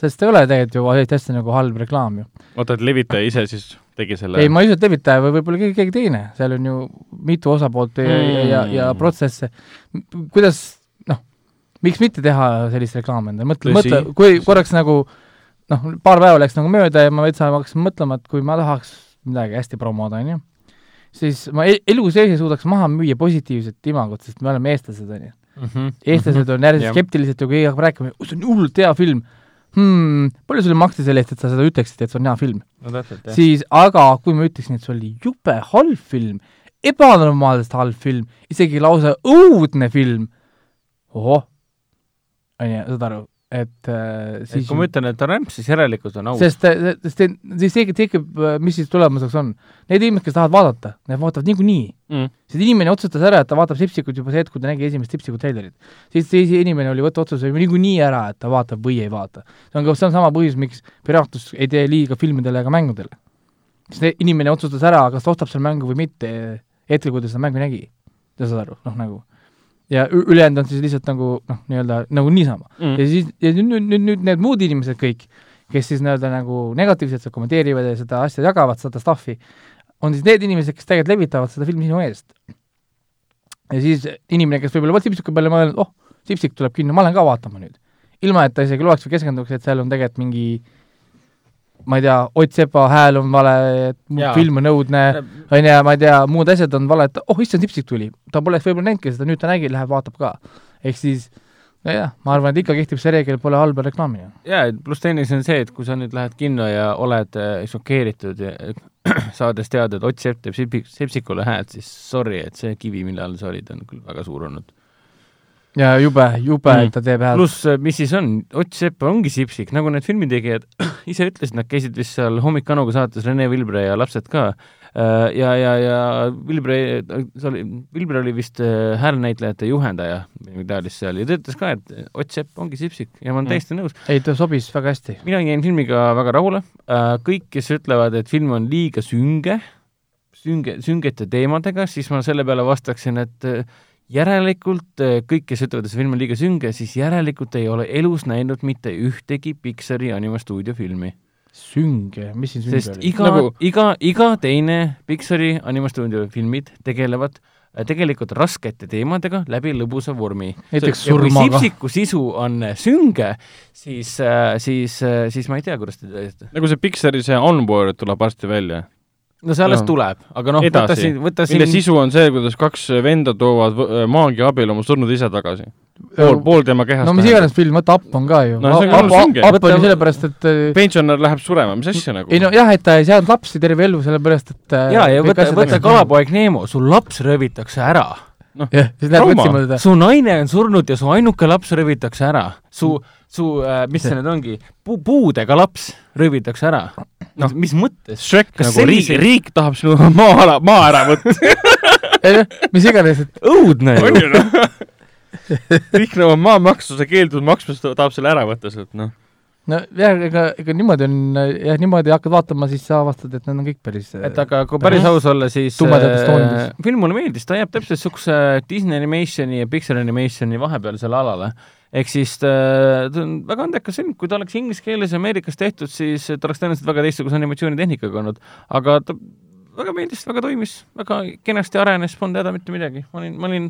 sest ei ole tegelikult ju sellist asja nagu halb reklaam ju. oota, et levitaja ise siis tegi selle ei, ma ei usu, et levitaja või võib-olla keegi, keegi teine, seal on ju mitu osapoolt ja mm., ja, ja, ja protsesse, kuidas noh, miks mitte teha sellist reklaami endale, mõtle, mõtle, kui korraks nagu noh, paar päeva läks nagu mööda ja ma veitsa hakkasin mõtlema, et kui ma tahaks midagi hästi promoda, on ju, siis ma e-, elu sees ei suudaks maha müüa positiivset imagot, sest me oleme eestlased, on ju. Mhm, eestlased mhm. on järjest skeptilised ja kui keegi hakkab rääkima, see on hullult hea film hmm,, palju sulle maksti selle eest, et sa seda ütleksid, et see on hea film no,? siis, aga kui ma ütleksin, et see oli jube halb film, ebanormaalselt halb film, isegi lausa õudne film, ohoh, on ju, saad aru, et äh, siis et kui ma ütlen, et ta on rämps, siis järelikult on aus. sest, sest siis tekib, tekib, mis siis tulemuseks on? Need inimesed, kes tahavad vaadata, need vaatavad niikuinii mm.. sest inimene otsustas ära, et ta vaatab Sipsikut juba see hetk, kui ta nägi esimest Sipsiku treilerit. siis see inimene oli võtta otsuse niikuinii ära, et ta vaatab või ei vaata. see on ka, see on sama põhjus, miks piraatus ei tee liiga filmidele ega mängudele. sest inimene otsustas ära, kas ta ostab selle mängu või mitte, hetkel, kui ta seda mängu nägi. sa saad aru, noh nagu ja ülejäänud on siis lihtsalt nagu noh, nii-öelda nagu niisama Mm. ja siis, ja nüüd, nüüd, nüüd, need muud inimesed kõik, kes siis nii-öelda nagu negatiivselt seda kommenteerivad ja seda asja jagavad, seda stuff'i, on siis need inimesed, kes tegelikult levitavad seda filmi sinu eest. ja siis inimene, kes võib-olla vot Sipsiku peale mõelnud, oh, Sipsik tuleb kinno, ma lähen ka vaatama nüüd. ilma, et ta isegi loeks või keskenduks, et seal on tegelikult mingi ma ei tea, Ott Sepa hääl on vale, et mu Jaa. film on õudne, on ju, ma ei tea, muud asjad on valed, oh issand, Sipsik tuli. ta poleks võib-olla näinudki seda, nüüd ta nägi, läheb vaatab ka. ehk siis nojah, ma arvan, et ikka kehtib see reegel, pole halba reklaamida. jaa, pluss teine on see, et kui sa nüüd lähed kinno ja oled äh, šokeeritud ja [CLEARS THROAT] saades teada, et Ott Sepp teeb Sepsi- Sepsikule häält, siis sorry, et see kivi, mille all sa olid, on küll väga suur olnud. Ja jube, jube Mm. et ta teeb häält. pluss, mis siis on, Ott Sepp ongi Sipsik, nagu need filmitegijad [CLEARS THROAT] ise ütlesid, nad käisid vist seal Hommik Anuga saates, Rene Vilbre ja lapsed ka, ja, ja, ja Vilbre, see oli, Vilbre oli vist äh, häälnäitlejate juhendaja, midagi taolist seal, ja ta ütles ka, et Ott Sepp ongi Sipsik ja ma olen Mm. täiesti nõus. ei, ta sobis väga hästi. mina jäin filmiga väga rahule, kõik, kes ütlevad, et film on liiga sünge, sünge, süngete teemadega, siis ma selle peale vastaksin, et äh, järelikult äh, kõik, kes ütlevad, et see film on liiga sünge, siis järelikult ei ole elus näinud mitte ühtegi Pixari animastuudio filmi. sünge, mis siin sünge sest oli? iga Nagu- iga, iga teine Pixari animastuudio filmid tegelevad äh, tegelikult raskete teemadega läbi lõbusa vormi. näiteks surmaga. Sipsiku sisu on äh, sünge, siis, siis, siis ma ei tea, kuidas te teete. nagu see Pixari see Onboard tuleb varsti välja. No see alles tuleb, aga noh, võta siin, võta mille siin, sisu on see, kuidas kaks venda toovad võ- maagia abil oma surnud isa tagasi. pool, pool tema kehast no mis iganes film, vaata Up on ka ju. No see on ka Up. Up oli sellepärast, et äh, pensionär läheb surema, mis asja nagu? ei no jah, et ta ei saanud lapsi terve elu, sellepärast et äh, jaa, ja võta, võta kalapoeg Neemo, su laps röövitakse ära. jah, siis läheb Trauma. otsima teda. su naine on surnud ja su ainuke laps röövitakse ära. su, su äh,, mis see nüüd ongi, puu, puudega laps röövitakse ära. Noh. noh, mis mõttes? Kas nagu riik, selliseid- riik tahab sinu [LAUGHS] maa ära, maa ära võtta. noh, mis iganes, et õudne on ju. ju noh. [LAUGHS] riik nõuab maamaksu, sa keeldud maksmast, tahab selle ära võtta sealt, noh. nojah, ega, ega niimoodi on, jah, niimoodi hakkad vaatama, siis sa avastad, et need on kõik päris et aga kui päris aus olla, siis äh, film mulle meeldis, ta jääb täpselt niisuguse Disney Animationi ja Pixar Animationi vahepealsele alale. ehk siis äh, ta on väga andekas film, kui ta oleks inglise keeles Ameerikas tehtud, siis ta oleks tõenäoliselt väga teistsuguse animatsioonitehnikaga olnud, aga ta väga meeldis, väga toimis, väga kenasti arenes, polnud häda mitte midagi, ma olin, ma olin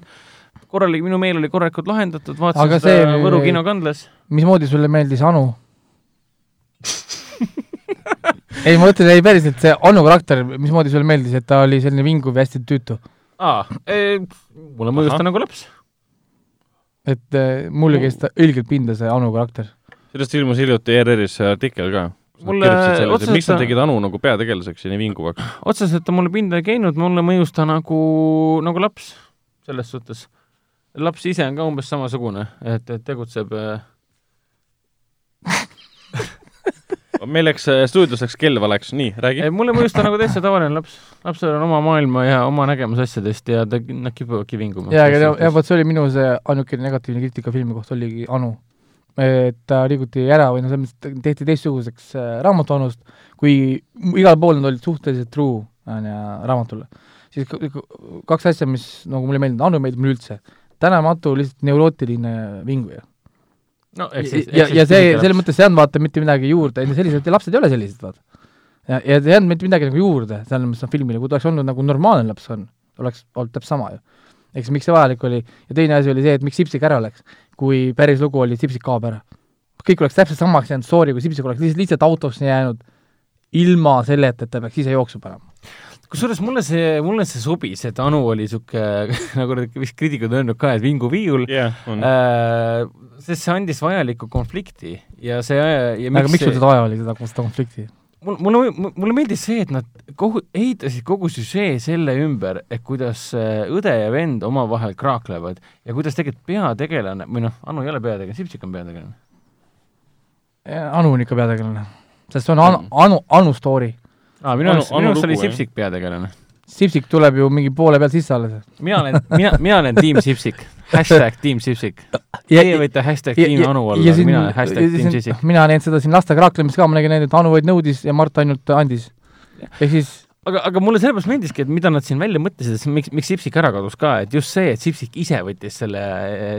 korralik, minu meel oli korralikult lahendatud, vaatasin Aga seda see- Võru kinokandlas. mismoodi sulle meeldis Anu? [LAUGHS] ei, ma mõtlen, ei päriselt, see Anu karakter, mismoodi sulle meeldis, et ta oli selline vinguv ja hästi tüütu? aa, mulle mõjus ta nagu laps. et äh, mulle käis ta õilgelt pinda, see Anu karakter. sellest ilmus hiljuti ERR-is artikkel ka. Mulle otseselt miks nad tegid Anu nagu peategelaseks ja nii vinguvaks? otseselt ta mulle pinda ei käinud, mulle mõjus ta nagu, nagu laps selles suhtes. laps ise on ka umbes samasugune, et, et tegutseb äh, meil läks äh, stuudios läks kell valeks, nii, räägi. Mulle mõjus ta nagu täitsa tavaline laps. lapsel on oma maailma ja oma nägemus asjadest ja ta, nad kipuvadki vinguma. jaa, aga jah, vot see oli minu see ainukene negatiivne kriitika filmi kohta oligi Anu. et ta liiguti ära või noh, selles mõttes tehti teistsuguseks äh, raamatu Anust, kui igal pool nad olid suhteliselt true on ju raamatule. siis kaks asja, mis nagu mulle ei meeldinud, Anu meeldib mulle üldse. tänamatu lihtsalt neurootiline vinguja. No, ja, ja, ja see, selles mõttes see ei andnud vaata mitte midagi juurde, sellised lapsed ei ole sellised, vaata. ja, ja see ei andnud mitte midagi nagu juurde, selles mõttes filmile, kui ta oleks olnud nagu normaalne laps on, oleks olnud täpselt sama ju. eks miks see vajalik oli ja teine asi oli see, et miks Sipsik ära läks, kui päris lugu oli, Sipsik kaob ära. kõik oleks täpselt samaks jäänud story, kui Sipsik oleks lihtsalt, lihtsalt autosse jäänud ilma selleta, et ta peaks ise jooksu panema. Kusjuures mulle see, mulle see sobis, et Anu oli niisugune, [LAUGHS] nagu need vist kriitikud on öelnud ka, et vinguviiul jah, on. äh,, sest see andis vajalikku konflikti ja see ja aga miks sul see- seda vaja oli, seda, konflikti? mul, mulle, mulle meeldis see, et nad kogu, ehitasid kogu süžee selle ümber, et kuidas äh, õde ja vend omavahel kraaklevad ja kuidas tegelikult peategelane või noh, Anu ei ole peategelane, Sipsik on peategelane. Anu on ikka peategelane. sest see on Anu, Anu, Anu story. aa, minu arust, minu arust oli. Sipsik peategelane. Sipsik tuleb ju mingi poole pealt sisse alles. mina olen, mina, mina olen tiim Sipsik, hashtag tiim Sipsik. Teie võite hashtag tiim Anu olla, aga mina olen hashtag tiim Sipsik. mina näinud seda siin lastega raaklemist ka, ma nägin ainult, et Anu vaid nõudis ja Mart ainult andis. ehk siis aga, aga mulle sellepärast meeldiski, et mida nad siin välja mõtlesid, et miks, miks Sipsik ära kadus ka, et just see, et Sipsik ise võttis selle,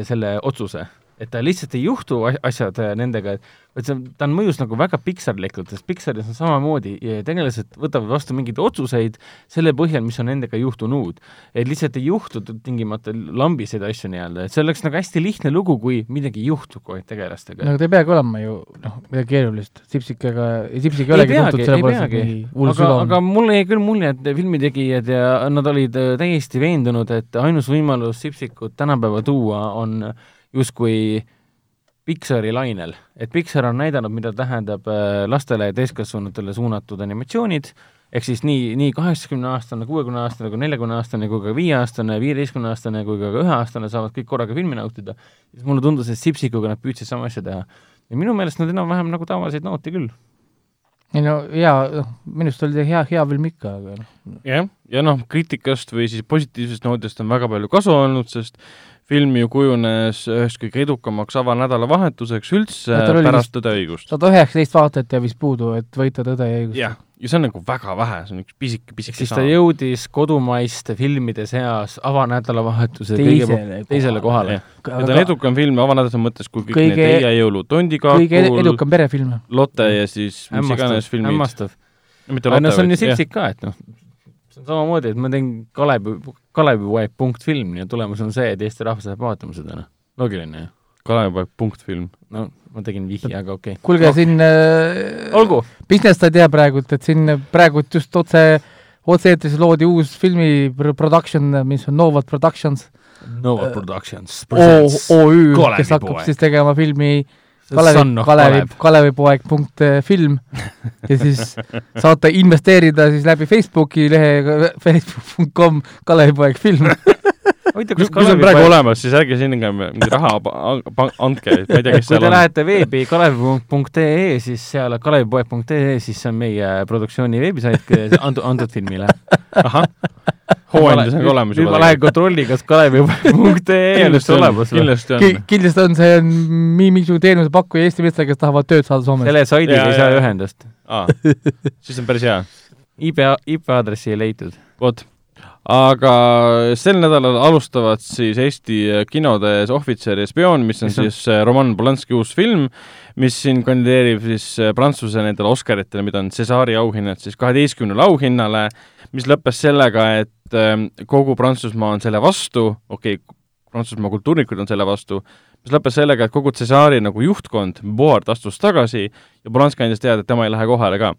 selle otsuse et ta lihtsalt ei juhtu asjad äh, nendega, et see, ta on mõjus nagu väga Pixar-likult, sest Pixaris on samamoodi, tegelased võtavad vastu mingeid otsuseid selle põhjal, mis on nendega juhtunud. et lihtsalt ei juhtu tingimata lambiseid asju nii-öelda, et see oleks nagu hästi lihtne lugu, kui midagi juhtub aeg tegelastega. no aga ta ei peagi olema ju noh, midagi keerulist, Sipsikaga, Sipsik ei olegi tuntud selle poolest, mingi hull süda on. aga mulle jäi küll mulje, et filmitegijad ja nad olid äh, täiesti veendunud, et ainus võimalus Sipsikut tänapäeva tuua on justkui Pixari lainel, et Pixar on näidanud, mida tähendab äh, lastele ja täiskasvanutele suunatud animatsioonid, ehk siis nii, nii kaheksakümne-aastane, kuuekümne-aastane kui neljakümne-aastane kui ka viieaastane, viieteistkümne-aastane kui ka üheaastane saavad kõik korraga filmi nautida. siis mulle tundus, et Sipsikuga nad püüdsid sama asja teha. ja minu meelest nad enam-vähem nagu tavaliseid noote küll ei no hea, noh, minu arust oli ta hea, hea film ikka, aga noh. jah, ja noh, kriitikast või siis positiivsest noodist on väga palju kasu olnud, sest film ju kujunes üheks kõige edukamaks avanädalavahetuseks üldse pärast vist, Tõde ja õigust. sada üheksateist vaatajat jäi vist puudu, et võita Tõde ja õigust. jah, ja see on nagu väga vähe, see on üks pisike, pisike siis ta jõudis kodumaiste filmide seas avanädalavahetuse teisele, teisele kohale. ja ta on edukam film avanädalase mõttes kui kõik kõige, need Teie jõulud, Tondikaakul kõige edukam perefilm. Lotte ja siis mis iganes filmid. hämmastav. no see on ju Sipsik ka, et noh, see on samamoodi, et ma teen Kalevi, Kalevipoeg punktfilm ja tulemus on see, et Eesti rahvas läheb vaatama seda, noh. loogiline ju. Kalevipoeg punktfilm. no ma tegin vihje, aga okei okay.. kuulge no., siin äh, olgu. Business ta ei tea praegult, et siin praegult just otse, otse-eetris loodi uus filmi production, mis on Novat Productions. Nova Productions. OÜ, kes hakkab siis tegema filmi äh, Kalevi, Kalevi, Kalevipoeg punkt eh, film ja siis saate investeerida siis läbi Facebooki lehe facebook.com Kalevipoeg film huvitav, kas kui see on praegu olemas, siis ärge sinna mingi raha andke, ma ei tea, kes seal on. kui te lähete veebi kalev.ee, siis seal kalevipoeg.ee, siis see on meie produktsiooni veebisait antud, antud filmile. ahah hooandis on ka olemas juba. nüüd ma lähen kontrolli, kas kalevi.ee [LAUGHS] on üldse olemas või? kindlasti on. kindlasti on, see on mingisugune teenusepakkuja Eesti meestele, kes tahavad tööd saada Soomes. selle saidiga ei saa ühendust. siis on päris hea. IP, IP aadressi ei leitud. vot aga sel nädalal alustavad siis Eesti kinodes Ohvitser ja spioon, mis on siis on? Roman Polanski uus film, mis siin kandideerib siis Prantsuse nendele Oscaritele, mida on Césari auhinnad siis kaheteistkümnele auhinnale, mis lõppes sellega, et et ähm, kogu Prantsusmaa on selle vastu, okei okay,, Prantsusmaa kultuurikud on selle vastu, mis lõppes sellega, et kogu Cesari nagu juhtkond, Board astus tagasi ja Polanski andis teada, et tema ei lähe kohale ka.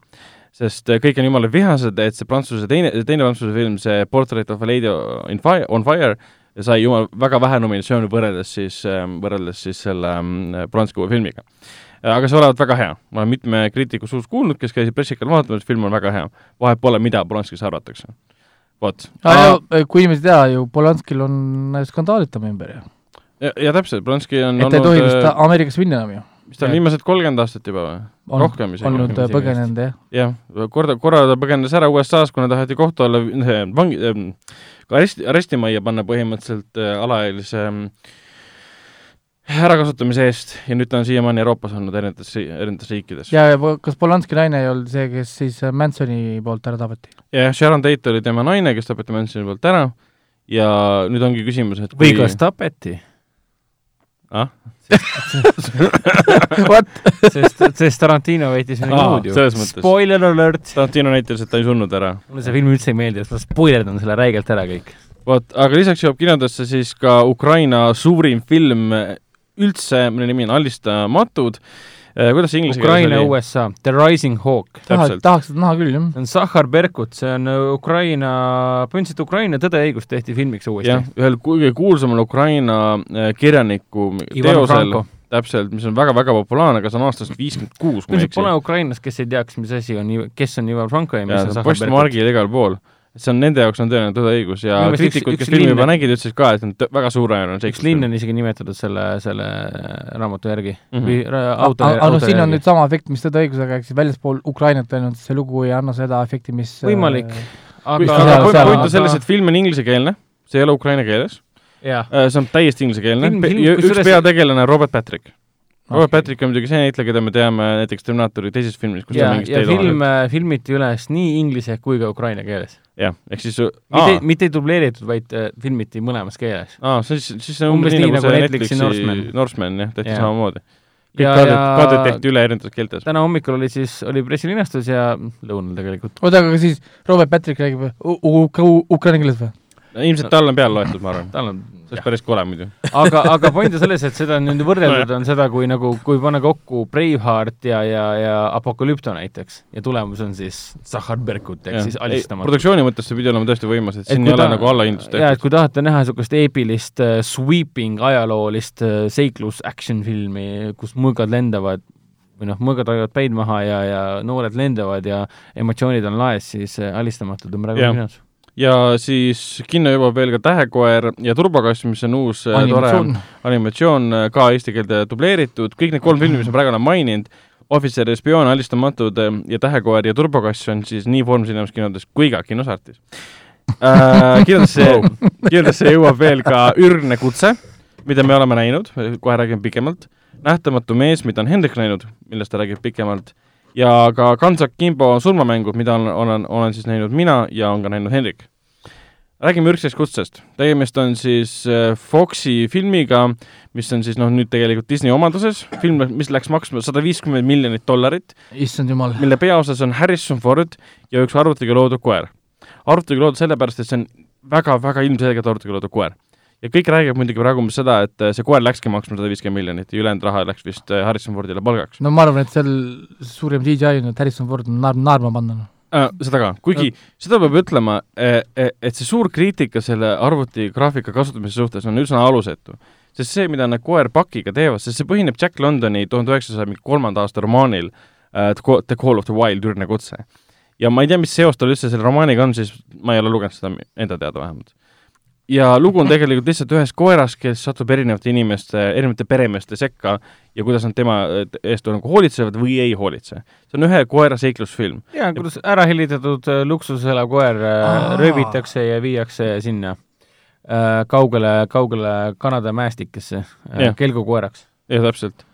Sest äh, kõik on jumala vihased, et see prantsuse teine, teine prantsuse film, see Portrait of a Lady in Fire, on Fire, sai jumal väga vähe nominatsioone võrreldes siis, ähm, võrreldes siis selle ähm, uue filmiga aga see olevat väga hea, ma olen mitme kriitiku suust kuulnud, kes käisid pressikal vaatamas, film on väga hea. vahet pole, mida Polanskis arvatakse vot. kui inimesed ei tea ju, Polanskil on skandaalid tema ümber ju. ja, ja täpselt, Polanski on et ta ei tohi vist äh, Ameerikas minna enam ju. Mis ta on viimased kolmkümmend aastat juba või? rohkem isegi. olnud põgenenud, jah. jah, korda, korra ta põgenes ära USA-s, kuna taheti kohtu alla [LAUGHS] vangi äh,, aresti, arestimajja panna põhimõtteliselt äh, alaealise äh, ärakasutamise eest ja nüüd ta on siiamaani Euroopas olnud erinevates, erinevates riikides. ja, ja kas Polanski naine ei olnud see, kes siis äh, Mansoni poolt ära tapeti? jah, Sharon Tate oli tema naine, kes tapeti Mansoni poolt ära ja nüüd ongi küsimus, et kui... või kas tapeti? ah? Sest, sest Tarantino väitis midagi muud ju. Spoiler alert! Tarantino näitas, et ta ei surnud ära. mulle see film üldse ei meeldi, sest ma spoilerdan selle räigelt ära kõik. vot, aga lisaks jõuab kinodesse siis ka Ukraina suurim film üldse, mille nimi on Alistammatud äh, kuidas see inglise keeles oli? Ukraina, USA, The Rising Hawk. tahaks, tahaks seda näha küll, jah. see on Zahhar Berkut, see on äh, Ukraina, põhimõtteliselt Ukraina Tõde ja õigus tehti filmiks uuesti. jah, ühel kõige kuulsamal Ukraina äh, kirjaniku teosel, täpselt, mis on väga-väga populaarne, aga see on aastast viiskümmend kuus, kui ma ei eksi. Pole Ukrainas, kes ei teaks, mis asi on, kes on Ivan Franko ja mis ja, on Zahhar Berkut. postmargil igal pool see on nende jaoks on tõeline tõde õigus ja kriitikud, kes filmi juba nägid, ütlesid ka, et on väga suurejärgne seik. üks linn on isegi nimetatud selle, selle raamatu järgi mm -hmm. või auto aga no siin on nüüd sama efekt, mis tõde õigusega, eks väljaspool Ukrainat läinud, see lugu ei anna seda efekti, mis võimalik äh,. aga, aga point on selles, et film on inglisekeelne, see ei ole ukraina keeles. Äh, see on täiesti inglisekeelne, üks peategelane on Robert Patrick Robert Patrick on muidugi see näitleja, keda me teame näiteks Terminaatori teises filmis, kus ja, ta mängis ja film äh, filmiti üles nii inglise kui ka ukraina keeles. jah, ehk siis mitte, mitte ei dubleeritud, vaid äh, filmiti mõlemas keeles. aa, siis, siis see on Umbes nii nii, nagu nagu see Netflixi Norseman. Norseman, jah, tehti Jah. samamoodi. kõik Ja- kaadrid, ja- kaadrid tehti üle erinevates keeltes. täna hommikul oli siis, oli pressilinastus ja lõunal tegelikult. oota, aga siis Robert Patrick räägib ukraina keeles või? Ilmselt tal on peale loetud, ma arvan. tal on, see oleks päris kole muidu. aga, aga point on selles, et seda on nüüd võrreldud, on seda, kui nagu, kui panna kokku Braveheart ja, ja, ja Apokalüpto näiteks ja tulemus on siis Zahhar Berkut ehk siis alistamatu. produktsiooni mõttes see pidi olema tõesti võimas, et siin ei ole nagu allahindlust jaa, et tehtud. kui tahate näha niisugust eepilist uh, sweeping ajaloolist uh, seiklus action filmi, kus mõõgad lendavad või noh, mõõgad hoiavad päid maha ja, ja noored lendavad ja emotsioonid on laes, siis uh, alistamatud on praegu Jah. kinos. Ja siis kinno jõuab veel ka Tähekoer ja Turbokass, mis on uus äh, tore animatsioon. animatsioon, äh, ka eesti keelde dubleeritud, kõik need kolm filmi, mis ma praegu olen maininud, Ohvitser ja spioon, Alistamatud äh, ja Tähekoer ja Turbokass on siis nii Foorum Cinemas kinodes kui ka kinosartis. Äh,. kinodesse kinodesse jõuab veel ka Ürgne kutse, mida me oleme näinud, kohe räägime pikemalt, Nähtamatu mees, mida on Hendrik näinud, millest ta räägib pikemalt, ja ka Kansak Kimbo surmamängud, mida olen, olen, olen siis näinud mina ja on ka näinud Hendrik räägime ürgsest kutsest. tegemist on siis äh, Foxi filmiga, mis on siis noh, nüüd tegelikult Disney omanduses, film, mis läks maksma sada viiskümmend miljonit dollarit, issand jumal. mille peaosas on Harrison Ford ja üks arvutiga loodud koer. arvutiga loodud sellepärast, et see on väga-väga ilmselgelt arvutiga loodud koer. Ja kõik räägivad muidugi praegu umbes seda, et äh, see koer läkski maksma sada viiskümmend miljonit ja ülejäänud raha läks vist äh, Harrison Fordile palgaks. no ma arvan, et seal suurem DJ on, et Harrison Ford on naer-, naerma panna, noh. äh, seda ka, kuigi seda peab ütlema, et see suur kriitika selle arvutigraafika kasutamise suhtes on üsna alusetu. sest see, mida nad koer-pakiga teevad, sest see põhineb Jack Londoni tuhande üheksasaja kolmanda aasta romaanil The Call of the Wild, Ürgne kutse. ja ma ei tea, mis seos tal üldse selle romaaniga on, siis ma ei ole lugenud seda enda teada vähemalt ja lugu on tegelikult lihtsalt ühes koeras, kes satub erinevate inimeste, erinevate peremeeste sekka ja kuidas nad tema eest nagu hoolitsevad või ei hoolitse. see on ühe koera seiklusfilm. jaa, kuidas ära hellitatud äh, luksuses elav koer äh, röövitakse ja viiakse sinna äh, kaugele, kaugele Kanada mäestikesse äh, kelgukoeraks. jah, täpselt.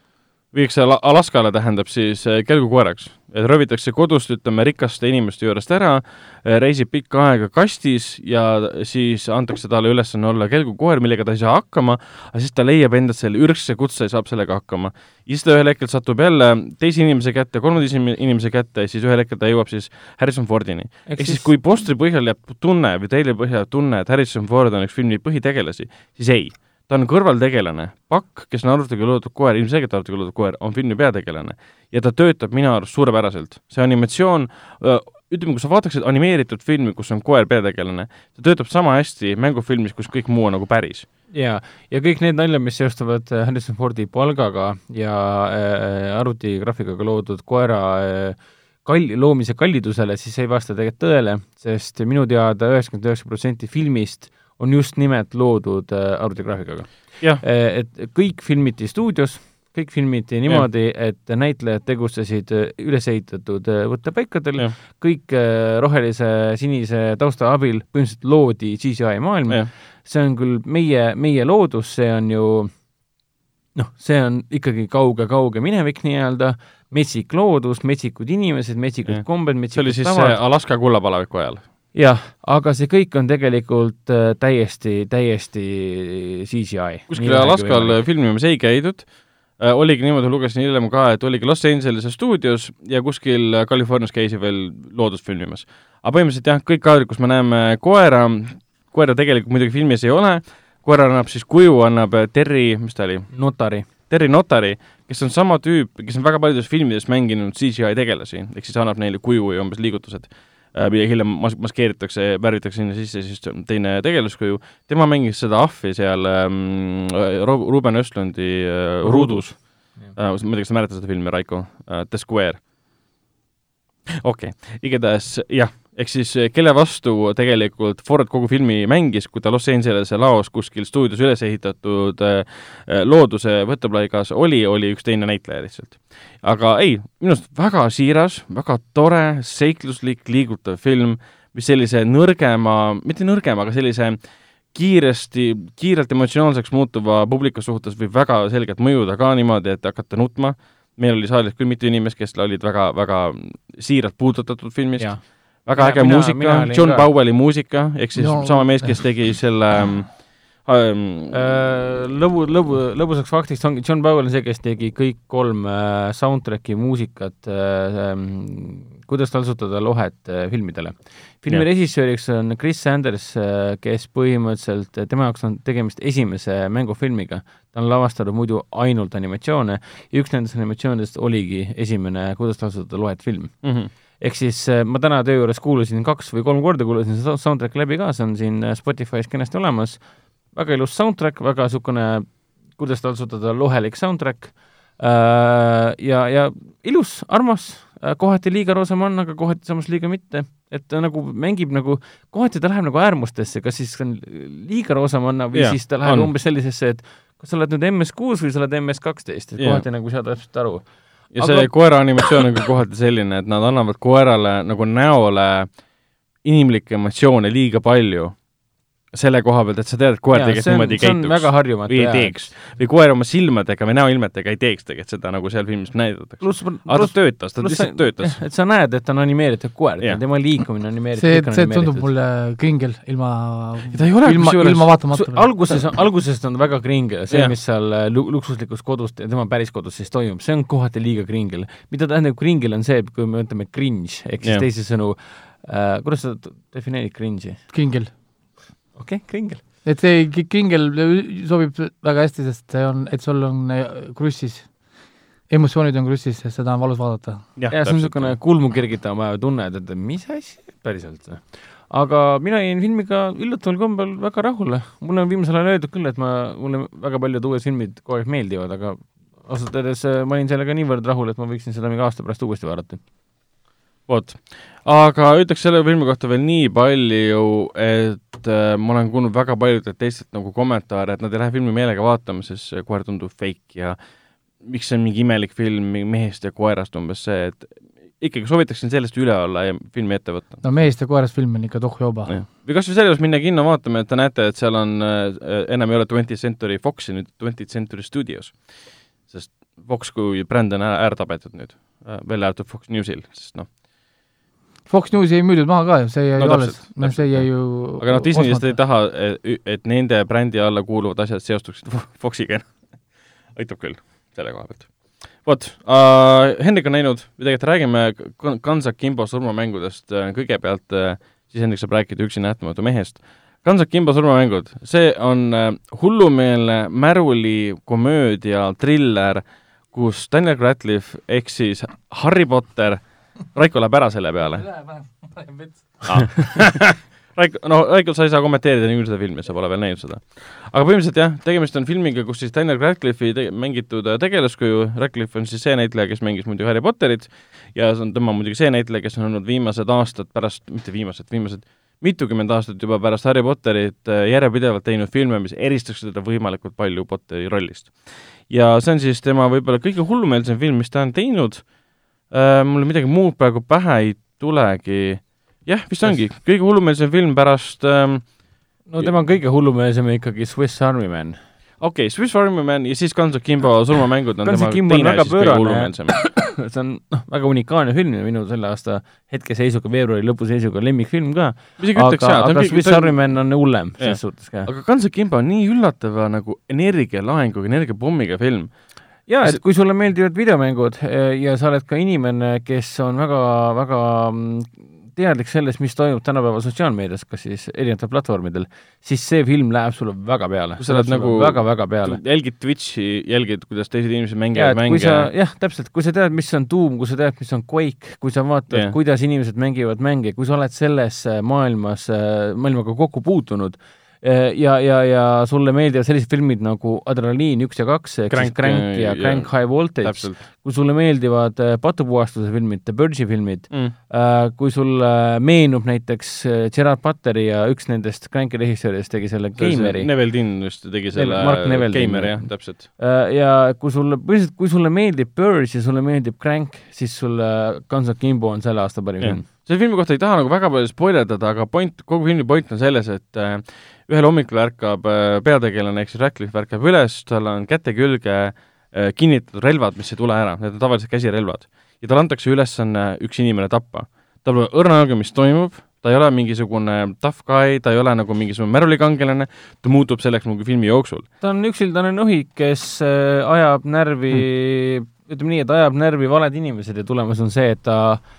Viiakse Ala- Alaskale, tähendab siis äh, kelgukoeraks. et röövitakse kodust, ütleme, rikaste inimeste juurest ära, reisib pikka aega kastis ja siis antakse talle ülesanne olla kelgukoer, millega ta ei saa hakkama, aga siis ta leiab endas selle ürgse kutse ja saab sellega hakkama. ja siis ta ühel hetkel satub jälle teise inimese kätte, kolmanda isim- inimese kätte ja siis ühel hetkel ta jõuab siis Harrison Fordini. ehk siis kui postri põhjal jääb tunne või teile põhjal tunne, et Harrison Ford on üks filmi põhitegelasi, siis ei ta on kõrvaltegelane, Pakk, kes on arvutiga loodud koer, ilmselgelt arvutiga loodud koer, on filmi peategelane. ja ta töötab minu arust suurepäraselt. see animatsioon, ütleme, kui sa vaataksid animeeritud filmi, kus on koer peategelane, ta töötab sama hästi mängufilmis, kus kõik muu on nagu päris. jaa, ja kõik need naljad, mis seostuvad äh, Harrison Fordi palgaga ja äh, arvutigraafikaga loodud koera äh, kall-, loomise kallidusele, siis ei vasta tegelikult tõele, sest minu teada üheksakümmend üheksa protsenti filmist on just nimelt loodud äh, arvutigraafikaga. jah, et kõik filmiti stuudios, kõik filmiti niimoodi, et näitlejad tegutsesid äh, üles ehitatud äh, võttepaikadel, kõik äh, rohelise, sinise tausta abil põhimõtteliselt loodi CGI maailm, see on küll meie, meie loodus, see on ju noh, see on ikkagi kauge-kauge minevik nii-öelda, metsik loodus, metsikud inimesed, metsikud kombed, see metsikud oli siis tavad. see Alaska kullapalaviku ajal. Jah, aga see kõik on tegelikult äh, täiesti, täiesti CGI. kuskil Alaskal filmimas ei käidud äh,, oligi niimoodi, lugesin hiljem ka, et oligi Los Angelese stuudios ja kuskil Californias käisi veel loodust filmimas. aga põhimõtteliselt jah, kõik kaadrid, kus me näeme koera, koera tegelikult muidugi filmis ei ole, koer annab siis kuju, annab äh, Terry, mis ta oli, notari. Terry Notari, kes on sama tüüp, kes on väga paljudes filmides mänginud CGI tegelasi, ehk siis annab neile kuju ja umbes liigutused, mida hiljem mas-, maskeeritakse, värvitakse sinna sisse siis teine tegelaskuju. tema mängis seda ahvi seal ähm, Ro-, Ruben Östlundi äh, Ruudus. Äh, ma ei tea, kas sa mäletad seda filmi, Raiko äh,? The Square. okei okay., igatahes jah, ehk siis eh, kelle vastu tegelikult Ford kogu filmi mängis, kui ta Los Angelese laos kuskil stuudios üles ehitatud äh, looduse võtteplaigas oli, oli üks teine näitleja lihtsalt. aga ei, minu arust väga siiras, väga tore, seikluslik, liigutav film, mis sellise nõrgema, mitte nõrgema, aga sellise kiiresti, kiirelt emotsionaalseks muutuva publiku suhtes võib väga selgelt mõjuda ka niimoodi, et hakata nutma. meil oli saalis küll mitu inimest, kes olid väga, väga siiralt puudutatud filmist. Väga Mina- äge mina- muusika, John ka. Powelli muusika, ehk siis No- sama mees, kes tegi selle ähm, Äh, lõbu, lõbu, lõbusaks faktiks ongi, John Powell on see, kes tegi kõik kolm äh, soundtrack'i muusikat äh, ähm, kuidas taltsutada lohet äh, filmidele. filmi Jah. režissööriks on Chris Sanders äh,, kes põhimõtteliselt, tema jaoks on tegemist esimese mängufilmiga. ta on lavastanud muidu ainult animatsioone ja üks nendest animatsioonidest oligi esimene Kuidas taltsutada lohet film mm -hmm. Ehk siis äh, ma täna töö juures kuulasin kaks või kolm korda, kuulasin seda soundtrack'i läbi ka, see on siin äh, Spotify's kenasti olemas, väga ilus soundtrack, väga niisugune, kuidas taltsutada, lohelik soundtrack äh, ja, ja ilus, armas, kohati liiga roosamann, aga kohati samas liiga mitte. et ta nagu mängib nagu, kohati ta läheb nagu äärmustesse, kas siis on liiga roosamanna või Jaa, siis ta läheb on. umbes sellisesse, et kas sa oled nüüd MS6 või sa oled MS12, et kohati nagu ei saa täpselt aru. Ja Aga- see koera animatsioon on ka kohati selline, et nad annavad koerale nagu näole inimlikke emotsioone liiga palju. Selle koha pealt, et sa tead, et koer tegelikult niimoodi ei see on väga käituks või ei teeks. või koer oma silmadega või näoilmetega ei teeks tegelikult seda, nagu seal filmis näidatakse. aga ta töötas, ta lihtsalt töötas. et sa näed, et ta on animeeritud koer, tema liikumine on animeeritud, see, see tundub animeeritud. mulle kringel ilma, ta ei ole ilma, kusjuures- ilma vaatamata alguses, alguses on väga kringel, see mis seal äh, lu- luksuslikus kodus, tema päris kodus siis toimub, see on kohati liiga kringel. mida tähendab kringel, on see, kui me ütleme cringe, ehk siis teisisõnu äh,, kuidas sa defineerid cringe'i? kringel. Okei okay,, kringel. et see kringel sobib väga hästi, sest see on, et sul on äh, krussis, emotsioonid on krussis, sest seda on valus vaadata. ja see on niisugune kulmu kergitav tunne, et, et mis asi päriselt. aga mina jäin filmiga üllataval kombel väga rahule. mulle on viimasel ajal öeldud küll, et ma, mulle väga paljud uued filmid kogu aeg meeldivad, aga ausalt öeldes äh, ma olin sellega niivõrd rahul, et ma võiksin seda mingi aasta pärast uuesti vaadata. vot, aga ütleks selle filmi kohta veel nii palju, et äh, ma olen kuulnud väga paljudelt teistelt nagu kommentaare, et nad ei lähe filmi meelega vaatama, sest see koer tundub fake ja miks see on mingi imelik film mehest ja koerast umbes see, et ikkagi soovitaksin sellest üle olla ja filmi ette võtta. no mehest ja koerast film on ikka tohjoba. või kas või selle juures minna kinno vaatama, et te näete, et seal on äh,, enam ei ole Twentieth Century Foxi, nüüd Twentieth Century Studios. sest Fox kui bränd on ära, ära tapetud nüüd äh,, välja arvatud Fox Newsil, sest noh, Fox Newsi ei müüdud maha ka ju, see jäi No alles noh, see jäi ju aga noh, Disney vist ei taha, et nende brändi alla kuuluvad asjad seostuksid Fo- Foxiga. aitab küll, selle koha pealt. vot uh,, Hendrik on näinud, või tegelikult räägime Kan- Kansak Kimbo surmamängudest uh, kõigepealt uh,, siis Hendrik saab rääkida Üksi nähtamatu mehest. Kansak Kimbo surmamängud, see on hullumeelne märuli komöödia, triller, kus Daniel Radcliffe ehk siis Harry Potter, Raiko läheb ära selle peale. [LAUGHS] [LAUGHS] Raiko, no Raiko, sa ei saa kommenteerida niikuinii seda filmi, sa pole veel näinud seda. aga põhimõtteliselt jah, tegemist on filmiga, kus siis Daniel Radcliffe'i te mängitud äh, tegelaskuju, Radcliffe on siis see näitleja, kes mängis muidu Harry Potterit. Ja see on tema muidugi see näitleja, kes on olnud viimased aastad pärast, mitte viimased, viimased mitukümmend aastat juba pärast Harry Potterit äh, järjepidevalt teinud filme, mis eristaks teda võimalikult palju Potteri rollist. ja see on siis tema võib-olla kõige hullumeelsem film, mis ta on teinud äh,, mul midagi muud praegu pähe ei tulegi, jah, vist ongi, kõige hullumeelsem film pärast ähm, no tema kõige hullumeelsem ikkagi Swiss Army Man. okei okay,, Swiss Army Man ja siis Guns N' Kimbo surmamängud on N' tema teine siis kõige hullumeelsem. [COUGHS] see on noh, väga unikaalne film ja minu selle aasta hetkeseisuga, veebruari lõpu seisuga lemmikfilm ka, aga, aga Swiss Army Man on hullem selles suhtes ka. aga Guns N' Kimbo on nii üllatava nagu energialaenguga, energiapommiga film. jaa, et kui sulle meeldivad videomängud eh, ja sa oled ka inimene, kes on väga, väga mm, teadlik sellest, mis toimub tänapäeval sotsiaalmeedias, kas siis erinevatel platvormidel, siis see film läheb sulle väga peale. Sa oled nagu- väga-väga peale. jälgid Twitch'i, jälgid, kuidas teised inimesed ja mängivad kui mänge sa, jah, täpselt, kui sa tead, mis on Doom, kui sa tead, mis on Quake, kui sa vaatad yeah., kuidas inimesed mängivad mänge, kui sa oled selles äh, maailmas, maailmaga kokku puutunud ja, ja, ja sulle meeldivad sellised filmid nagu Adrenaliin üks ja kaks, ehk siis Crank, äh, ja Crank High Voltage, kui sulle meeldivad äh, patupuhastuse filmid, The Purge'i filmid, mm.. kui sulle meenub näiteks äh, Gerard Butleri ja üks nendest Cranki režissööridest tegi selle Gameri, Neville Tin just tegi selle Tin, Gameri jah. täpselt. Äh, ja kui sulle, põhiliselt kui sulle meeldib Purge ja sulle meeldib Crank, siis sulle Guns N' Kimbo on selle aasta parim Jah. film. Selle filmi kohta ei taha nagu väga palju spoilerdada, aga point, kogu filmi point on selles, et äh, ühel hommikul ärkab äh, peategelane ehk siis Radcliffe ärkab üles, tal on käte külge äh, kinnitatud relvad, mis ei tule ära, need on tavaliselt käsirelvad. ja talle antakse ülesanne üks inimene tappa. tal pole õrna aimu, mis toimub, ta ei ole mingisugune tough guy, ta ei ole nagu mingisugune märulikangelane, ta muutub selleks nagu filmi jooksul. ta on üksildane nohik, kes äh, ajab närvi hmm., ütleme nii, et ajab närvi valed inimesed ja tulemus on see, et ta äh,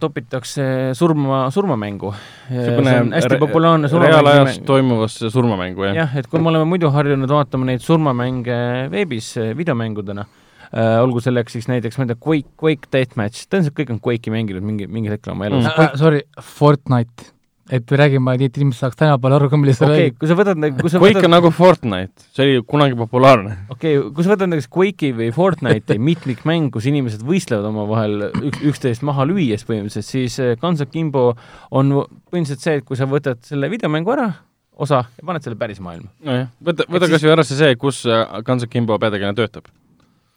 topitakse surma, surmamängu. on hästi populaarne reaalajas toimuvasse surmamängu, jah. jah, et kui me oleme muidu harjunud vaatama neid surmamänge veebis videomängudena, Uh, olgu selleks siis näiteks, ma ei tea, Quake, Quake Deathmatch, tõenäoliselt kõik on Quake'i mänginud mingi, mingil hetkel oma elus mm.. Uh, sorry, Fortnite et me räägime et inimesed saaks tänapäeval aru ka, millest sa okay, räägid. kui sa võtad, kui sa Quake võtad... on nagu Fortnite, see oli kunagi populaarne. okei okay,, kui sa võtad näiteks Quake'i või Fortnite'i [LAUGHS] mitmikmäng, kus inimesed võistlevad omavahel üks, üksteist maha lüües põhimõtteliselt, siis eh, Guns Akimbo on põhimõtteliselt see, et kui sa võtad selle videomängu ära, osa, ja paned selle päris maailma. nojah, võta, võta kas või ära see see, kus eh, Guns Akimbo peategelane töötab.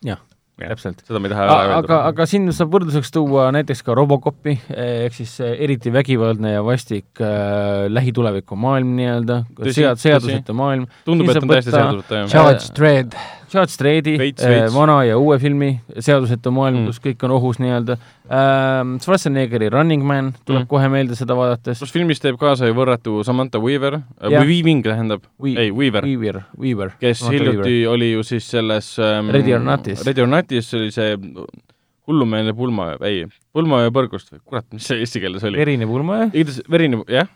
jah täpselt. seda me ei taha ära öelda. aga, aga siin saab võrdluseks tuua näiteks ka Robocopi, ehk siis eh, eriti vägivaldne ja vastik äh, lähituleviku maailm nii-öelda, sead-, seaduseta maailm. tundub, et on täiesti seaduseta, jah. Charge Dread Charles Strade'i äh, vana ja uue filmi Seadusetu maailm mm., kus kõik on ohus nii-öelda ähm,. Schwarzeneggeri Running Man tuleb mm. kohe meelde seda vaadates. kus filmis teeb kaasa ju võrratu Samantha Weaver äh,, või Weaving tähendab We,, ei, Weaver. Weaver, Weaver. kes Samantha hiljuti Weaver. oli ju siis selles ähm, Ready or Notis. Ready or Notis oli see hullumeelne pulma, ei, pulmaöö põrgust või kurat, mis see eesti keeles oli? verine pulmaöö? igatahes verine, jah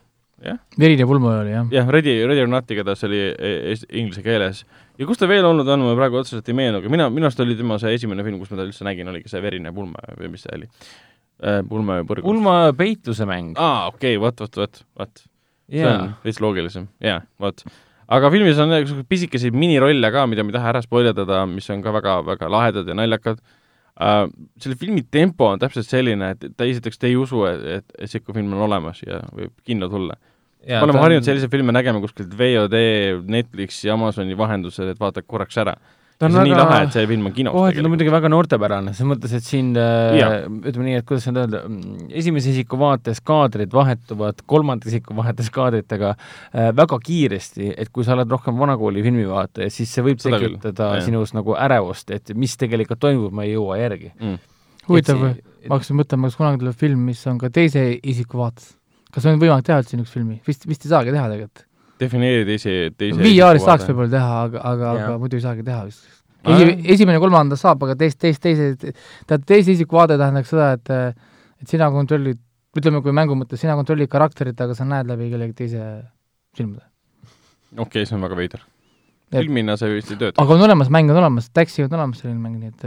jah. verine pulmaöö oli, jah. jah, Ready, Ready or Not igatahes oli e-, inglise keeles ja kus ta veel olnud on, ma praegu otseselt ei meenu, aga mina, minu arust oli tema see esimene film, kus ma ta üldse nägin, oligi see Verine pulma või mis see oli äh,? pulma ja põrgus. pulma peitluse mäng. aa, okei okay,, vot, vot, vot, vot. see on veits loogilisem, jaa, vot. aga filmis on pisikesi minirolle ka, mida ma ei taha ära spoilerdada, mis on ka väga, väga lahedad ja naljakad uh,. selle filmi tempo on täpselt selline, et ta esiteks, te ei usu, et, et, et sihuke film on olemas ja võib kinno tulla me oleme harjunud selliseid filme nägema kuskilt VOD, Netflixi, Amazoni vahendusel, et vaatad korraks ära. ta on väga, nii lahe, et see film on kinos kohati on muidugi väga noortepärane, selles mõttes, et siin äh, ütleme nii, et kuidas nüüd öelda, mm, esimese isiku vaates kaadrid vahetuvad kolmanda isiku vaates kaadritega äh, väga kiiresti, et kui sa oled rohkem vanakooli filmivaataja, siis see võib Seda tekitada küll. sinus nagu ärevust, et mis tegelikult toimub, ma ei jõua järgi. Mm.. huvitav, ma hakkasin mõtlema, kas kunagi tuleb film, mis on ka teise isiku vaates kas on võimalik teha üldse niisugust filmi? vist, vist ei saagi teha tegelikult. defineeri teise, teise VR-is saaks võib-olla teha, aga, aga, aga muidu ei saagi teha vist. Esi-, esimene kolmandas saab, aga teist, teist, teise, tead, teise isiku vaade tähendaks seda, et et sina kontrollid, ütleme, kui mängu mõttes, sina kontrollid karakterit, aga sa näed läbi kellegi teise silmade. okei okay,, see on väga veider. filmina see vist ei tööta. aga on olemas, mäng on olemas, Taxi on olemas selline mäng, nii et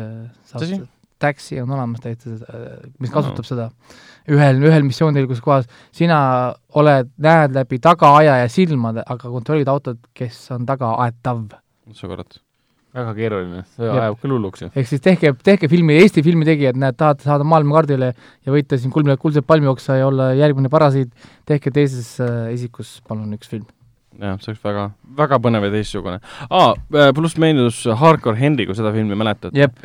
saab Taxi on olemas täitsa, mis kasutab no. seda ühel, ühel missioonil, kus kohas sina oled, näed läbi tagaajaja silmade, aga kontrollid autot, kes on tagaaetav. sa kurat. väga keeruline, see ajab küll hulluks ju. ehk siis tehke, tehke filmi, Eesti filmitegijad, näed, tahate saada maailmakaardile ja võita siin kuldne, kuldset palmioksa ja olla järgmine parasiit, tehke teises äh, isikus palun üks film jah, see oleks väga, väga põnev ja teistsugune. aa, äh, pluss meenus Hardcore Henry, kui seda filmi mäletad? jep,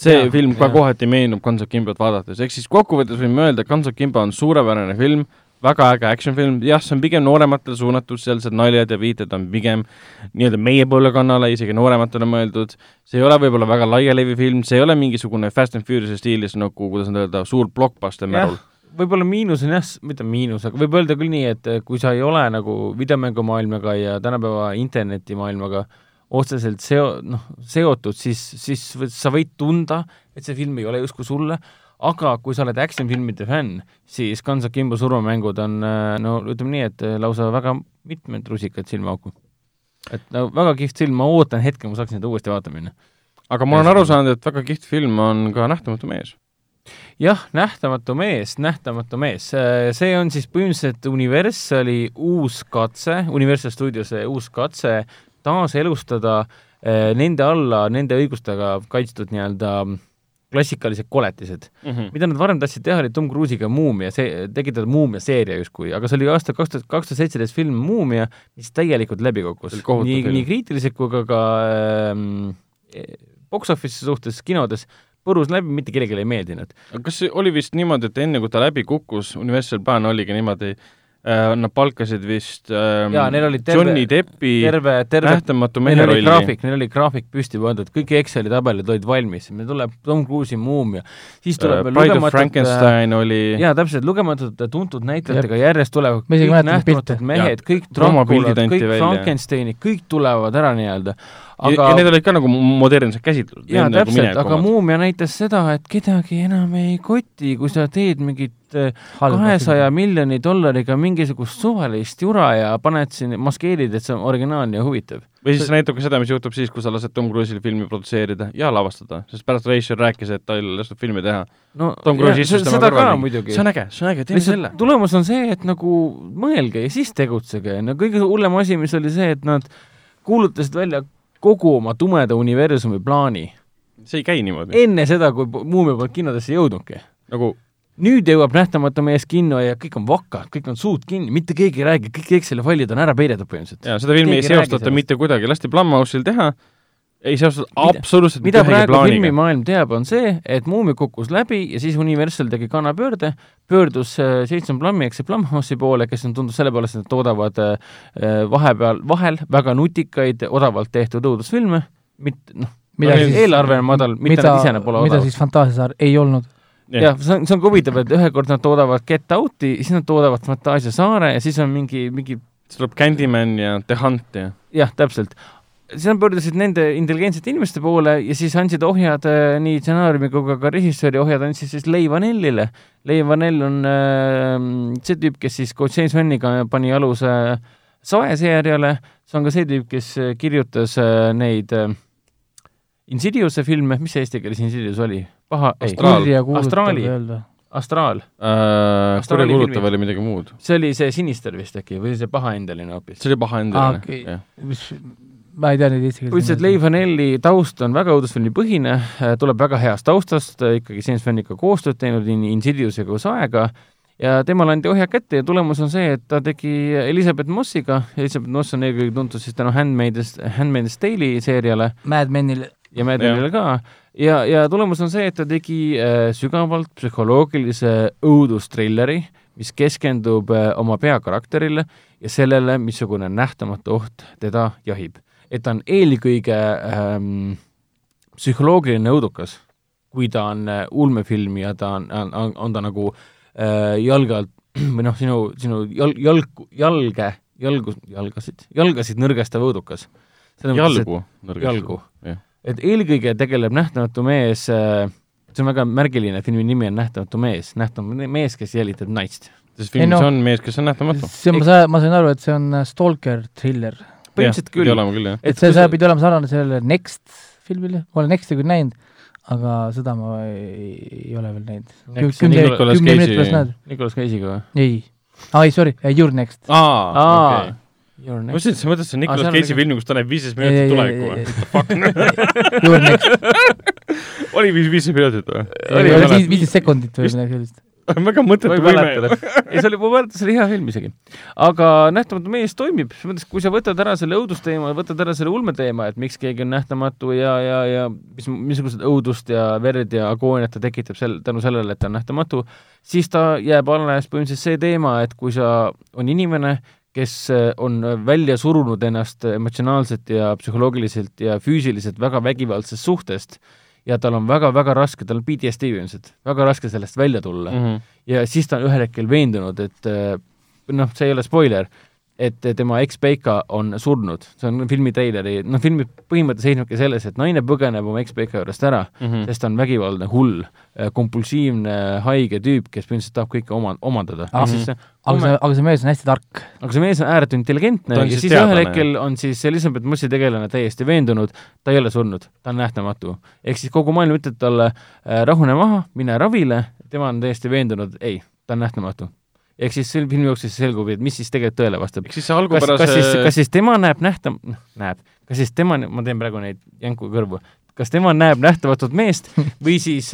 see ja, film ka ja. kohati meenub Guns of Kimbot vaadates, ehk siis kokkuvõttes võime öelda, et Guns of Kimbo on suurepärane film, väga äge action film, jah, see on pigem noorematele suunatud, sealsed naljad ja viited on pigem nii-öelda meie põlvkonnale, isegi noorematele mõeldud, see ei ole võib-olla väga laialevi film, see ei ole mingisugune Fast and Furious'i stiilis nagu, kuidas nüüd öelda, suur blockbuster märul võib-olla miinus on jah, mitte miinus, aga võib öelda küll nii, et kui sa ei ole nagu videomängumaailmaga ja tänapäeva internetimaailmaga äh, otseselt seo-, noh, seotud, siis, siis sa võid tunda, et see film ei ole justkui sulle, aga kui sa oled action-filmide fänn, siis Guns of Kimbo surmamängud on no ütleme nii, et lausa väga mitmed rusikad silmaauku. et no väga kihvt film, ma ootan hetke, ma saaksin seda uuesti vaatama minna. aga ma olen aru saanud, et väga kihvt film on ka Nähtamatu mees jah, Nähtamatu mees, Nähtamatu mees, see on siis põhimõtteliselt Universali uus katse, Universal Studiose uus katse taaselustada eh, nende alla, nende õigustega kaitstud nii-öelda klassikalised koletised mm. -hmm. mida nad varem tahtsid teha, oli Tom Cruise'iga Muumia, see, tekitada Muumia seeria justkui, aga see oli aasta kaks tuhat, kaks tuhat seitseteist film Muumia, mis täielikult läbi kukkus. nii, nii kriitiliselt kui ka ka ähm, box office'i suhtes kinodes põrus läbi, mitte kellelegi ei meeldinud. aga kas see oli vist niimoodi, et enne kui ta läbi kukkus, Universal plaan oligi niimoodi, nad palkasid vist äh, Jaa, neil oli terve- Johnny Deppi terve, terve nähtamatu Neil mehe oli rolli. graafik, neil oli graafik püsti pandud, kõik Exceli tabelid olid valmis, meil tuleb Tom Cruise'i Muumia, siis tuleb veel Äh, Bride of Frankenstein oli jaa, täpselt, lugematud tuntud näitlejatega järjest tulevad kõik nähtamatud mehed, kõik Draculad, anti kõik. Frankensteinid, kõik tulevad ära nii-öelda. Aga... ja, ja need olid ka nagu modernselt käsitletud. jaa, täpselt, aga Muumia näitas seda, et kedagi enam ei koti, kui sa teed mingit äh, kahesaja miljoni dollariga mingisugust suvalist jura ja paned siin, maskeerid, et see on originaalne ja huvitav. või siis see näitab ka seda, mis juhtub siis, kui sa lased Tom Cruise'il filmi produtseerida ja lavastada, sest pärast Rachel rääkis, et tal lastud filmi teha. no Tom Cruise istus tema kõrval. see on äge, see on äge, teeme selle tulemus on see, et nagu mõelge ja siis tegutsege, no kõige hullem asi, mis oli see, et nad kuulutasid välja kogu oma tumeda universumi plaani see ei käi niimoodi. enne seda, kui Muumia polnud kinodesse jõudnudki. nagu nüüd jõuab Nähtamatu mees kinno ja kõik on vakad, kõik on suud kinni, mitte keegi ei räägi, kõik Exceli failid on ära peidetud põhimõtteliselt. jaa, seda filmi ei seostata mitte kuidagi, lasti Blumhouse'il teha, ei Mida- absoluutselt mida praegu plaaniga. filmimaailm teab, on see, et Muumia kukkus läbi ja siis Universal tegi kannapöörde, pöördus äh, Jason Blumi ehk see Blumhouse'i poole, kes on tundnud selle poolest, et nad toodavad äh, äh, vahepeal, vahel väga nutikaid, odavalt tehtud õudusfilme, mitte noh, Mida siis- eelarve on madal, mitte nad ise pole mida odavad. siis Fantaasiasaar ei olnud. jah, see on, see on ka huvitav, et ühe kord nad toodavad Get Out'i, siis nad toodavad Fantasia saare ja siis on mingi, mingi siis tuleb Candyman ja The Hunt ja jah, täpselt. Siis nad pöördusid nende intelligentsete inimeste poole ja siis andsid ohjad äh, nii stsenaariumi kui ka, ka režissööri ohjad andsid siis Lei Vanellile. Lei Vanell on äh, see tüüp, kes siis koos James Vanniga pani aluse Sae seeriale, see on ka see tüüp, kes äh, kirjutas äh, neid äh, Insidiuse filme, mis see eesti keeles Insidius oli? paha, ei, Astraali. Astraal. äh, Astraali kurjakuulutav oli midagi muud. see oli see Sinister vist äkki või see pahaendeline hoopis? see oli paha Aa, endine okei. jah. Ma ei tea neid eesti ütles, et Leif Anelli taust on väga õudusfilmi põhine, tuleb väga heast taustast, ikkagi James Vanniga koostööd teinud nii Insidiuse kui Saega ja temale anti ohjad kätte ja tulemus on see, et ta tegi Elizabeth Mossiga, Elizabeth Moss on eelkõige tuntud siis tänu Handmaid's, Handmaid's Tale'i seeriale. Mad Menil ja Mad Menile ka. Ja, ja tulemus on see, et ta tegi äh, sügavalt psühholoogilise õudustrilleri, mis keskendub äh, oma peakarakterile ja sellele, missugune nähtamatu oht teda jahib. Et ta on eelkõige ähm, psühholoogiline õudukas, kui ta on äh, ulmefilm ja ta on, on, on, on ta nagu äh, jalge alt [CLEARS THROAT] või noh, sinu, sinu jalg, jalg, jalge, jalgu, jalgasid, jalgasid nõrgestav õudukas. jalgu. jalgu. jah. et eelkõige tegeleb Nähtamatu mees äh, see on väga märgiline, filmi nimi on Nähtamatu mees, nähtamatu mees, kes jälitab naist. sest filmis no. on mees, kes on nähtamatu. see, ma sain, ma sain aru, et see on äh, Stalker thriller. Põhimõtteliselt pidi küll. olema küll, jah. et see, see pidi olema sarnane sellele Next filmile, ma olen Nexti küll näinud, aga seda ma ei, ei ole veel näinud. Nicolas kümne minuti Cage'i- pärast näed? Nicolas Cage'iga või? ei, aa ei, sorry, Your Next. aa, okei. Your ma Next. mõtlesin, et sa mõtlesid, see on Nicolas Cage'i nagu- film, kus ta näeb viisteist Ei, ei, minutit tulevikku või? [LAUGHS] Your Next, [LAUGHS] oli viis, viisteist minutit või? oli viis, viisteist sekundit või midagi sellist. [LAUGHS] väga mõttetu võime. ei, see oli, ma mäletan, see oli hea film isegi. aga Nähtamatu mees toimib, selles mõttes, kui sa võtad ära selle õudusteema, võtad ära selle ulmeteema, et miks keegi on nähtamatu ja, ja, ja mis, missugused õudust ja verd ja agooniat ta tekitab sel-, tänu sellele, et ta on nähtamatu, siis ta jääb alles põhimõtteliselt see teema, et kui sa, on inimene, kes äh, on välja surunud ennast emotsionaalselt ja psühholoogiliselt ja füüsiliselt väga vägivaldsest suhtest ja tal on väga-väga raske, tal on PTSD ilmselt, väga raske sellest välja tulla Mhm. ja siis ta on ühel hetkel veendunud, et noh, see ei ole spoiler, et tema ekspeika on surnud, see on filmi treileri, noh filmi põhimõte seisnebki selles, et naine põgeneb oma ekspeika juurest ära mm. -hmm. sest ta on vägivaldne hull, kompulsiivne haige tüüp, kes põhimõtteliselt tahab kõike oma, omandada Ah, siis see, aga see, aga see mees on hästi tark. aga see mees on ääretult intelligentne on ja siis siis ühel hetkel on siis Elizabeth Mossi tegelane täiesti veendunud, ta ei ole surnud, ta on nähtamatu. ehk siis kogu maailm ütleb talle äh, rahune maha, mine ravile, tema on täiesti veendunud, ei, ta on nähtamatu. Ehk siis selle filmi jooksul selgub, et mis siis tegelikult tõele vastab. ehk siis see kas, algupärase kas siis, kas siis tema näeb nähtam-, noh, näeb, kas siis tema, ma teen praegu neid jänku kõrvu, kas tema näeb nähtamatut meest või siis,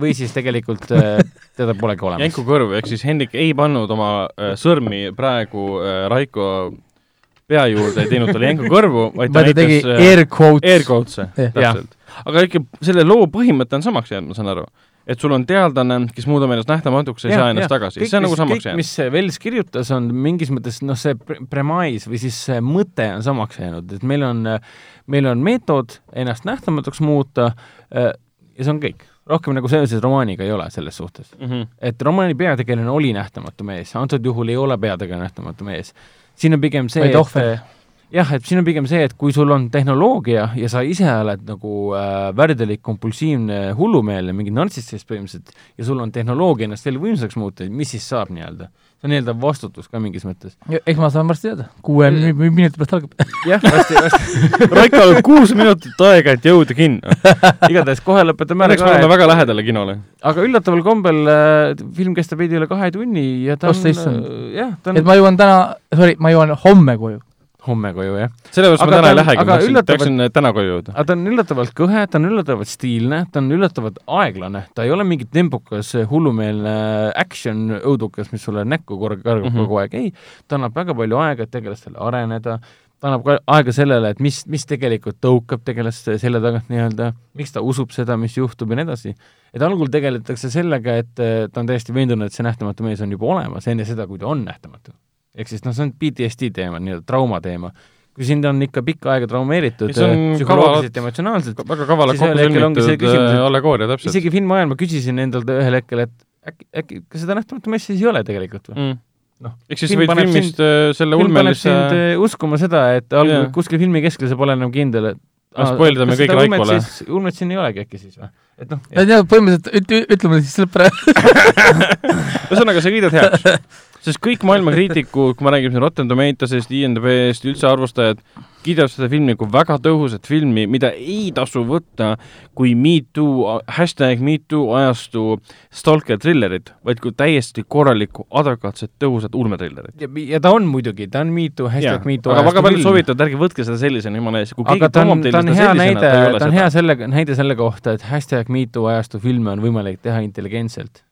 või siis tegelikult äh, teda polegi olemas. jänku kõrv, ehk siis Hendrik ei pannud oma äh, sõrmi praegu äh, Raiko pea juurde, ei teinud talle jänku kõrvu, vaid ta tegi näitas äh, air quotes. air quotes'e, täpselt. aga ikka selle loo põhimõte on samaks jäänud, ma saan aru. Et sul on teadlane, kes muudab ennast nähtamatuks, ei saa ennast ja. tagasi, see on nagu samaks jäänud. mis Vels kirjutas, on mingis mõttes noh, see premise või siis see mõte on samaks jäänud, et meil on, meil on meetod ennast nähtamatuks muuta äh, ja see on kõik. rohkem nagu seoses romaaniga ei ole selles suhtes mm. -hmm. et romaani peategelane oli nähtamatu mees, antud juhul ei ole peategelane nähtamatu mees. siin on pigem see, et jah, et siin on pigem see, et kui sul on tehnoloogia ja sa ise oled nagu äh, värdelik, kompulsiivne, hullumeelne, mingi nartsissist põhimõtteliselt, ja sul on tehnoloogia ennast veel võimsaks muuta, mis siis saab nii-öelda? see on nii-öelda vastutus ka mingis mõttes. eks ma saan varsti teada, kuue minuti pärast algab. [LAUGHS] jah, varsti, varsti [LAUGHS] Raikal on kuus minutit aega, et jõuda kinno. [LAUGHS] igatahes kohe lõpetame ära ka. me oleme väga lähedale kinole. aga üllataval kombel äh, film kestab veidi üle kahe tunni ja ta on, äh, jah, ta on et ma jõuan täna, sorry, ma jõuan homme koju homme koju, jah. sellepärast ma täna ei lähegi, ma tahtsin, tahaksin täna koju jõuda. aga ta on üllatavalt kõhe, ta on üllatavalt stiilne, ta on üllatavalt aeglane, ta ei ole mingi tempokas hullumeelne action õudukas, mis sulle näkku korraga kargab mm -hmm. kogu aeg, ei, ta annab väga palju aega, et tegelastele areneda, ta annab ka aega sellele, et mis, mis tegelikult tõukab tegelast selle tagant nii-öelda, miks ta usub seda, mis juhtub ja nii edasi. et algul tegeletakse sellega, et ta on täiesti veendunud, et see nähtamatu mees on juba olemas enne seda, kui ta on nähtamatu ehk siis noh, see on PTSD teema, nii-öelda trauma teema. kui sind on ikka pikka aega traumeeritud psühholoogiliselt, emotsionaalselt, väga kavalalt kokku sõlmitud äh, allegooria, täpselt. isegi filmi ajal ma küsisin endalt ühel hetkel, et äkki, äkki kas seda nähtamatu messi siis ei ole tegelikult või mm.? noh, ehk siis võid filmist sind, äh, selle ulmelise äh, uskuma seda, et algul yeah. kuskil filmi keskel sa pole enam kindel, et aa, spoilidame kõik Raikole. ulmet siin ei olegi äkki siis või? et noh. põhimõtteliselt üt-, ütleme siis selle praegu [LAUGHS] ühesõnaga, sa kiidad heaks [LAUGHS] sest kõik maailma kriitikud, kui ma räägin siin Rotten Tomatoes'ist, IMDB-st, üldse arvustajad, kiidavad seda filmi kui väga tõhusat filmi, mida ei tasu võtta kui Me Too, hashtag Me Too ajastu stalker trillerit, vaid kui täiesti korralikku, adekvaatset, tõhusat ulmetrillerit. ja, ja ta on muidugi, ta on Me Too, hashtag Me Too aga väga paljud soovitavad, ärge võtke seda sellisena, jumala eest, kui keegi tomab teile seda sellisena, ta ei ole seda. ta on hea selle, näide selle kohta, et hashtag Me Too ajastu filme on võimalik teha intelligentselt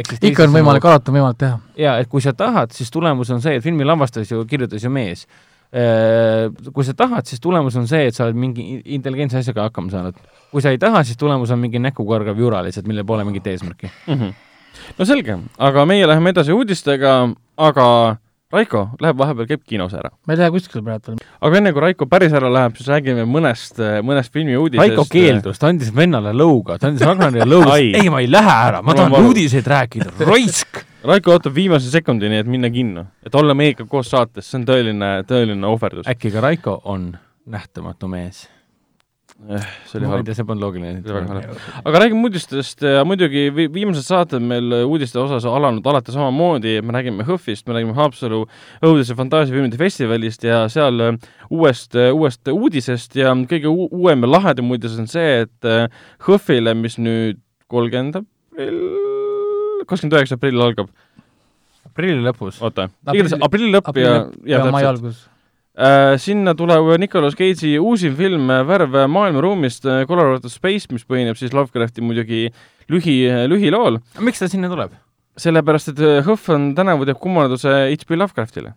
ikka on võimalik, alati on võimalik teha. jaa, et kui sa tahad, siis tulemus on see, et filmi lavastas ju, kirjutas ju mees. Äh, kui sa tahad, siis tulemus on see, et sa oled mingi intelligentse asjaga hakkama saanud. kui sa ei taha, siis tulemus on mingi näkkukargav jura lihtsalt, millel pole mingit eesmärki mm. -hmm. no selge, aga meie läheme edasi uudistega, aga Raiko läheb vahepeal, käib kinos ära. ma ei lähe kuskile praegu veel. aga enne, kui Raiko päris ära läheb, siis räägime mõnest, mõnest filmi uudisest. Raiko keeldus, ta andis vennale lõuga, ta andis Ragnarile lõuga ei, ma ei lähe ära, ma tahan uudiseid rääkida, raisk! Raiko ootab viimase sekundini, et minna kinno. et olla meiega koos saates, see on tõeline, tõeline ohverdus. äkki ka Raiko on nähtamatu mees see oli halb. see polnud loogiline. aga räägime uudistest ja muidugi vi-, viimased saated meil uudiste osas alanud alati samamoodi, me räägime HÖFFist, me räägime Haapsalu õudus- ja fantaasiafilmide festivalist ja seal uuest, uuest uudisest ja kõige uuem ja lahedam uudis on see, et HÖFFile, mis nüüd kolmkümmend aprill, kakskümmend üheksa aprill algab. aprilli lõpus. oota, igatahes aprilli lõpp ja, ja, ja mai algus sinna tuleb Nicolas Cage'i uusim film äh, Värv maailmaruumist, äh, Colorado Space, mis põhineb siis Lovecrafti muidugi lühi, lühilool. miks ta sinna tuleb? sellepärast, et HÖFF on tänavu teeb kummarduse H.P. Lovecraftile.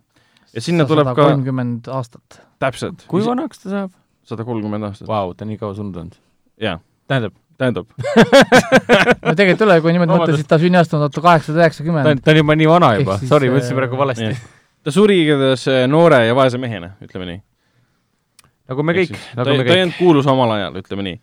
ja sinna tuleb ka kolmkümmend aastat. täpselt. kui vanaks ta saab? sada kolmkümmend aastat. Vau, ta on nii kaua surnud olnud. jaa. tähendab? tähendab no tegelikult ei ole, kui niimoodi mõtta, siis ta sünniaasta on tuhat kaheksasada üheksakümmend. ta on juba nii vana juba, sorry, ma ütlesin praegu valesti ta suri igatahes äh, noore ja vaese mehena, ütleme nii. nagu me kõik, nagu ta, me kõik. ta ei olnud kuulus omal ajal, ütleme nii.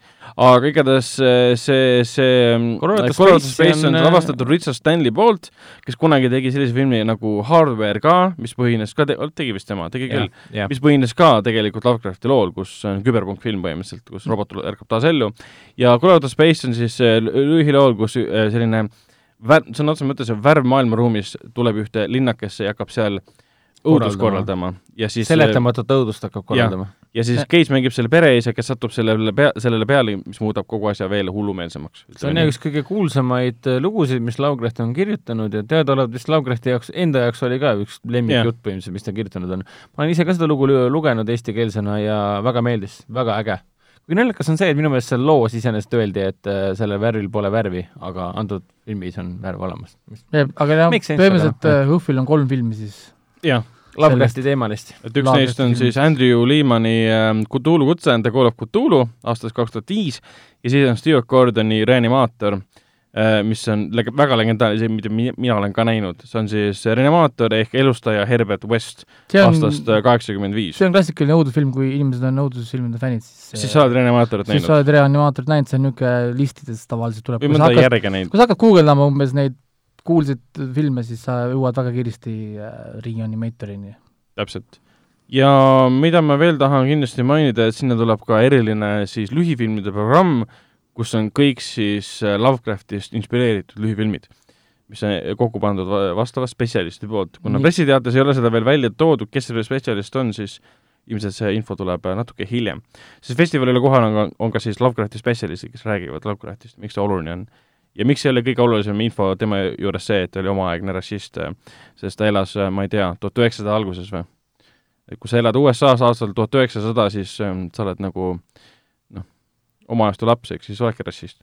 aga igatahes äh, see, see Colorado Space, Space on lavastatud Richard Stanley poolt, kes kunagi tegi sellise filmi nagu Hardware ka, mis põhines ka te,, tegi vist tema, tegi küll, mis põhines ka tegelikult Lovecrafti lool, kus on küberpunkfilm põhimõtteliselt, kus robot ärkab taas ellu. ja Colorado Space on siis lühilool, kus selline vär-, sõna otseses mõttes värv maailmaruumis tuleb ühte linnakesse ja hakkab seal äh, õudust korraldama ja siis seletamatut õudust hakkab korraldama. ja siis Cage mängib selle pereisa, kes satub sellele pea, sellele peale, mis muudab kogu asja veel hullumeelsemaks. see on üks kõige kuulsamaid äh, lugusid, mis Laugreht on kirjutanud ja teadaolevalt vist Laugrehti jaoks, enda jaoks oli ka üks lemmikjutt põhimõtteliselt, mis ta kirjutanud on. ma olen ise ka seda lugu lugenud eestikeelsena ja väga meeldis, väga äge kui naljakas on see, et minu meelest seal loos iseenesest öeldi, et äh, sellel värvil pole värvi, aga antud filmis on värv olemas. aga jah, põhimõtteliselt HÖFFil on kolm filmi siis. jah Lovecrafti teemalist. et üks neist on siis Andrew Lehmani ähm, Cthulhu kutse and the Call of Cthulhu aastast kaks tuhat viis ja siis on Stewart Gordoni Reanimaator äh, mis on väga legendaarne, see, mida mi-, mina olen ka näinud, see on siis Reanimaator ehk elustaja Herbert West see on, aastast äh, kaheksakümmend viis. see on klassikaline õudusfilm, kui inimesed on õudusfilmide fännid, siis siis sa oled Reanimaatorit siis näinud? sa oled reanimaatorit näinud, see on niisugune listides tavaliselt tuleb. või mõnda järge näinud? kui sa hakkad guugeldama umbes neid kuulsaid filme, siis sa jõuad väga kiiresti äh, Reanimaatorini. täpselt. ja mida ma veel tahan kindlasti mainida, et sinna tuleb ka eriline siis lühifilmide programm, kus on kõik siis äh, Lovecraftist inspireeritud lühifilmid, mis on kokku pandud va- vastava spetsialisti poolt. kuna pressiteates ei ole seda veel välja toodud, kes see spetsialist on, siis ilmselt see info tuleb äh, natuke hiljem. siis festivalile kohal on ka, on ka siis Lovecrafti spetsialistid, kes räägivad Lovecraftist, miks see oluline on. Ja miks ole kõige olulisem info tema juures see, et ta oli omaaegne rassist, sest ta elas, ma ei tea, tuhat üheksasada alguses või? et kui sa elad USA-s aastal tuhat üheksasada, siis ähm, sa oled nagu noh, oma ajastu laps, ehk siis oledki rassist.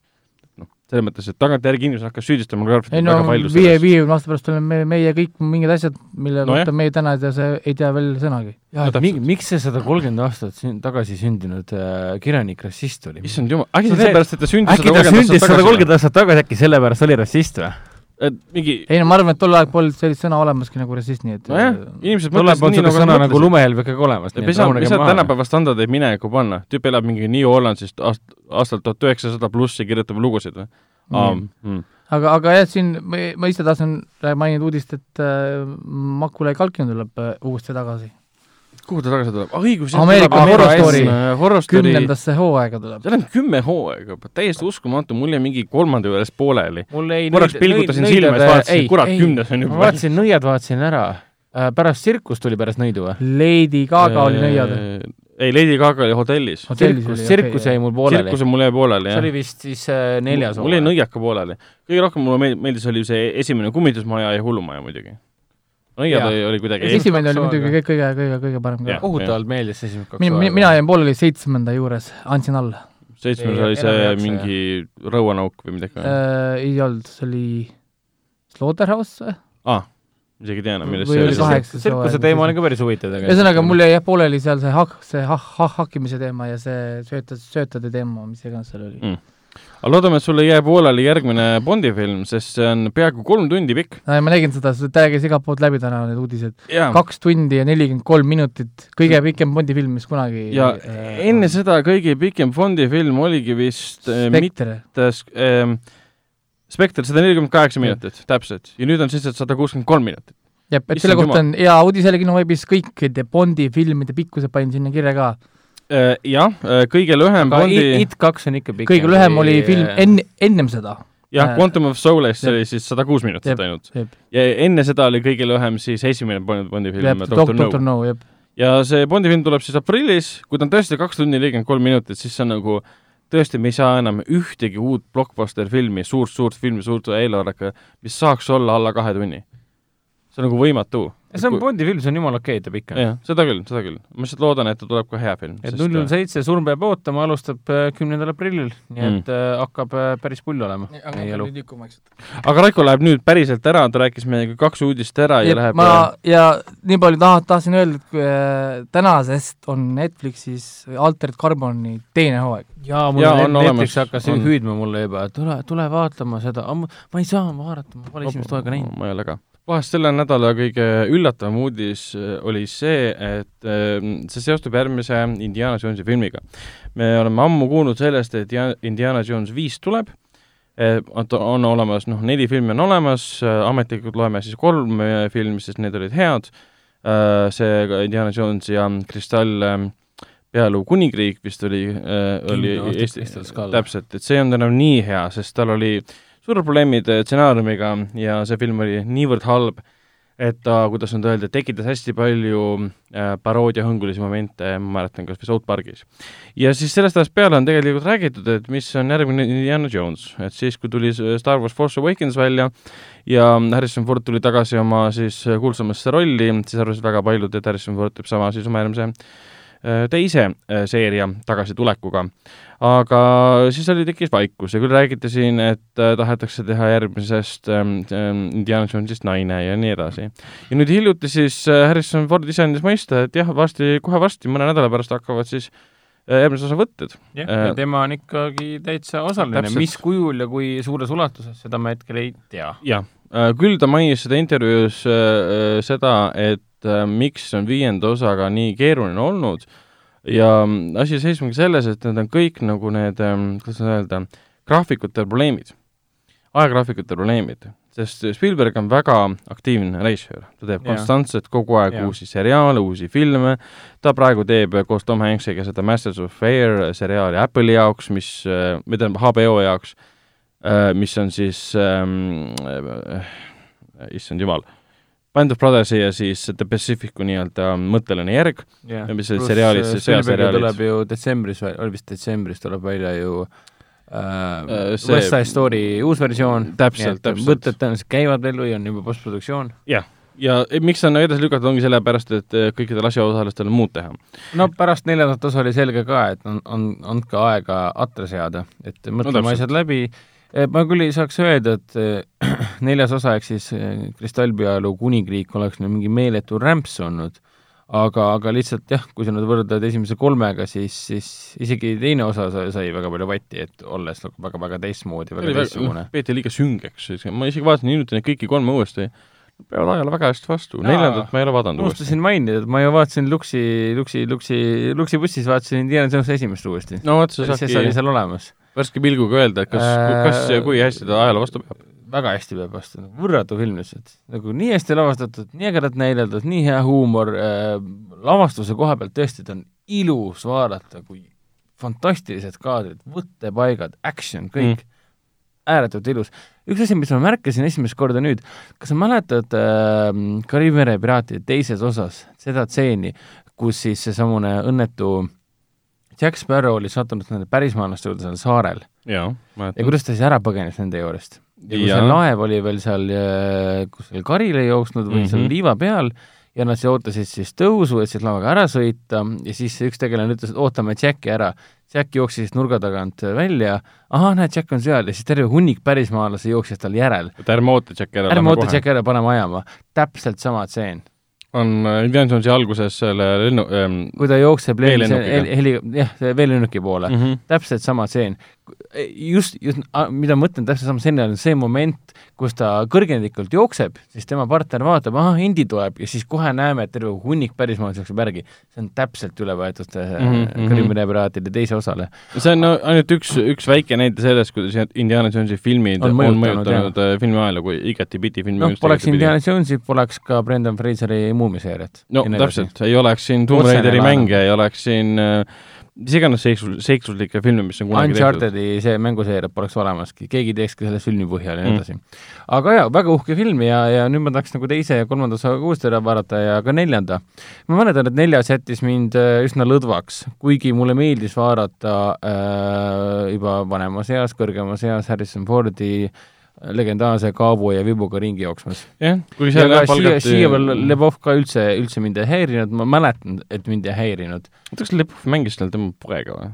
Noh, selles mõttes, et tagantjärgi inimesed hakkas süüdistama ei Lovecraftit no väga palju viie, viiekümne aasta pärast oleme me, meie kõik mingid asjad, mille Nojah. kohta meie täna ei tea, see ei tea veel sõnagi. jaa, et täpselt. mi-, miks see sada kolmkümmend aastat sün- tagasi sündinud äh, kirjanik rassist oli? issand jumal, äkki See- sellepärast, et ta sündis äkki ta sündis sada kolmkümmend aastat tagasi, äkki sellepärast oli rassist või? Et mingi ei no ma arvan, et tol ajal polnud sellist sõna olemaski nagu rassist, nii et nojah, inimesed tol ajal mõtlesid nii, nagu sõna nagu lumehelbek ega olemas. ei saa, ei saa tänapäeva standardeid minevikku panna, tüüp elab mingi New Orleansist aast-, aastalt tuhat üheksasada pluss ja kirjutab lugusid või Mm. mm.? aga, aga jah, siin ma, ise tahtsin mainida uudist, et äh, Makulai Kalkin tuleb äh, uuesti tagasi. Kuhu ta tagasi tuleb? ah õigus, Ameerika Horror Story. Horror Story, kümnendasse hooaega tuleb. seal on kümme hooaega juba, täiesti uskumatu, mul jäi mingi kolmanda juures pooleli. mul ei korraks pilgutasin ja siis vaatasin, kurat, kümnes on ma juba. vaatasin nõiad vaatasin ära. pärast tsirkust tuli pärast nõidu või? Lady Gaga oli nõiad. ei, Lady Gaga oli hotellis. Tsirkus, tsirkus jäi mul pooleli. tsirkuse mul jäi pooleli, see jah oli. vist siis äh, neljas mul jäi nõiaka pooleli. kõige rohkem mulle meeldis, meeldis oli see esimene kummitusmaja ja hullumaja muidugi. Nõiad Jaa. oli, oli kuidagi esimene oli muidugi kõige, kõige, kõige, kõige parem ka kohutavalt meeldis esimesed kaks mina, mina, jäin pooleli seitsmenda juures, andsin alla seitsmes Ei, oli see jaksa, mingi rõuanauk või midagi. äh,. ei olnud, see oli Slaughterhouse või? aa, isegi ei tea enam, millest Või see oli tsirkuse teema oli ka päris huvitav tegelikult. ühesõnaga, mul jäi jah pooleli seal see hak-, see hah-, hah-, hakkimise teema ja see söötas, söötade teema, mis iganes seal oli Mm. Aga loodame, et sul ei jää pooleli järgmine Bondi film, sest see on peaaegu kolm tundi pikk. ma nägin seda, see käis igalt poolt läbi täna, need uudised. kaks tundi ja nelikümmend kolm minutit, kõige pikem Bondi film, mis kunagi ja äh, enne seda kõige pikem Bondi film oligi vist äh, mitte Spekter, ähm, Spekter sada nelikümmend kaheksa minutit, täpselt. ja nüüd on siis sada kuuskümmend kolm minutit. jah, et selle kohta on hea uudis jälle kinoveebis, kõikide Bondi filmide pikkused panin sinna kirja ka. Äh, jah, kõige lühem aga Bondi, It kaks on ikka pikem. kõige lühem oli film enne, ennem seda. jah, äh, Quantum of Solace jep. oli siis sada kuus minutit Jep, ainult. jep. ja enne seda oli kõige lühem siis esimene Bond- Bondi film, Doctor Doctor No. No, jah. ja see Bondi film tuleb siis aprillis, kui ta on tõesti kaks tundi nelikümmend kolm minutit, siis see on nagu tõesti, me ei saa enam ühtegi uut blockbuster filmi, suurt-suurt filmi, suurte eelarvega, mis saaks olla alla kahe tunni. see on nagu võimatu. See on Bondi film, see on jumala okei, ta pikk on. jah, seda küll, seda küll. ma lihtsalt loodan, et ta tuleb ka hea film. et null null seitse Surm peab ootama, alustab äh, kümnendal aprillil, nii Mm. et äh, hakkab äh, päris pull olema meie elu. aga Raiko läheb nüüd päriselt ära, ta rääkis meiega kaks uudist ära ja läheb ma ja nii palju taha, tahtsin öelda, et kui äh, tänasest on Netflixis Altered Carboni teine hooaeg. jaa, mul Jaa, on Netflix hakkas hüüdma mulle juba, et tule, tule vaatama seda, ma ei saa vaadata, ma pole esimest hooaega näinud. ma ei ole ka. Vahest selle nädala kõige üllatavam uudis äh, oli see, et äh, see seostub järgmise Indiana Jonesi filmiga. me oleme ammu kuulnud sellest, et Dia- Indiana Jones viis tuleb, et on olemas, noh, neli filmi on olemas, ametlikult loeme siis kolm äh, filmi, sest need olid head, see Indiana Jones ja Kristall äh, pealuu kuningriik vist oli, oli Eesti täpselt, et see olnud enam nii hea, sest tal oli suured probleemid stsenaariumiga ja see film oli niivõrd halb, et ta, kuidas nüüd öelda, tekitas hästi palju äh, paroodiahõngulisi momente, ma mäletan kas või South Parkis. ja siis sellest ajast peale on tegelikult räägitud, et mis on järgmine Indiana Jones, et siis, kui tuli Star Wars Force Awakens välja ja Harrison Ford tuli tagasi oma siis äh, kuulsamasse rolli, siis arvasid väga paljud, et Harrison Ford teeb sama siis oma järgmise teise äh, seeria tagasitulekuga. aga siis oli, tekkis vaikus ja küll räägiti siin, et äh, tahetakse teha järgmisest ähm, ähm, Indiana Jonesist naine ja nii edasi. ja nüüd hiljuti siis äh, Harrison Ford ise andis mõista, et jah, varsti, kohe varsti, mõne nädala pärast hakkavad siis järgmise osa võtted. jah, ja tema on ikkagi täitsa osaline, mis kujul ja kui suures ulatuses, seda me hetkel ei tea. jah, küll ta mainis seda intervjuus äh, seda, et äh, miks on viienda osaga nii keeruline olnud. Ja asi seisnebki selles, et need on kõik nagu need, kuidas öelda, graafikute probleemid, ajagraafikute probleemid. Sest Spielberg on väga aktiivne režissöör, ta teeb ja. konstantselt kogu aeg ja. uusi seriaale, uusi filme, ta praegu teeb koos Tom Hanksiga seda Masters of Air seriaali Apple'i jaoks, mis, või tähendab HBO jaoks, mis on siis ähm,, issand jumal, Band of Brothersi ja siis The Pacificu nii-öelda mõtteline järg yeah., mis olid seriaalid, sõjaseriaalid. tuleb ju detsembris, oli vist detsembris tuleb välja ju äh, äh, see... West Side Story uus versioon, täpselt, täpselt. võtted tõenäoliselt käivad veel või on juba postproduktsioon. jah, ja miks on edasi lükatud, ongi sellepärast, et äh, kõikidel asjaosalistel on muud teha. no pärast neljandat osa oli selge ka, et on, on, andke aega atre seada, et mõtleme no, asjad läbi, ma küll ei saaks öelda, et äh, [CLEARS THROAT] neljas osa ehk siis äh, Kristallpealu kuningriik oleks nagu mingi meeletu rämps olnud aga, aga lihtsalt jah, kui sa nüüd võrdled esimese kolmega, siis, siis isegi teine osa sai väga palju vatti, et olles nagu väga-väga teistmoodi, väga teistsugune. peeti liiga süngeks, ma isegi vaatasin hiljuti neid kõiki kolme uuesti, peavad ajale väga hästi vastu, neljandat ma ei ole vaadanud uuesti. unustasin mainida, et ma ju vaatasin Luksi, Luksi, Luksi, Luksi bussis vaatasin Indiana Jones esimest uuesti. no vot, sa saadki see oli seal olemas. Värske pilguga öelda, et kas äh,, kas ja kui hästi ta ajale vastu peab väga hästi peab vastu, nagu võrratu film lihtsalt. nagu nii hästi lavastatud, nii ägedalt näideldud, nii hea huumor äh,, lavastuse koha pealt tõesti, ta on ilus vaadata, kui fantastilised kaadrid, võttepaigad, action, kõik mm., ääretult ilus. üks asi, mis ma märkasin esimest korda nüüd, kas sa mäletad äh, Kariibi mere piraatide teises osas seda tseeni, kus siis seesamune õnnetu Jack Sparrow oli sattunud nende pärismaalaste juurde seal saarel? ja kuidas ta siis ära põgenes nende juurest? ja kui see laev oli veel seal äh, kusagil karile jooksnud või mm -hmm. seal mhm. liiva peal ja nad ootasid siis tõusu, et siis laevaga ära sõita ja siis üks tegelane ütles, et ootame Jacki ära. Jack jooksis nurga tagant välja, ahah, näed, Jack on seal ja siis terve hunnik pärismaalasi jooksis tal järel. et ärme oota Jacki ära. ärme oota Jacki ära, paneme ajama. täpselt sama tseen on äh, Indiana Jonesi alguses selle lennu ähm, kui ta jookseb veelennukiga, heli, jah, veelennuki poole mm, -hmm. täpselt sama tseen. Just, just, mida ma mõtlen, täpselt sama tseen on see moment, kus ta kõrgendikult jookseb, siis tema partner vaatab, ahah, Indi tuleb ja siis kohe näeme, et terve hunnik pärismaalasi jookseb järgi. see on täpselt üle võetud mm -hmm. Krimmi piraatide teise osale. see on no, ainult üks, üks väike näide sellest, kuidas Indiana Jonesi filmid on mõjutanud, on mõjutanud äh, filmi ajalugu igatipidi filmi noh, poleks Indiana Jonesi, poleks ka Brendan Fraseri Muumiseeriat. no täpselt, ei oleks siin Tomb Raideri mänge, ei oleks siin äh, mis iganes seiksus, seiksuslikke filme, mis on kunagi Uncharted'i see mänguseeria poleks olemaski, keegi teekski selle filmi põhjal ja nii mm. edasi aga jaa, väga uhke film ja, ja nüüd ma tahaks nagu teise ja kolmanda osa uuesti ära vaadata ja ka neljanda. ma mäletan, et neljas jättis mind äh, üsna lõdvaks, kuigi mulle meeldis vaadata äh, juba vanemas eas, kõrgemas eas Harrison Fordi äh, legendaarse Kaavo ja Vibuga ringi jooksmas. jah, kui seal ja palgati siia veel Lebov ka üldse, üldse mind ei häirinud, ma mäletan, et mind ei häirinud. oota, kas Lebov mängis seal tema poega või?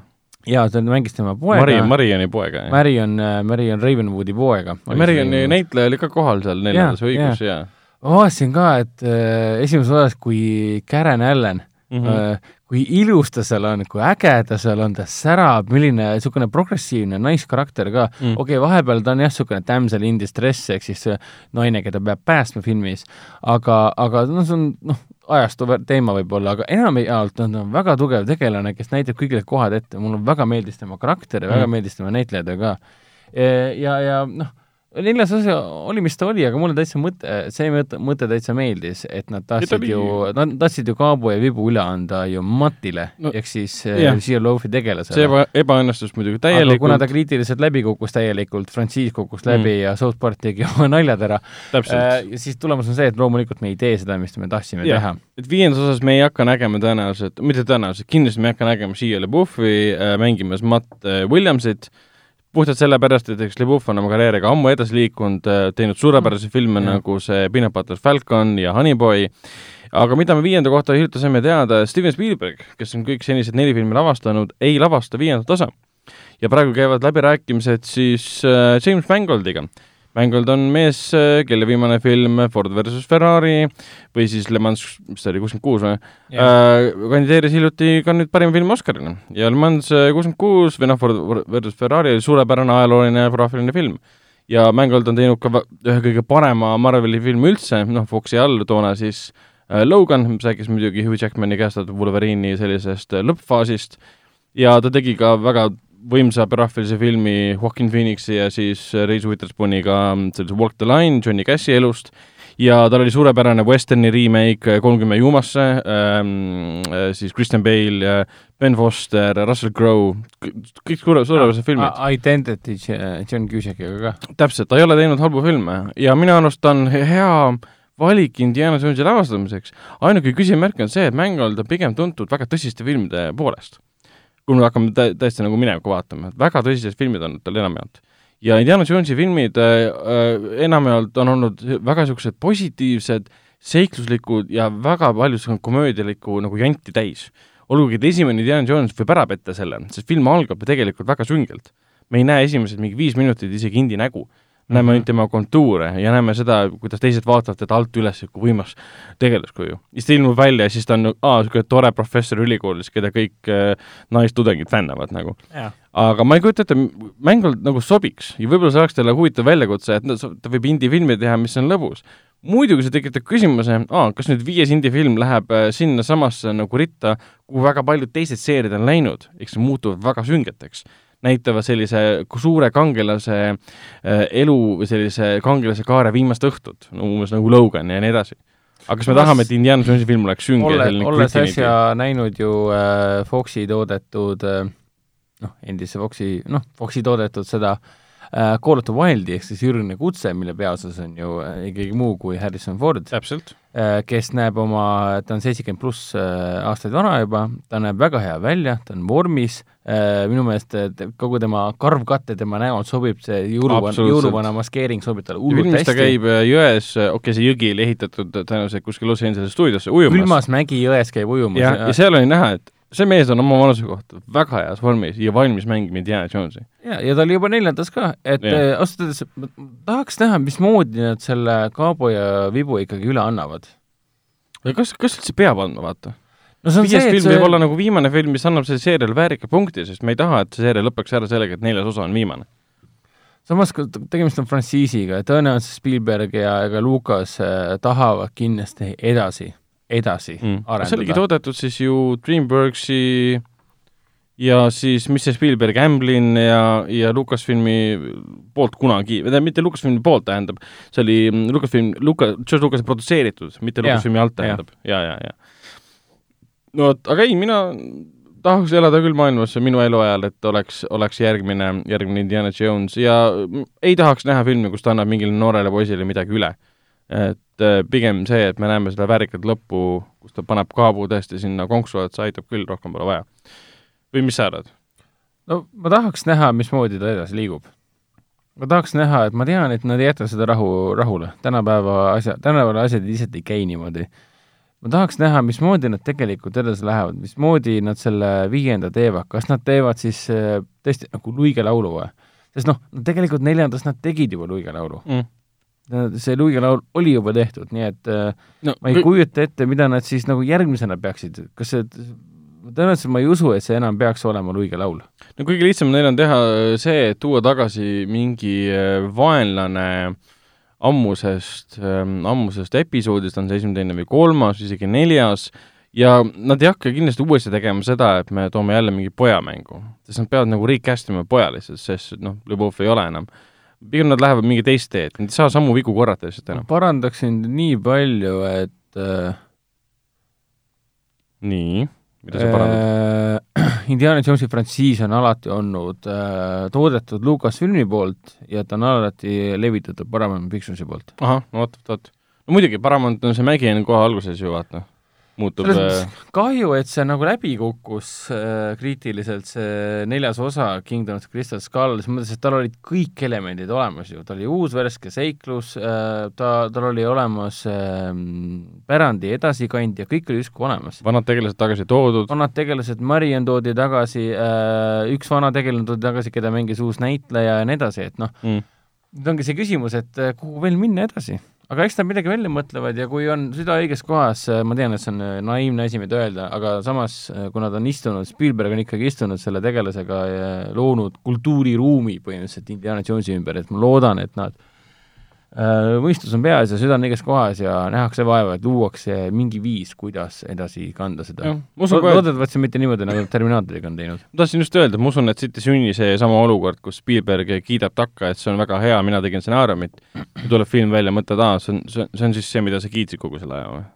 jaa, ta mängis tema poega. Mari, Marioni poega, jah? Marion, äh, Marion Ravenwoodi poega. Marioni näitleja oli ka kohal seal neljandas õigus, jaa. ma vaatasin ka, et äh, esimeses osas, kui Karen Allan mm -hmm. äh, kui ilus ta seal on, kui äge ta seal on, ta särab, milline niisugune progressiivne naiskarakter ka mm.. okei okay,, vahepeal ta on jah, niisugune damsel in distress ehk siis naine, keda peab päästma filmis, aga, aga noh, see on noh, ajastu teema võib-olla, aga enamjaolt on ta väga tugev tegelane, kes näitab kõik need kohad ette, mulle väga meeldis tema karakter ja mm. väga meeldis tema näitlejatöö ka. ja, ja noh neljas osa oli, mis ta oli, aga mulle täitsa mõte, see mõte, mõte täitsa meeldis, et nad tahtsid ju, nad tahtsid ju Kaabo ja Vibu üle anda ju Matile no,, ehk siis Zero Loafi tegelasele. see eba, ebaõnnestus muidugi täielikult. kuna ta kriitiliselt läbi kukkus täielikult, frantsiis kukkus mm. läbi ja South Park tegi oma [LAUGHS] naljad ära, äh, siis tulemus on see, et loomulikult me ei tee seda, mis me tahtsime ja. teha. et viiendas osas me ei hakka nägema tõenäoliselt, mitte tõenäoliselt, kindlasti me ei hakka nägema Shia LaBeoufi äh, mängimas Matt äh, Williamsit äh,, puhtalt sellepärast, et eks Lebov on oma karjääriga ammu edasi liikunud, äh, teinud suurepäraseid filme mm. nagu see Peanut Butter Falcon ja Honeyboy, aga mida me viienda kohta hiljuti saime teada, Steven Spielberg, kes on kõik senised neli filmi lavastanud, ei lavasta viiendat osa. ja praegu käivad läbirääkimised siis äh, James Mangoldiga, mängijad on mees, kelle viimane film Ford versus Ferrari või siis Le Mans, mis ta oli, kuuskümmend kuus või? Yeah., kandideeris hiljuti ka nüüd parima filmi Oscarile ja Le Mans kuuskümmend kuus või noh, Ford versus Ferrari oli suurepärane ajalooline graafiline film. Ja mängijad on teinud ka ühe kõige parema Marveli filmi üldse, noh, Foxi all toona siis äh, Logan, mis rääkis muidugi Hugh Jackmani käestatud Wolverine'i sellisest äh, lõppfaasist. Ja ta tegi ka väga võimsa biograafilise filmi Joaquin Phoenixi ja siis Reise Witherspooniga sellise Walk the Line Johnny Cashi elust ja tal oli suurepärane westerni remake Kolmkümmend juumasse ähm,, äh, siis Christian Bale, Ben Foster, Russell Crowe, kõik suure, suurepärased ah, filmid. Identity John Cusackiga ka. täpselt, ta ei ole teinud halbu filme ja minu arust on hea valik Indiana Jonesi lavastamiseks. ainuke küsimärk on see, et mäng on ta pigem tuntud väga tõsiste filmide poolest kui me hakkame tä-, täiesti nagu minevikku vaatama, et väga tõsised filmid on tal enamjaolt. ja Indiana Jonesi filmid äh, enamjaolt on olnud väga niisugused positiivsed, seikluslikud ja väga palju komöödialikku nagu janti täis. olgugi, et esimene Indiana Jones võib ära petta selle, sest film algab tegelikult väga süngelt. me ei näe esimesed mingi viis minutit isegi Indi nägu näeme ainult tema kontuure ja näeme seda, kuidas teised vaatavad teda alt üles kui võimas tegelaskuju. siis ta ilmub välja ja siis ta on, aa, niisugune tore professor ülikoolis, keda kõik äh, naistudengid fännavad nagu. aga ma ei kujuta ette, mäng nagu sobiks ja võib-olla see oleks talle huvitav väljakutse, et no, ta võib indie-filmi teha, mis on lõbus. muidugi see tekitab küsimuse, aa, kas nüüd viies indie-film läheb äh, sinnasamasse nagu ritta, kuhu väga paljud teised seeriad on läinud, eks see muutub väga süngeteks näitavad sellise suure kangelase äh, elu või sellise kangelase kaare viimast õhtut, umbes nagu Logan ja nii edasi. aga kas me tahame, et Indiana Jonesi film oleks sünge Olle, olles äsja näinud ju äh, Foxi toodetud äh, noh, endise Foxi, noh, Foxi toodetud seda äh, Call of the Wildi ehk siis Jürgeni kutse, mille peaosas on ju äh, ikkagi muu kui Harrison Ford. täpselt Äh, kes näeb oma, ta on seitsekümmend pluss äh, aastaid vana juba, ta näeb väga hea välja, ta on vormis, äh, minu meelest kogu tema karvkatte tema näol sobib, see jõuluvana, jõuluvana maskeering sobib talle hullult hästi. ta käib jões, okei okay,, see jõgi oli ehitatud tõenäoliselt kuskil Los Angeles stuudiosse ujumas. külmas mägi jões käib ujumas. ja, ja seal oli näha, et see mees on oma vanuse kohta väga heas vormis ja valmis mängima Indiana Jonesi. ja, ja ta oli juba neljandas ka, et äh, ausalt öeldes tahaks näha, mismoodi nad selle Kaabo ja Vibu ikkagi üle annavad. kas, kas üldse peab andma, vaata? no see on viies see, film see... võib olla nagu viimane film, mis annab sellele seeriale väärika punkti, sest me ei taha, et see seeria lõpeks ära sellega, et neljas osa on viimane samas, kui tegemist on frantsiisiga, tõenäoliselt Spielberg ja, ja ka Lukas äh, tahavad kindlasti edasi edasi mm. arendada. see oligi toodetud siis ju DreamWorksi ja siis, mis see Spielberg, Amblin ja, ja Lucasfilmi poolt kunagi, tähendab, mitte Lucasfilmi poolt tähendab, see oli Lucasfilm, Luka-, George Lucase produtseeritud, mitte Lucasfilmi alt tähendab, ja, ja, ja, ja. no vot, aga ei, mina tahaks elada küll maailmas minu eluajal, et oleks, oleks järgmine, järgmine Indiana Jones ja ei tahaks näha filmi, kus ta annab mingile noorele poisile midagi üle et äh, pigem see, et me näeme seda väärikat lõppu, kus ta paneb kaabu tõesti sinna konksu otsa, aitab küll, rohkem pole vaja. või mis sa arvad? no ma tahaks näha, mismoodi ta edasi liigub. ma tahaks näha, et ma tean, et nad ei jäta seda rahu, rahule, tänapäeva asja, tänapäeval asjad lihtsalt ei käi niimoodi. ma tahaks näha, mismoodi nad tegelikult edasi lähevad, mismoodi nad selle viienda teevad, kas nad teevad siis äh, tõesti nagu luigelaulu või? sest noh, tegelikult neljandas nad tegid juba luigelaulu mm see Luige laul oli juba tehtud, nii et äh, no, ma ei kujuta ette, mida nad siis nagu järgmisena peaksid, kas see, tõenäoliselt ma ei usu, et see enam peaks olema Luige laul. no kõige lihtsam neil on teha see, et tuua tagasi mingi äh, vaenlane ammusest, ähm, ammusest episoodist, on see esimene, teine või kolmas, isegi neljas, ja nad ei hakka kindlasti uuesti tegema seda, et me toome jälle mingi pojamängu, sest nad peavad nagu recast ima poja lihtsalt, sest noh, Ljubov ei ole enam pigem nad lähevad mingi teist teed, nad ei saa samu vigu korrata lihtsalt enam. parandaksin nii palju, et äh, nii, mida sa parandad äh,? [CLEARS THROAT] Indiana Jonesi frantsiis on alati olnud äh, toodetud Lucasfilmi poolt ja ta on alati levitatud Paramount Picturesi poolt. ahah, no vot, vot. no muidugi, Paramount on see mägi on kohe alguses ju, vaata muutub äh, kahju, et see nagu läbi kukkus äh, kriitiliselt, see neljas osa Kingdom of the Crystal Skull, selles mõttes, et tal olid kõik elemendid olemas ju, ta oli uus värske seiklus äh,, ta, tal oli olemas äh, pärandi edasikandja, kõik oli justkui olemas. vanad tegelased tagasi toodud. vanad tegelased, Marion toodi tagasi äh,, üks vana tegelane toodi tagasi, keda mängis uus näitleja ja nii edasi, et noh mm., nüüd ongi see küsimus, et äh, kuhu veel minna edasi? Aga eks nad midagi välja mõtlevad ja kui on süda õiges kohas, äh, ma tean, et see on äh, naiivne asi, mida öelda, aga samas, kui nad on istunud, Spielberg on ikkagi istunud selle tegelasega ja loonud kultuuriruumi põhimõtteliselt Indiana Jonesi ümber, et ma loodan, et nad Äh, mõistus on peas ja süda on õiges kohas ja nähakse vaeva, et luuakse mingi viis, kuidas edasi kanda seda. loodetavasti mitte niimoodi, nagu Terminaatoriga on teinud. ma tahtsin just öelda, ma usun, et siit ei sünni seesama olukord, kus Spielberg kiidab takka, et see on väga hea, mina tegin stsenaariumit, tuleb film välja, mõtled, aa, see on, see on, see on siis see, mida sa kiitsid kogu selle aja või?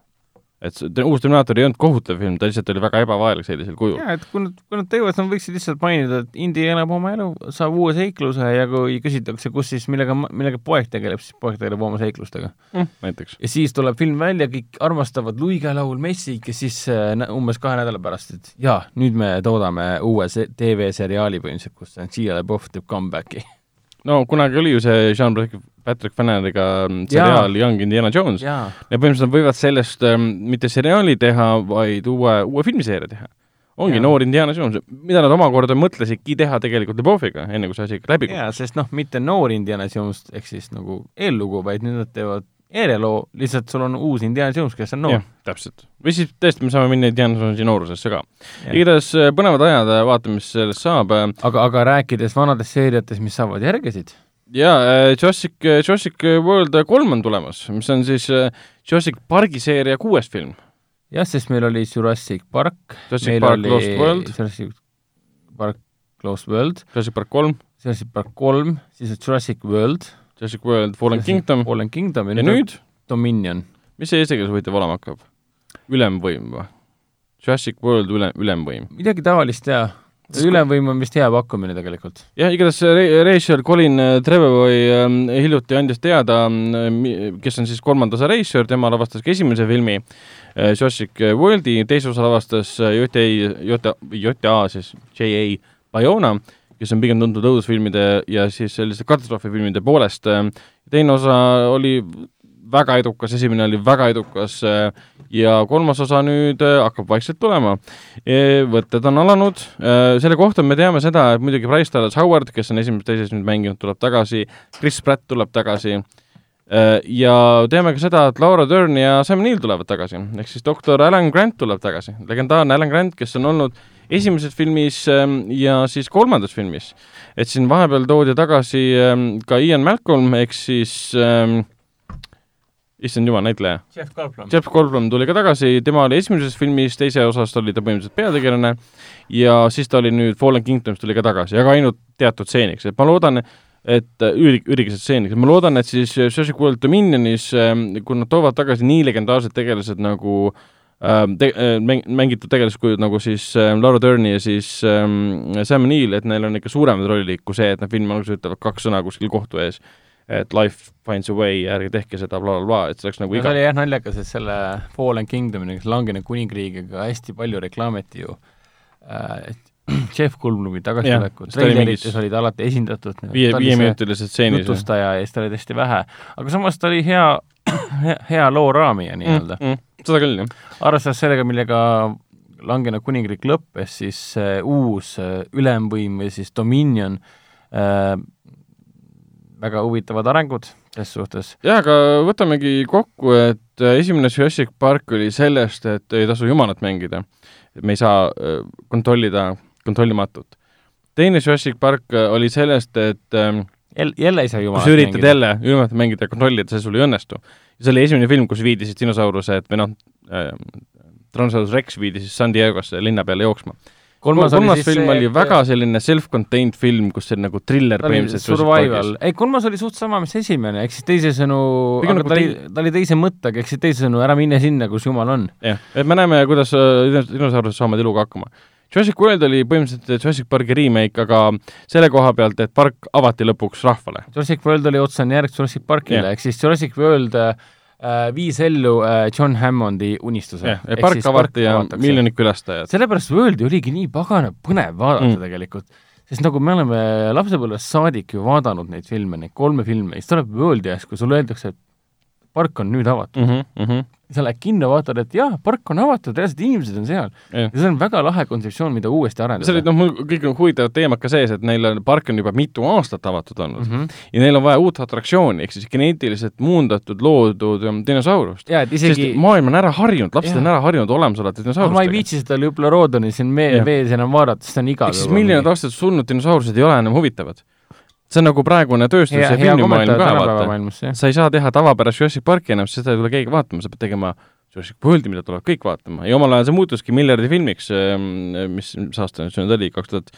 Et see uus Terminaator ei olnud kohutav film, ta lihtsalt oli väga ebavajalik sellisel kujul. jaa, et kui nad, kui nad teevad, siis nad võiksid lihtsalt mainida, et Indi elab oma elu, saab uue seikluse ja kui küsitakse, kus siis, millega, millega poeg tegeleb, siis poeg tegeleb oma seiklustega mm,. näiteks. ja siis tuleb film välja, kõik armastavad Luige laul Messik ja siis äh, umbes kahe nädala pärast, et jaa, nüüd me toodame uue TV-seriaali põhimõtteliselt, kus Shia LaBeouf teeb comeback'i no kunagi oli ju see Jean Patrick Fanneriga seriaal Young Indiana Jones ja, ja põhimõtteliselt võivad sellest ähm, mitte seriaali teha, vaid uue, uue filmiseeria teha. ongi ja. noor Indiana Jones, mida nad omakorda mõtlesidki teha tegelikult Leboviga, enne kui see asi läbi kukkus. jaa, sest noh, mitte noor Indiana Jones ehk siis nagu eellugu, vaid nüüd nad teevad järeloo, lihtsalt sul on uus Indiana Jones, kes on noor. täpselt. või siis tõesti, me saame minna Indiana Jonesi noorusesse ka. igatahes äh, põnevad ajad, äh, vaatame, mis sellest saab. Äh. aga, aga rääkides vanadest seeriatest, mis saavad järgesid? Jaa, Jurassic, Jurassic World kolm on tulemas, mis on siis Jurassic Parki seeria kuues film. jah, sest meil oli Jurassic Park, Jurassic meil Park oli Lost World, Jurassic Park Lost World, Jurassic Park kolm, Jurassic Park kolm, siis Jurassic World Jurassic World Fallen Kingdom. Fallen Kingdom ja, ja nüüd Dominion. mis see eesti keeles huvitav olema hakkab? ülemvõim või? Jurassic World üle, ülemvõim. midagi taolist, jaa. Ülemvõim on vist hea pakkumine tegelikult. jah, igatahes reisijal Colin äh, Trevorroy äh, hiljuti andis teada, äh, kes on siis kolmanda osa reisijal, tema lavastas ka esimese filmi äh, Jurassic Worldi, teise osa lavastas JA, JA, JA siis J.A. Bayona kes on pigem tuntud õudusfilmide ja siis selliste katastroofifilmide poolest. teine osa oli väga edukas, esimene oli väga edukas ja kolmas osa nüüd hakkab vaikselt tulema. E, võtted on alanud, selle kohta me teame seda, et muidugi Bryce Dallas Howard, kes on esimeses-teises nüüd mänginud, tuleb tagasi, Chris Pratt tuleb tagasi. Ja teame ka seda, et Laura Dern ja Sam Neill tulevad tagasi, ehk siis doktor Alan Grant tuleb tagasi, legendaarne Alan Grant, kes on olnud esimeses filmis ähm, ja siis kolmandas filmis. et siin vahepeal toodi tagasi ähm, ka Ian Malcolm ehk siis ähm, issand jumal, näitleja. Jeff Goldblum. Jeff Goldblum tuli ka tagasi, tema oli esimeses filmis, teise osas oli ta põhimõtteliselt peategelane ja siis ta oli nüüd Fallen Kingdoms tuli ka tagasi, aga ainult teatud stseeniks, et ma loodan, et üür-, üürikesed stseenid, ma loodan, et siis Jurassic World Dominionis, kui nad toovad tagasi nii legendaarsed tegelased nagu äh, Ähm, te-, äh, mäng-, mängitud tegelaskujud nagu siis äh, Laura Dern'i ja siis ähm, Sam Neill, et neil on ikka suuremad rollid kui see, et nad filmi alguses ütlevad kaks sõna kuskil kohtu ees, et life finds a way, ärge tehke seda bla, bla, bla, et see oleks nagu iga see oli jah naljakas, et selle Fallen Kingdomi, langenud kuningriigiga hästi palju reklaamiti ju äh,, et [CLEARS THROAT] Jeff Goldblumi tagasitulekut, treilerites olid alati esindatud viie, viieminutilised stseenid. jutustaja ja siis ta oli hästi vähe. aga samas ta oli hea, [CLEARS THROAT] hea, hea loo raamija nii-öelda mm,. Mm, seda küll, jah. arvestades sellega, millega langenud kuningriik lõppes, siis äh, uus äh, ülemvõim või siis Dominion äh,, väga huvitavad arengud ses suhtes. jah, aga võtamegi kokku, et äh, esimene Jurassic Park oli sellest, et ei tasu jumalat mängida. me ei saa äh, kontrollida kontrollimatut. teine Jurassic Park oli sellest, et ähm, jälle, jälle ei saa jumalat mängida. sa üritad jälle jumalat mängida ja kontrollida, see sul ei õnnestu see oli esimene film, kus viidi siis dinosaurused või noh äh,, Tyrannosaurus Rex viidi siis San Diegosse linna peale jooksma. Kolmas, kolmas film see, oli väga selline self-contained film, kus see nagu triller põhimõtteliselt. Survival, ei kolmas oli suht sama, mis esimene, ehk siis teisisõnu, aga nagu ta oli, ta oli teise mõttega, ehk siis teisisõnu, ära mine sinna, kus jumal on. jah, et me näeme, kuidas äh, dinosaurused saavad eluga hakkama Jurassic World oli põhimõtteliselt Jurassic Parki remake, aga selle koha pealt, et park avati lõpuks rahvale. Jurassic World oli otsene järg Jurassic Parkile, ehk siis Jurassic World äh, viis ellu äh, John Hammondi unistuse. park avati ja miljonid külastajad. sellepärast Worldi oligi nii pagana põnev vaadata mm. tegelikult, sest nagu me oleme lapsepõlvest saadik ju vaadanud neid filme, neid kolme filme, siis tuleb Worldi ees, kui sulle öeldakse, et park on nüüd avatud mm. -hmm, mm -hmm. sa lähed kinno, vaatad, et jah, park on avatud, reaalselt inimesed on seal. ja see on väga lahe kontseptsioon, mida uuesti arendada. see oli, noh, mul kõik on huvitavad teemad ka sees, et neil on, park on juba mitu aastat avatud olnud mm. -hmm. ja neil on vaja uut atraktsiooni, ehk siis geneetiliselt muundatud, loodud um, dinosaurust. isegi maailm on ära harjunud, lapsed ja. on ära harjunud olemasolevate dinosaurustega. ma ei viitsi seda Lüplorodoni siin mee, vees enam vaadata, sest see on igav. ehk siis miljonid aastad surnud dinosaurused ei ole enam huvitavad see on nagu praegune tööstus ja, ja filmimaailm ka, vaata. sa ei saa teha tavapärast Jurassic Parki enam, seda ei tule keegi vaatama, sa pead tegema Jurassic Worldi, mida tulevad kõik vaatama ja omal ajal see muutuski miljardi filmiks, ehm, mis, mis aasta see nüüd oli, kaks tuhat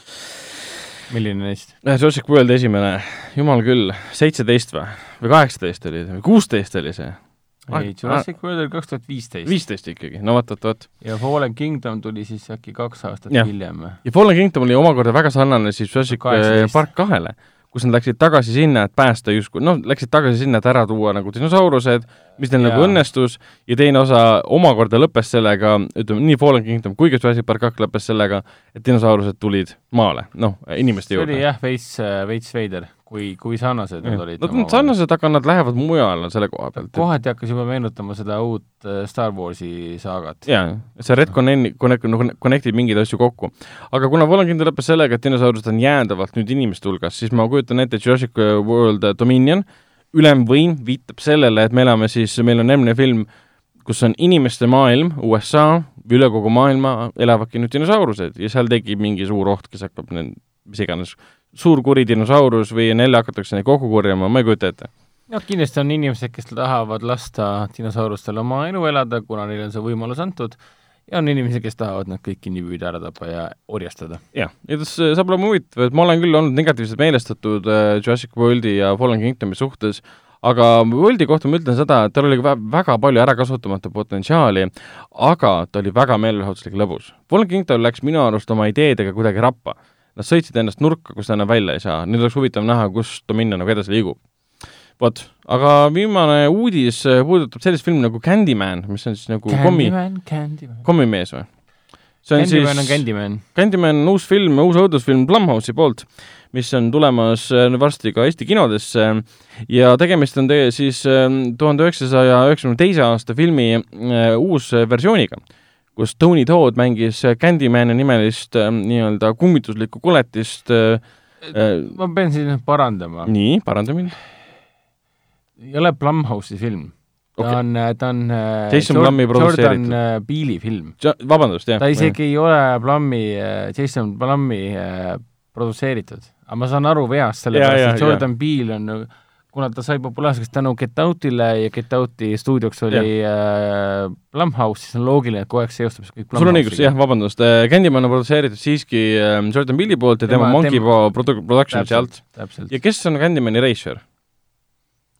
milline neist? Äh, Jurassic World esimene, jumal küll, seitseteist või, või kaheksateist oli kuusteist oli see? ei, Jurassic World oli kaks tuhat viisteist. viisteist ikkagi, no vot, vot, vot. ja Fallen Kingdom tuli siis äkki kaks aastat ja. hiljem. ja Fallen Kingdom oli omakorda väga sarnane siis Jurassic Park kahele kus nad läksid tagasi sinna, et päästa justkui, noh, läksid tagasi sinna, et ära tuua nagu dinosaurused, mis neil nagu õnnestus, ja teine osa omakorda lõppes sellega, ütleme nii Fallen Kingdom kui ka Jurassic Park kaks lõppes sellega, et dinosaurused tulid maale, noh, inimeste juurde. see oli jah, veits, veits veider kui, kui sarnased nad olid? Nad on sarnased, aga nad lähevad mujale selle koha pealt. kohati hakkas juba meenutama seda uut äh, Star Warsi saagat. jaa, see Red Connect, Connect, connect ib mingeid asju kokku. aga kuna Volangkindel lõppes sellega, et dinosaurused on jäädavalt nüüd inimeste hulgas, siis ma kujutan ette, et Jurassic World Dominion, ülemvõim viitab sellele, et me elame siis, meil on järgmine film, kus on inimeste maailm, USA, üle kogu maailma elavadki nüüd dinosaurused ja seal tekib mingi suur oht, kes hakkab need, mis iganes, suur kuri dinosaurus või jälle hakatakse neid kokku korjama, ma ei kujuta ette. noh, kindlasti on inimesed, kes tahavad lasta dinosaurustel oma elu elada, kuna neile on see võimalus antud, ja on inimesi, kes tahavad nad kõik kinni püüda, ära tappa ja orjastada. jah, ja tas saab olema huvitav, et ma olen küll olnud negatiivselt meelestatud äh, Jurassic Worldi ja Fallen Kingdomi suhtes, aga Worldi kohta ma ütlen seda, et tal oli väga palju ära kasutamata potentsiaali, aga ta oli väga meelelahutuslik lõbus. Fallen Kingdom läks minu arust oma ideedega kuidagi rappa nad sõitsid ennast nurka, kus ta enam välja ei saa, nüüd oleks huvitav näha, kus Dominion nagu edasi liigub. vot, aga viimane uudis äh, puudutab sellist filmi nagu Candyman, mis on siis nagu kommi, kommimees või? see on Candyman siis, on Candyman. Candyman on uus film, uus õudusfilm Blumhouse'i poolt, mis on tulemas äh, varsti ka Eesti kinodesse ja tegemist on teie siis ähm, tuhande üheksasaja üheksakümne teise aasta filmi äh, uus versiooniga kus Tony Todd mängis Candymani nimelist äh, nii-öelda kummituslikku koletist äh, äh, ma pean siin parandama. nii, paranda mind. ei ole Blumhouse'i film okay.. ta on, ta on äh, Jason Jord Blummi produtseeritud. Jordan äh, Peele'i film. vabandust, jah. ta isegi ei ole Blummi, Jason Blummi äh, produtseeritud. aga ma saan aru veast, sellepärast et Jordan Peele on kuna ta sai populaarseks tänu Get Outile ja Get Outi stuudioks oli äh, Blumhouse, siis on loogiline, et kogu aeg seostub see kõik sul on õigus, jah, vabandust, äh, Candyman on produtseeritud siiski äh, Jordan Peele'i poolt ja tema, tema Monkey Paw produ-, Productionsi alt. ja kes on Candymani reisijör?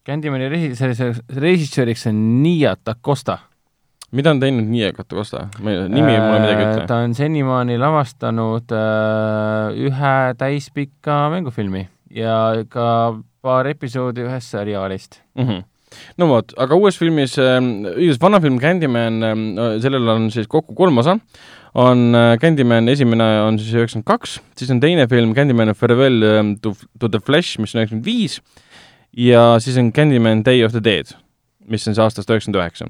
Candymani režissöör, režissööriks on Nia Tacosta. mida on teinud Nia Tacosta? nimi äh, mulle midagi ütle. ta on senimaani lavastanud äh, ühe täispika mängufilmi ja ka paar episoodi ühest seriaalist. Mm. -hmm no vot, aga uues filmis äh,, õigus, vana film Candyman äh,, sellel on siis kokku kolm osa, on äh, Candyman esimene on siis üheksakümmend kaks, siis on teine film Candyman Farewell äh, to, to the Flesh, mis on üheksakümmend viis, ja siis on Candyman Day of the Dead, mis on siis aastast üheksakümmend üheksa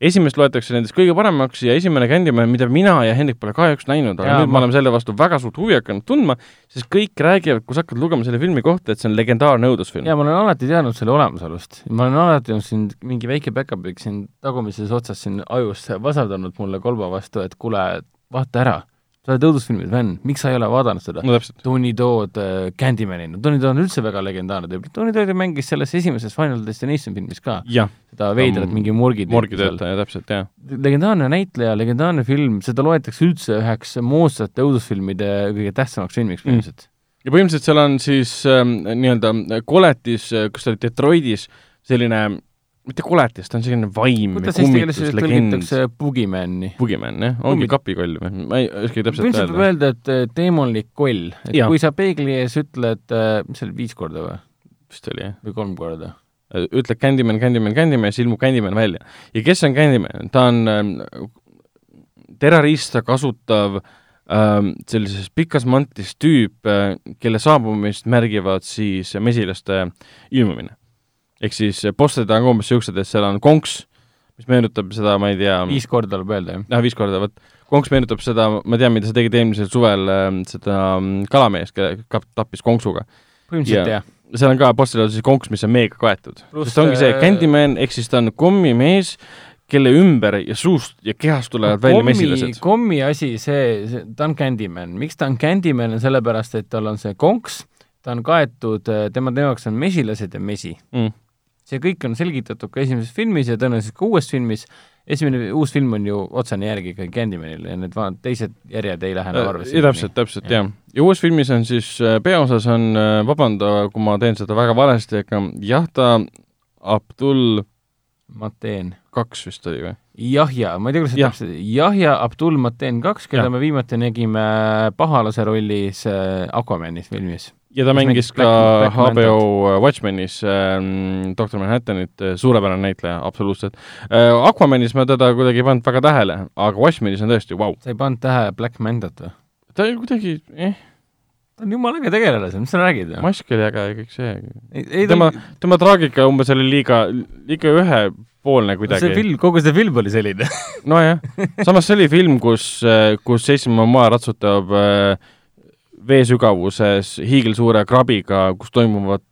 esimest loetakse nendest kõige paremaks ja esimene Candyman, mida mina ja Hendrik pole kahjuks näinud, aga ja, nüüd ma... me oleme selle vastu väga suurt huvi hakanud tundma, sest kõik räägivad, kui sa hakkad lugema selle filmi kohta, et see on legendaarne õudusfilm. jaa, ma olen alati teadnud selle olemasolust. ma olen alati olnud siin mingi väike päkapikk siin tagumises otsas siin ajus vasardanud mulle kolba vastu, et kuule, vaata ära sa oled õudusfilmide fänn, miks sa ei ole vaadanud seda no,? Tony Todd äh, Candymani, no Tony Todd on üldse väga legendaarne tüüp, Tony Todd mängis selles esimeses Final Destination filmis ka. seda veidrat mingi morgi morgitöötaja, täpselt, jah. legendaarne näitleja, legendaarne film, seda loetakse üldse üheks moodsate õudusfilmide kõige tähtsamaks filmiks mm. põhimõtteliselt mm.. ja põhimõtteliselt seal on siis ähm, nii-öelda koletis, kus ta oli Detroitis, selline mitte koletis, ta on selline vaim eesti keeles tõlgitakse Boogeyman'i? Boogeyman, jah, ongi kapikoll või? ma ei oskagi täpselt öelda. võib öelda, et äh, teemonlik koll, et ja. kui sa peegli ees ütled, äh, mis see oli, viis korda või? vist oli, jah. või kolm korda? Äh, ütled Candyman, Candyman, Candyman, siis ilmub Candyman välja. ja kes on Candyman? ta on ähm, terrorista kasutav ähm, sellises pikas mantis tüüp äh,, kelle saabumist märgivad siis mesilaste ilmumine ehk siis postid on umbes niisugused, et seal on konks, mis meenutab seda, ma ei tea viis korda tuleb öelda, jah? jah, viis korda, vot. konks meenutab seda, ma tean, mida sa tegid eelmisel suvel äh,, seda kalameest, kelle kap-, tappis konksuga. põhimõtteliselt jah ja. seal on ka postil on siis konks, mis on meega kaetud. sest ongi see äh, Candyman, ehk siis ta on kommimees, kelle ümber ja suust ja kehast tulevad no, välja mesilased. kommi asi, see, see, ta on Candyman. miks ta on Candyman, on sellepärast, et tal on see konks, ta on kaetud, tema, tema jaoks on mesilased ja mesi mm. See kõik on selgitatud ka esimeses filmis ja tõenäoliselt ka uues filmis, esimene uus film on ju otsene järg ikkagi Candymanile ja need vanad teised järjed ei lähe enam arvesse. täpselt, täpselt, jah. ja uues filmis on siis, äh, peaosas on, äh, vabanda, kui ma teen seda väga valesti, aga Jahta Abdul Mateen. kaks vist oli või? Jahja, ma ei tea, kuidas see täpselt, Jahja Abdul Mateen kaks, keda ja. me viimati nägime pahalase rollis äh, Aquamanis filmis ja ta mängis ka Black, HBO Watchmenis äh, doktor Manhattanit, äh, suurepärane näitleja, absoluutselt äh,. Aquamanis ma teda kuidagi ei pannud väga tähele, aga Watchmenis on tõesti vau wow.. sa ei pannud tähele Black Mandat või? ta kuidagi, eh. ta on jumala äge tegelane, mis sa räägid? mask oli äge ja kõik see. tema, tema traagika umbes oli liiga, liiga ühepoolne kuidagi. see film, kogu see film oli selline nojah, samas see oli film, kus, äh, kus Jason Momoa ratsutab äh, veesügavuses hiigelsuure krabiga, kus toimuvad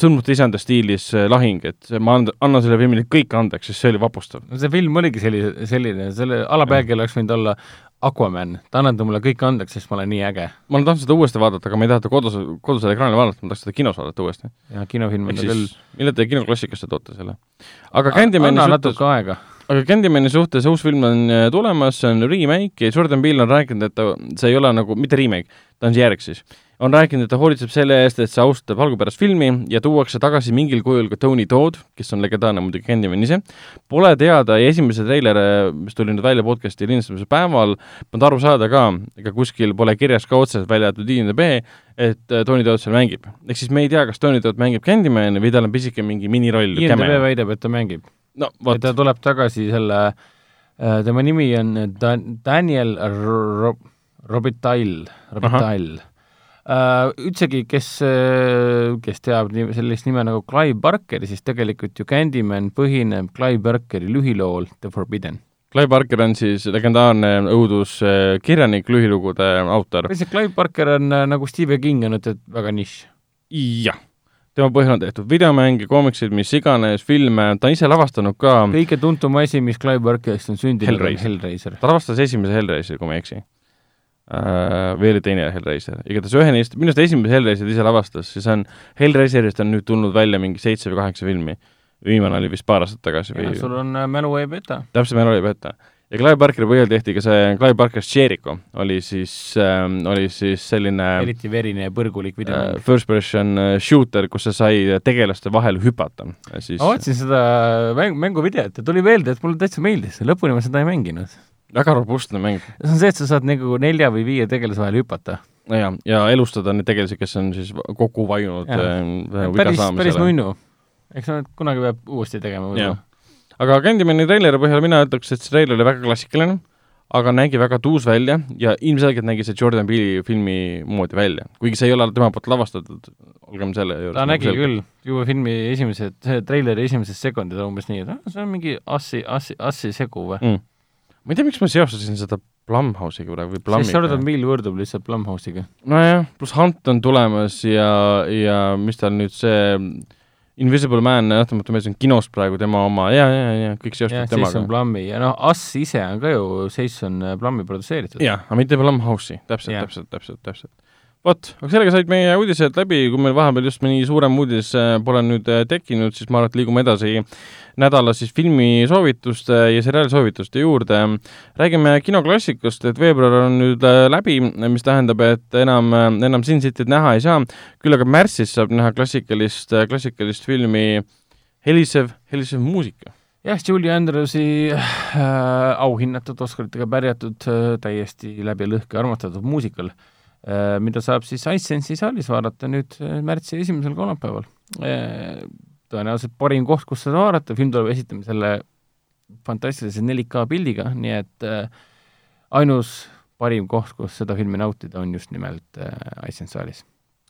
sõrmute isanda stiilis äh, lahing, et ma and-, annan sellele filmile kõik andeks, sest see oli vapustav. no see film oligi selline, selline, selle alapealkiri oleks võinud olla Aquaman, ta annab mulle kõik andeks, sest ma olen nii äge. ma olen tahtnud seda uuesti vaadata, aga ma ei taha seda kodus, kodusel ekraanil vaadata, ma tahaks seda kinos vaadata uuesti. jaa, kinofilm on küll. millal te kinoklassikast toote selle? aga Candymani anna natuke aega aga Candymani suhtes uus film on äh, tulemas, see on remake ja Jordan Peele on rääkinud, et ta, see ei ole nagu, mitte remake, ta on see järg siis, on rääkinud, et ta hoolitseb selle eest, et see austab algupärast filmi ja tuuakse tagasi mingil kujul ka Tony Todd, kes on legendaarne muidugi Candyman ise. Pole teada ja esimese treileri, mis tuli nüüd välja podcast'i lindistamise päeval, polnud aru saada ka, ega kuskil pole kirjas ka otseselt välja jäetud IMDB, et äh, Tony Todd seal mängib. ehk siis me ei tea, kas Tony Todd mängib Candymani või tal on pisike mingi miniroll. IMDB väidab, et ta mängib no ta tuleb tagasi selle, äh, tema nimi on Dan-, Daniel Ro-, Robitaille, Robitaille. Uh, üldsegi, kes, äh, kes teab nii, sellist nime nagu Clive Barker, siis tegelikult ju Candyman põhineb Clive Barkeri lühilool The Forbidden. Clive Barker on siis legendaarne õuduskirjanik, lühilugude autor. Clive Barker on nagu Stephen King on, et väga nišš. jah tema põhjal on tehtud videomänge, koomiksid, mis iganes, filme, ta on ise lavastanud ka kõige tuntum asi, mis Clive Barkerist on sündinud, on Hellraiser. ta lavastas esimese Hellraiseri, kui ma ei eksi Või oli teine Hellraiser, igatahes ühe neist, minu arust esimese Hellraiseri ise lavastas, siis on, Hellraiserist on nüüd tulnud välja mingi seitse või kaheksa filmi. viimane oli vist paar aastat tagasi või sul on äh, mälu ei peta. täpselt, mälu ei peta ja Clive Barkeri põhjal tehti ka see Clive Barker's Jericho, oli siis äh,, oli siis selline eriti verine ja põrgulik videomäng äh,. First person äh, shooter, kus sa sai tegelaste vahel hüpata. Siis... ma vaatasin seda mäng, mänguvideot ja tuli meelde, et mulle täitsa meeldis, lõpuni ma seda ei mänginud. Väga robustne mäng. see on see, et sa saad nagu nelja või viie tegelase vahel hüpata. ja, ja elustada neid tegelasi, kes on siis kokku vajunud äh, päris, päris nunnu. eks nad kunagi peab uuesti tegema võib-olla aga Candymani treileri põhjal mina ütleks, et see treiler oli väga klassikaline, aga nägi väga tuus välja ja ilmselgelt nägi see Jordan Peele'i filmi moodi välja. kuigi see ei ole tema poolt lavastatud, olgem selle juures. ta nägi selge. küll, juba filmi esimesed, treileri esimesed sekundid umbes nii, et ah, see on mingi assi, assi, assi segu või mm.? Ma ei tea, miks ma seostasin seda Blumhouse'iga praegu või Blummiga. siis Jordan Peele võrdub lihtsalt Blumhouse'iga. nojah, pluss Hunt on tulemas ja, ja mis tal nüüd see Invisible Man, nähtamatu mees on kinos praegu, tema oma ja, ja, ja kõik seostub temaga. Jason Blummi ja noh, Us ise on ka ju Jason Blummi produtseeritud. jah, aga mitte Blumhouse'i, täpselt, täpselt, täpselt, täpselt vot, aga sellega said meie uudised läbi, kui meil vahepeal just mõni suurem uudis äh, pole nüüd äh, tekkinud, siis ma arvan, et liigume edasi nädala siis filmisoovituste ja seriaalisoovituste juurde. räägime kinoklassikust, et veebruar on nüüd äh, läbi, mis tähendab, et enam, enam Sin Cityt näha ei saa, küll aga märtsis saab näha klassikalist, klassikalist filmi Helisev, helisev muusika. Jah, Julie Andrewsi äh, auhinnatud, Oscaritega pärjatud äh,, täiesti läbi lõhki armastatud muusikal. äh,, mida saab siis iSense'i saalis vaadata nüüd äh, märtsi esimesel kolmapäeval. Äh, tõenäoliselt parim koht, kus seda vaadata, film tuleb esitamisele fantastilise 4K pildiga, nii et ainus parim koht, kus seda filmi nautida, on just nimelt iSense saalis.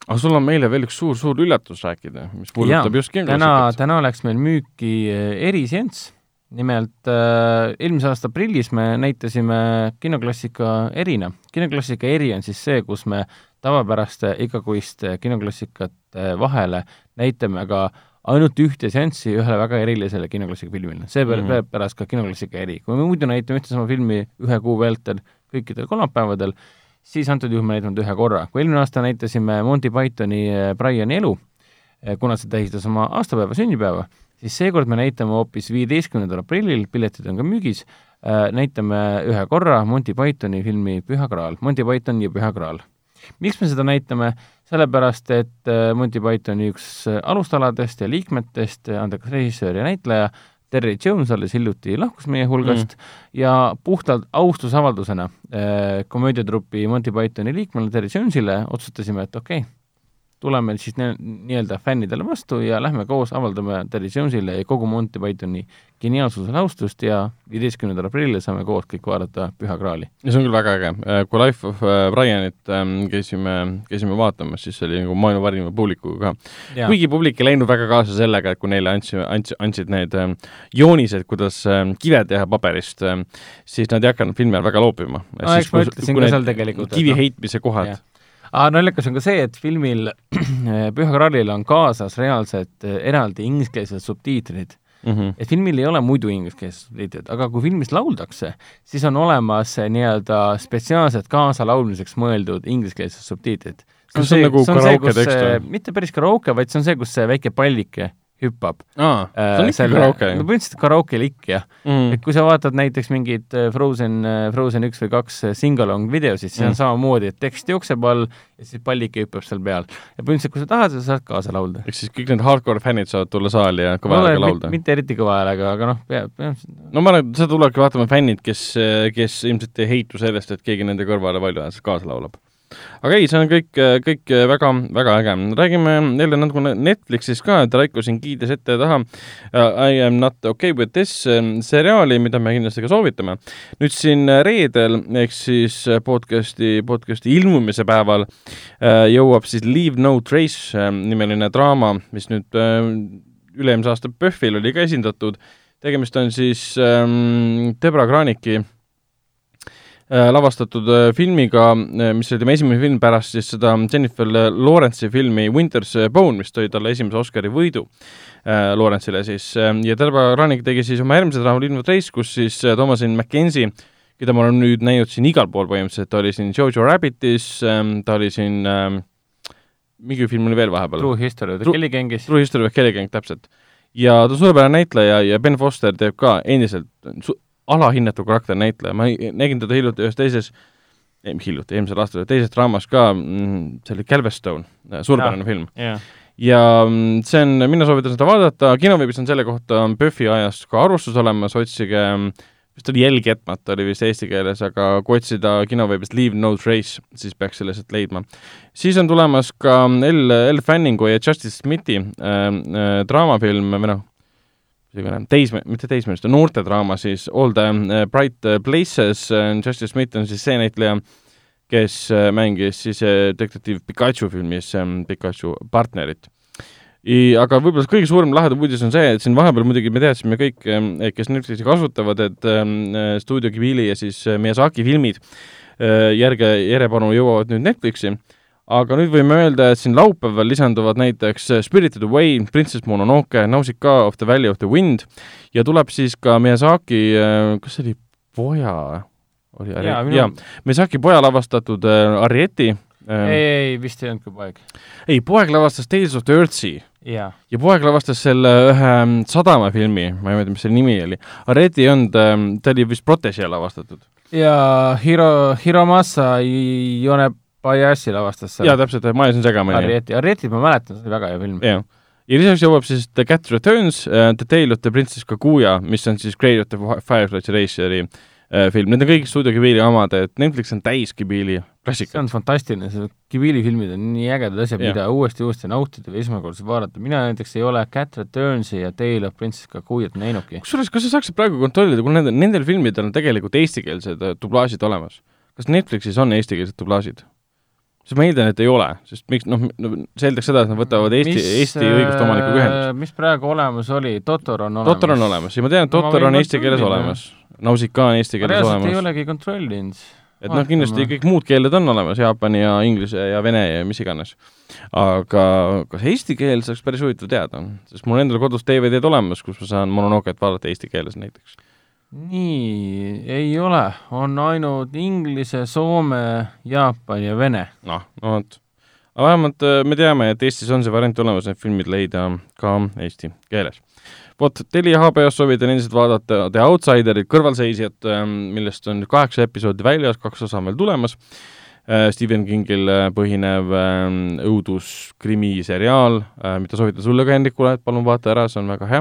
aga sul on meile veel üks suur-suur üllatus rääkida, mis puudutab just täna, täna läks meil müüki äh, eriseanss, nimelt äh, eelmise aasta aprillis me näitasime kinoklassika erina. kinoklassika eri on siis see, kus me tavapäraste igakuiste kinoklassikat vahele näitame ka ainult ühte seanssi ühele väga erilisele kinoklassika filmile. seepärast mm -hmm. pärast ka kinoklassika eri. kui me muidu näitame ühte sama filmi ühe kuu vältel kõikidel kolmapäevadel, siis antud juhul me näitame ühe korra. kui eelmine aasta näitasime Monty Pythoni eh, Briani elu, eh, kuna see tähistas oma aastapäeva, sünnipäeva, siis seekord me näitame hoopis viieteistkümnendal aprillil, piletid on ka müügis, eh, näitame ühe korra Monty Pythoni filmi Püha Graal, Monty Python ja Püha Graal miks me seda näitame, sellepärast et äh, Monty Pythoni üks äh, alustaladest ja liikmetest, äh, andekas režissöör ja näitleja, Terry Jones alles hiljuti lahkus meie hulgast mm. ja puhtalt austusavaldusena komöödiatrupi Monty Pythoni liikmele Terry Jonesile otsustasime, et okei okay,, tuleme siis nii-öelda fännidele vastu ja lähme koos avaldame Terry Jonesile ja kogu Monty Pythoni geniaalsusele austust ja viieteistkümnendal aprillil saame koos kõik vaadata Püha Graali. ja see on küll väga äge, äh, kui Life of äh, Brianit ähm, käisime, käisime vaatamas, siis see oli nagu maailma parima publikuga ka. kuigi publik ei läinud väga kaasa sellega, et kui neile andsime, andsid, andsid need ähm, joonised, kuidas ähm, kive teha paberist, siis nad ei hakanud filmi ajal väga loopima. no ka seal tegelikult. kivi noh. heitmise kohad aga naljakas on ka see, et filmil [CLEARS THROAT] Püha Kraalil on kaasas reaalselt eh, eraldi ingliskeelsed subtiitrid mm. -hmm. et filmil ei ole muidu ingliskeelsed subtiitrid, aga kui filmis lauldakse, siis on olemas nii-öelda spetsiaalselt kaasalaulmiseks mõeldud ingliskeelsed subtiitrid. kas see on nagu karaoke tekst või? mitte päris karaoke, vaid see on see, kus see väike pallike hüppab. aa, see on ikka karaoke? no põhimõtteliselt karaoke likk, jah mm.. et kui sa vaatad näiteks mingit äh, Frozen, äh, Frozen üks või kaks äh, sing-along videosid, siis mm. on samamoodi, et tekst jookseb all ja siis pallike hüppab seal peal. ja põhimõtteliselt, kui sa tahad, sa saad kaasa laulda. ehk siis kõik need hardcore fännid saavad tulla saali ja kõva häälega laulda? mitte eriti kõva häälega, aga noh, pea, pea no ma arvan, et seda tulebki vaatama fännid, kes, kes ilmselt ei heitu sellest, et keegi nende kõrvale palju kaasa laulab aga ei, see on kõik, kõik väga, väga äge. räägime jälle natukene Netflixist ka, et Raiko siin kiides ette ja taha uh, I am not okay with this um, seriaali, mida me kindlasti ka soovitame. nüüd siin reedel ehk siis podcasti, podcasti ilmumise päeval jõuab siis Leave no trace uh, nimeline draama, mis nüüd üle-eelmise aasta PÖFFil oli ka esindatud. tegemist on siis um, Debra Graniki Äh, lavastatud äh, filmiga, äh, mis oli tema esimene film pärast siis seda Jennifer Lawrence'i filmi Winter's Bone, mis tõi talle esimese Oscari võidu Lawrence'ile siis ja Terva Ranik tegi siis oma järgmise draama Lind of Race, kus siis Thomasin McKenzie, keda ma olen nüüd näinud siin igal pool põhimõtteliselt, ta oli siin Jojo Rabbitis, ähm, ta oli siin ähm, mingi film oli veel vahepeal. True History of the Kelly Gangis. True History of Kelly Gang, täpselt. ja ta on suurepärane näitleja ja Ben Foster teeb ka endiselt alahinnatud karakter näitleja, ma nägin teda hiljuti ühes teises, hiljuti, eelmisel aastal teises draamas ka, mm, see oli Galveston, suurepärane film yeah. ja mm, see on, mina soovitan seda vaadata, kinoveebis on selle kohta PÖFFi ajast ka arvustus olemas, otsige vist oli Jälg jätmata, oli vist eesti keeles, aga kui otsida kinoveebist Leave no trace, siis peaks selle sealt leidma. siis on tulemas ka Elle, Elle Fanningu ja Justice Smithi äh, äh, draamafilm või noh, niisugune teisme-, mitte teismeliste, noortedraama siis All the uh, Bright Places, uh, Justice Smith on siis see näitleja, kes mängis siis detektiiv Pikachu filmis Pikachu partnerit. Aga võib-olla kõige suurem lahedam uudis on see, et siin vahepeal muidugi me teadsime kõik, kes Netflixi kasutavad, et stuudio Ghibli ja siis Miyazaki filmid järge, järjepanu jõuavad nüüd Netflixi aga nüüd võime öelda, et siin laupäeval lisanduvad näiteks Spirited Away, Princess Mononoke, Nausicaa of the Valley of the Wind ja tuleb siis ka Miyazaki, äh, kas see oli poja, oli Ari-, jaa, Miyazaki poja lavastatud äh, Arieti ei, ei, vist ei olnud ka poeg. ei, poeg lavastas Tales of the Earthsea. ja poeg lavastas selle ühe sadamafilmi, ma ei mäleta, mis selle nimi oli. Arieti ei olnud, ta oli vist Protege lavastatud. ja Hiro, Hiromasa Yone Bayassi lavastas selle. jaa, täpselt, ma ajasin segamini. Arrieti, Arrietit ma mäletan, see oli väga hea film. jah. ja lisaks jõuab siis The Cat Returns uh,, The Tale of the Princess Kaguya, mis on siis Grey of the Firefly Raceri uh, film, need on kõik stuudio Ghibli omad, et Netflix on täis Ghibli klassika. see on fantastiline, see Ghibli filmid on nii ägedad asjad, mida uuesti-uuesti nautida või esmakordselt vaadata, mina näiteks ei ole Cat Returnsi ja Tale of Princess Kaguyat näinudki. kusjuures, kas sa saaksid praegu kontrollida, kui nendel, nendel filmidel on tegelikult eestikeelsed dublaažid olemas, kas Netflixis on eestikeelsed dublaažid? Siis ma eeldan, et ei ole, sest miks, noh, see eeldaks seda, et nad võtavad Eesti, Eesti õiguste omanikuga ühendust. mis praegu olemas oli, Totor on olemas? Totor on olemas ja ma tean, et Totor on eesti keeles olemas. Nausicaa on eesti keeles olemas. ei olegi kontrollinud. et noh, kindlasti kõik muud keeled on olemas, jaapani ja inglise ja vene ja mis iganes. aga kas eesti keel, oleks päris huvitav teada, sest mul endal kodus DVD-d olemas, kus ma saan Mononoket vaadata eesti keeles näiteks nii, ei ole, on ainult inglise, soome, jaapan ja vene. noh, no vot. aga vähemalt äh, me teame, et Eestis on see variant olemas, need filmid leida ka eesti keeles. vot, Telia HBO-s soovitan endiselt vaadata The Outsiderit, kõrvalseisjat, ähm, millest on kaheksa episoodi väljas, kaks osa on veel tulemas Stephen Kingil äh, põhinev ähm, õuduskrimi-seriaal, äh, mida soovitan sulle ka, Hendrikule, et palun vaata ära, see on väga hea.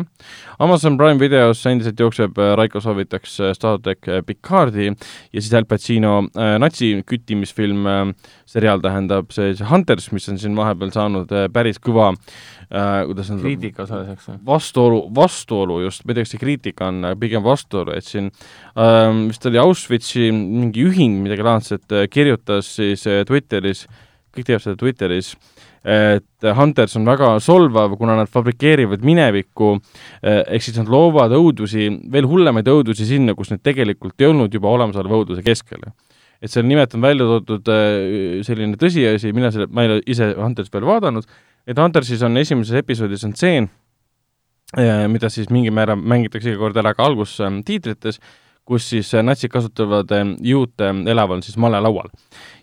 Amazon Prime videos endiselt jookseb, Raiko soovitaks Star track Picardi ja siis Al Pacino natsi küttimisfilm, seriaal tähendab see, see Hunters, mis on siin vahepeal saanud päris kõva äh, kuidas öelda kriitika osaliseks või? vastuolu, vastuolu just, ma ei tea, kas see kriitika on pigem vastuolu, et siin äh, vist oli Auschwitzi mingi ühing midagi laadset äh, kirjutas siis äh, Twitteris, kõik teavad seda Twitteris, et Hunters on väga solvav, kuna nad fabrikeerivad minevikku, äh, ehk siis nad loovad õudusi, veel hullemaid õudusi sinna, kus need tegelikult ei olnud juba olemasoleva õuduse keskel et seal nimelt on välja toodud äh, selline tõsiasi, mina selle, ma ei ole ise Hunterist veel vaadanud, et Huntersis on esimeses episoodis on tseen, äh, mida siis mingil määral mängitakse iga kord ära ka algustiitrites, kus siis äh, natsid kasutavad äh, juute elaval siis malelaual.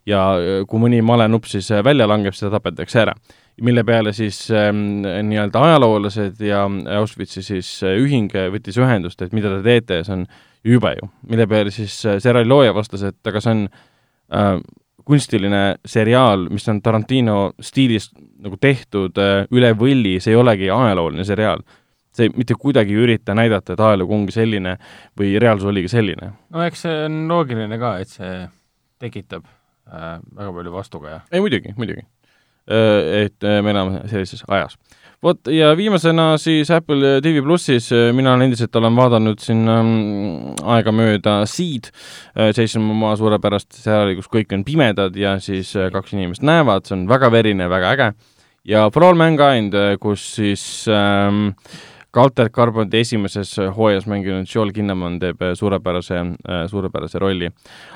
ja kui mõni malenupp siis välja langeb, ta tapetakse ära. mille peale siis ähm, nii-öelda ajaloolased ja Auschwitzi siis ühing võttis ühendust, et mida te teete, see on jube ju. mille peale siis seriaali looja vastas, et aga see on äh, kunstiline seriaal, mis on Tarantino stiilis nagu tehtud äh, üle võlli, see ei olegi ajalooline seriaal. see mitte kuidagi ei ürita näidata, et ajalugu ongi selline või reaalsus oligi selline. no eks see on loogiline ka, et see tekitab äh, väga palju vastukaja. ei muidugi, muidugi äh,. Et äh, me elame sellises ajas vot ja viimasena siis Apple TV plussis äh, mina endiselt olen vaadanud siin ähm, aegamööda Seed äh,, Jason Momoa suurepärast seriaali, kus kõik on pimedad ja siis äh, kaks inimest näevad, see on väga verine, väga äge. ja For All Mankind, äh, kus siis ähm, ka Altered Carbonite esimeses hooajas mänginud Joel Kinnaman teeb äh, suurepärase, äh, suurepärase rolli.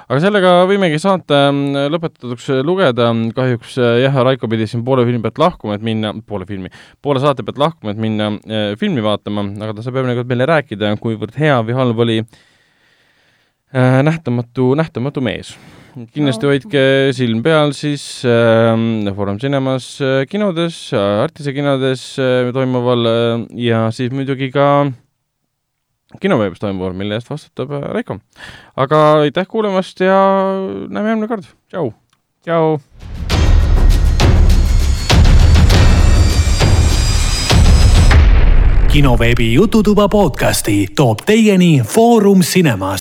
aga sellega võimegi saate ähm, lõpetatuks lugeda, kahjuks äh, jah, Raiko pidi siin poole filmi pealt lahkuma, et minna, poole filmi, poole saate pealt lahkuma, et minna äh, filmi vaatama, aga ta saab järgmine kord meile rääkida, kuivõrd hea või halb oli äh, nähtamatu, nähtamatu mees kindlasti no. hoidke silm peal siis äh, Foorum Cinemas äh, kinodes, Artise kinodes äh, toimuval äh, ja siis muidugi ka kinoveebis toimuval, mille eest vastutab äh, Raiko. aga aitäh kuulamast ja näeme järgmine kord, tšau! tšau! kinoveebi Jututuba podcasti toob teieni Foorum Cinemas.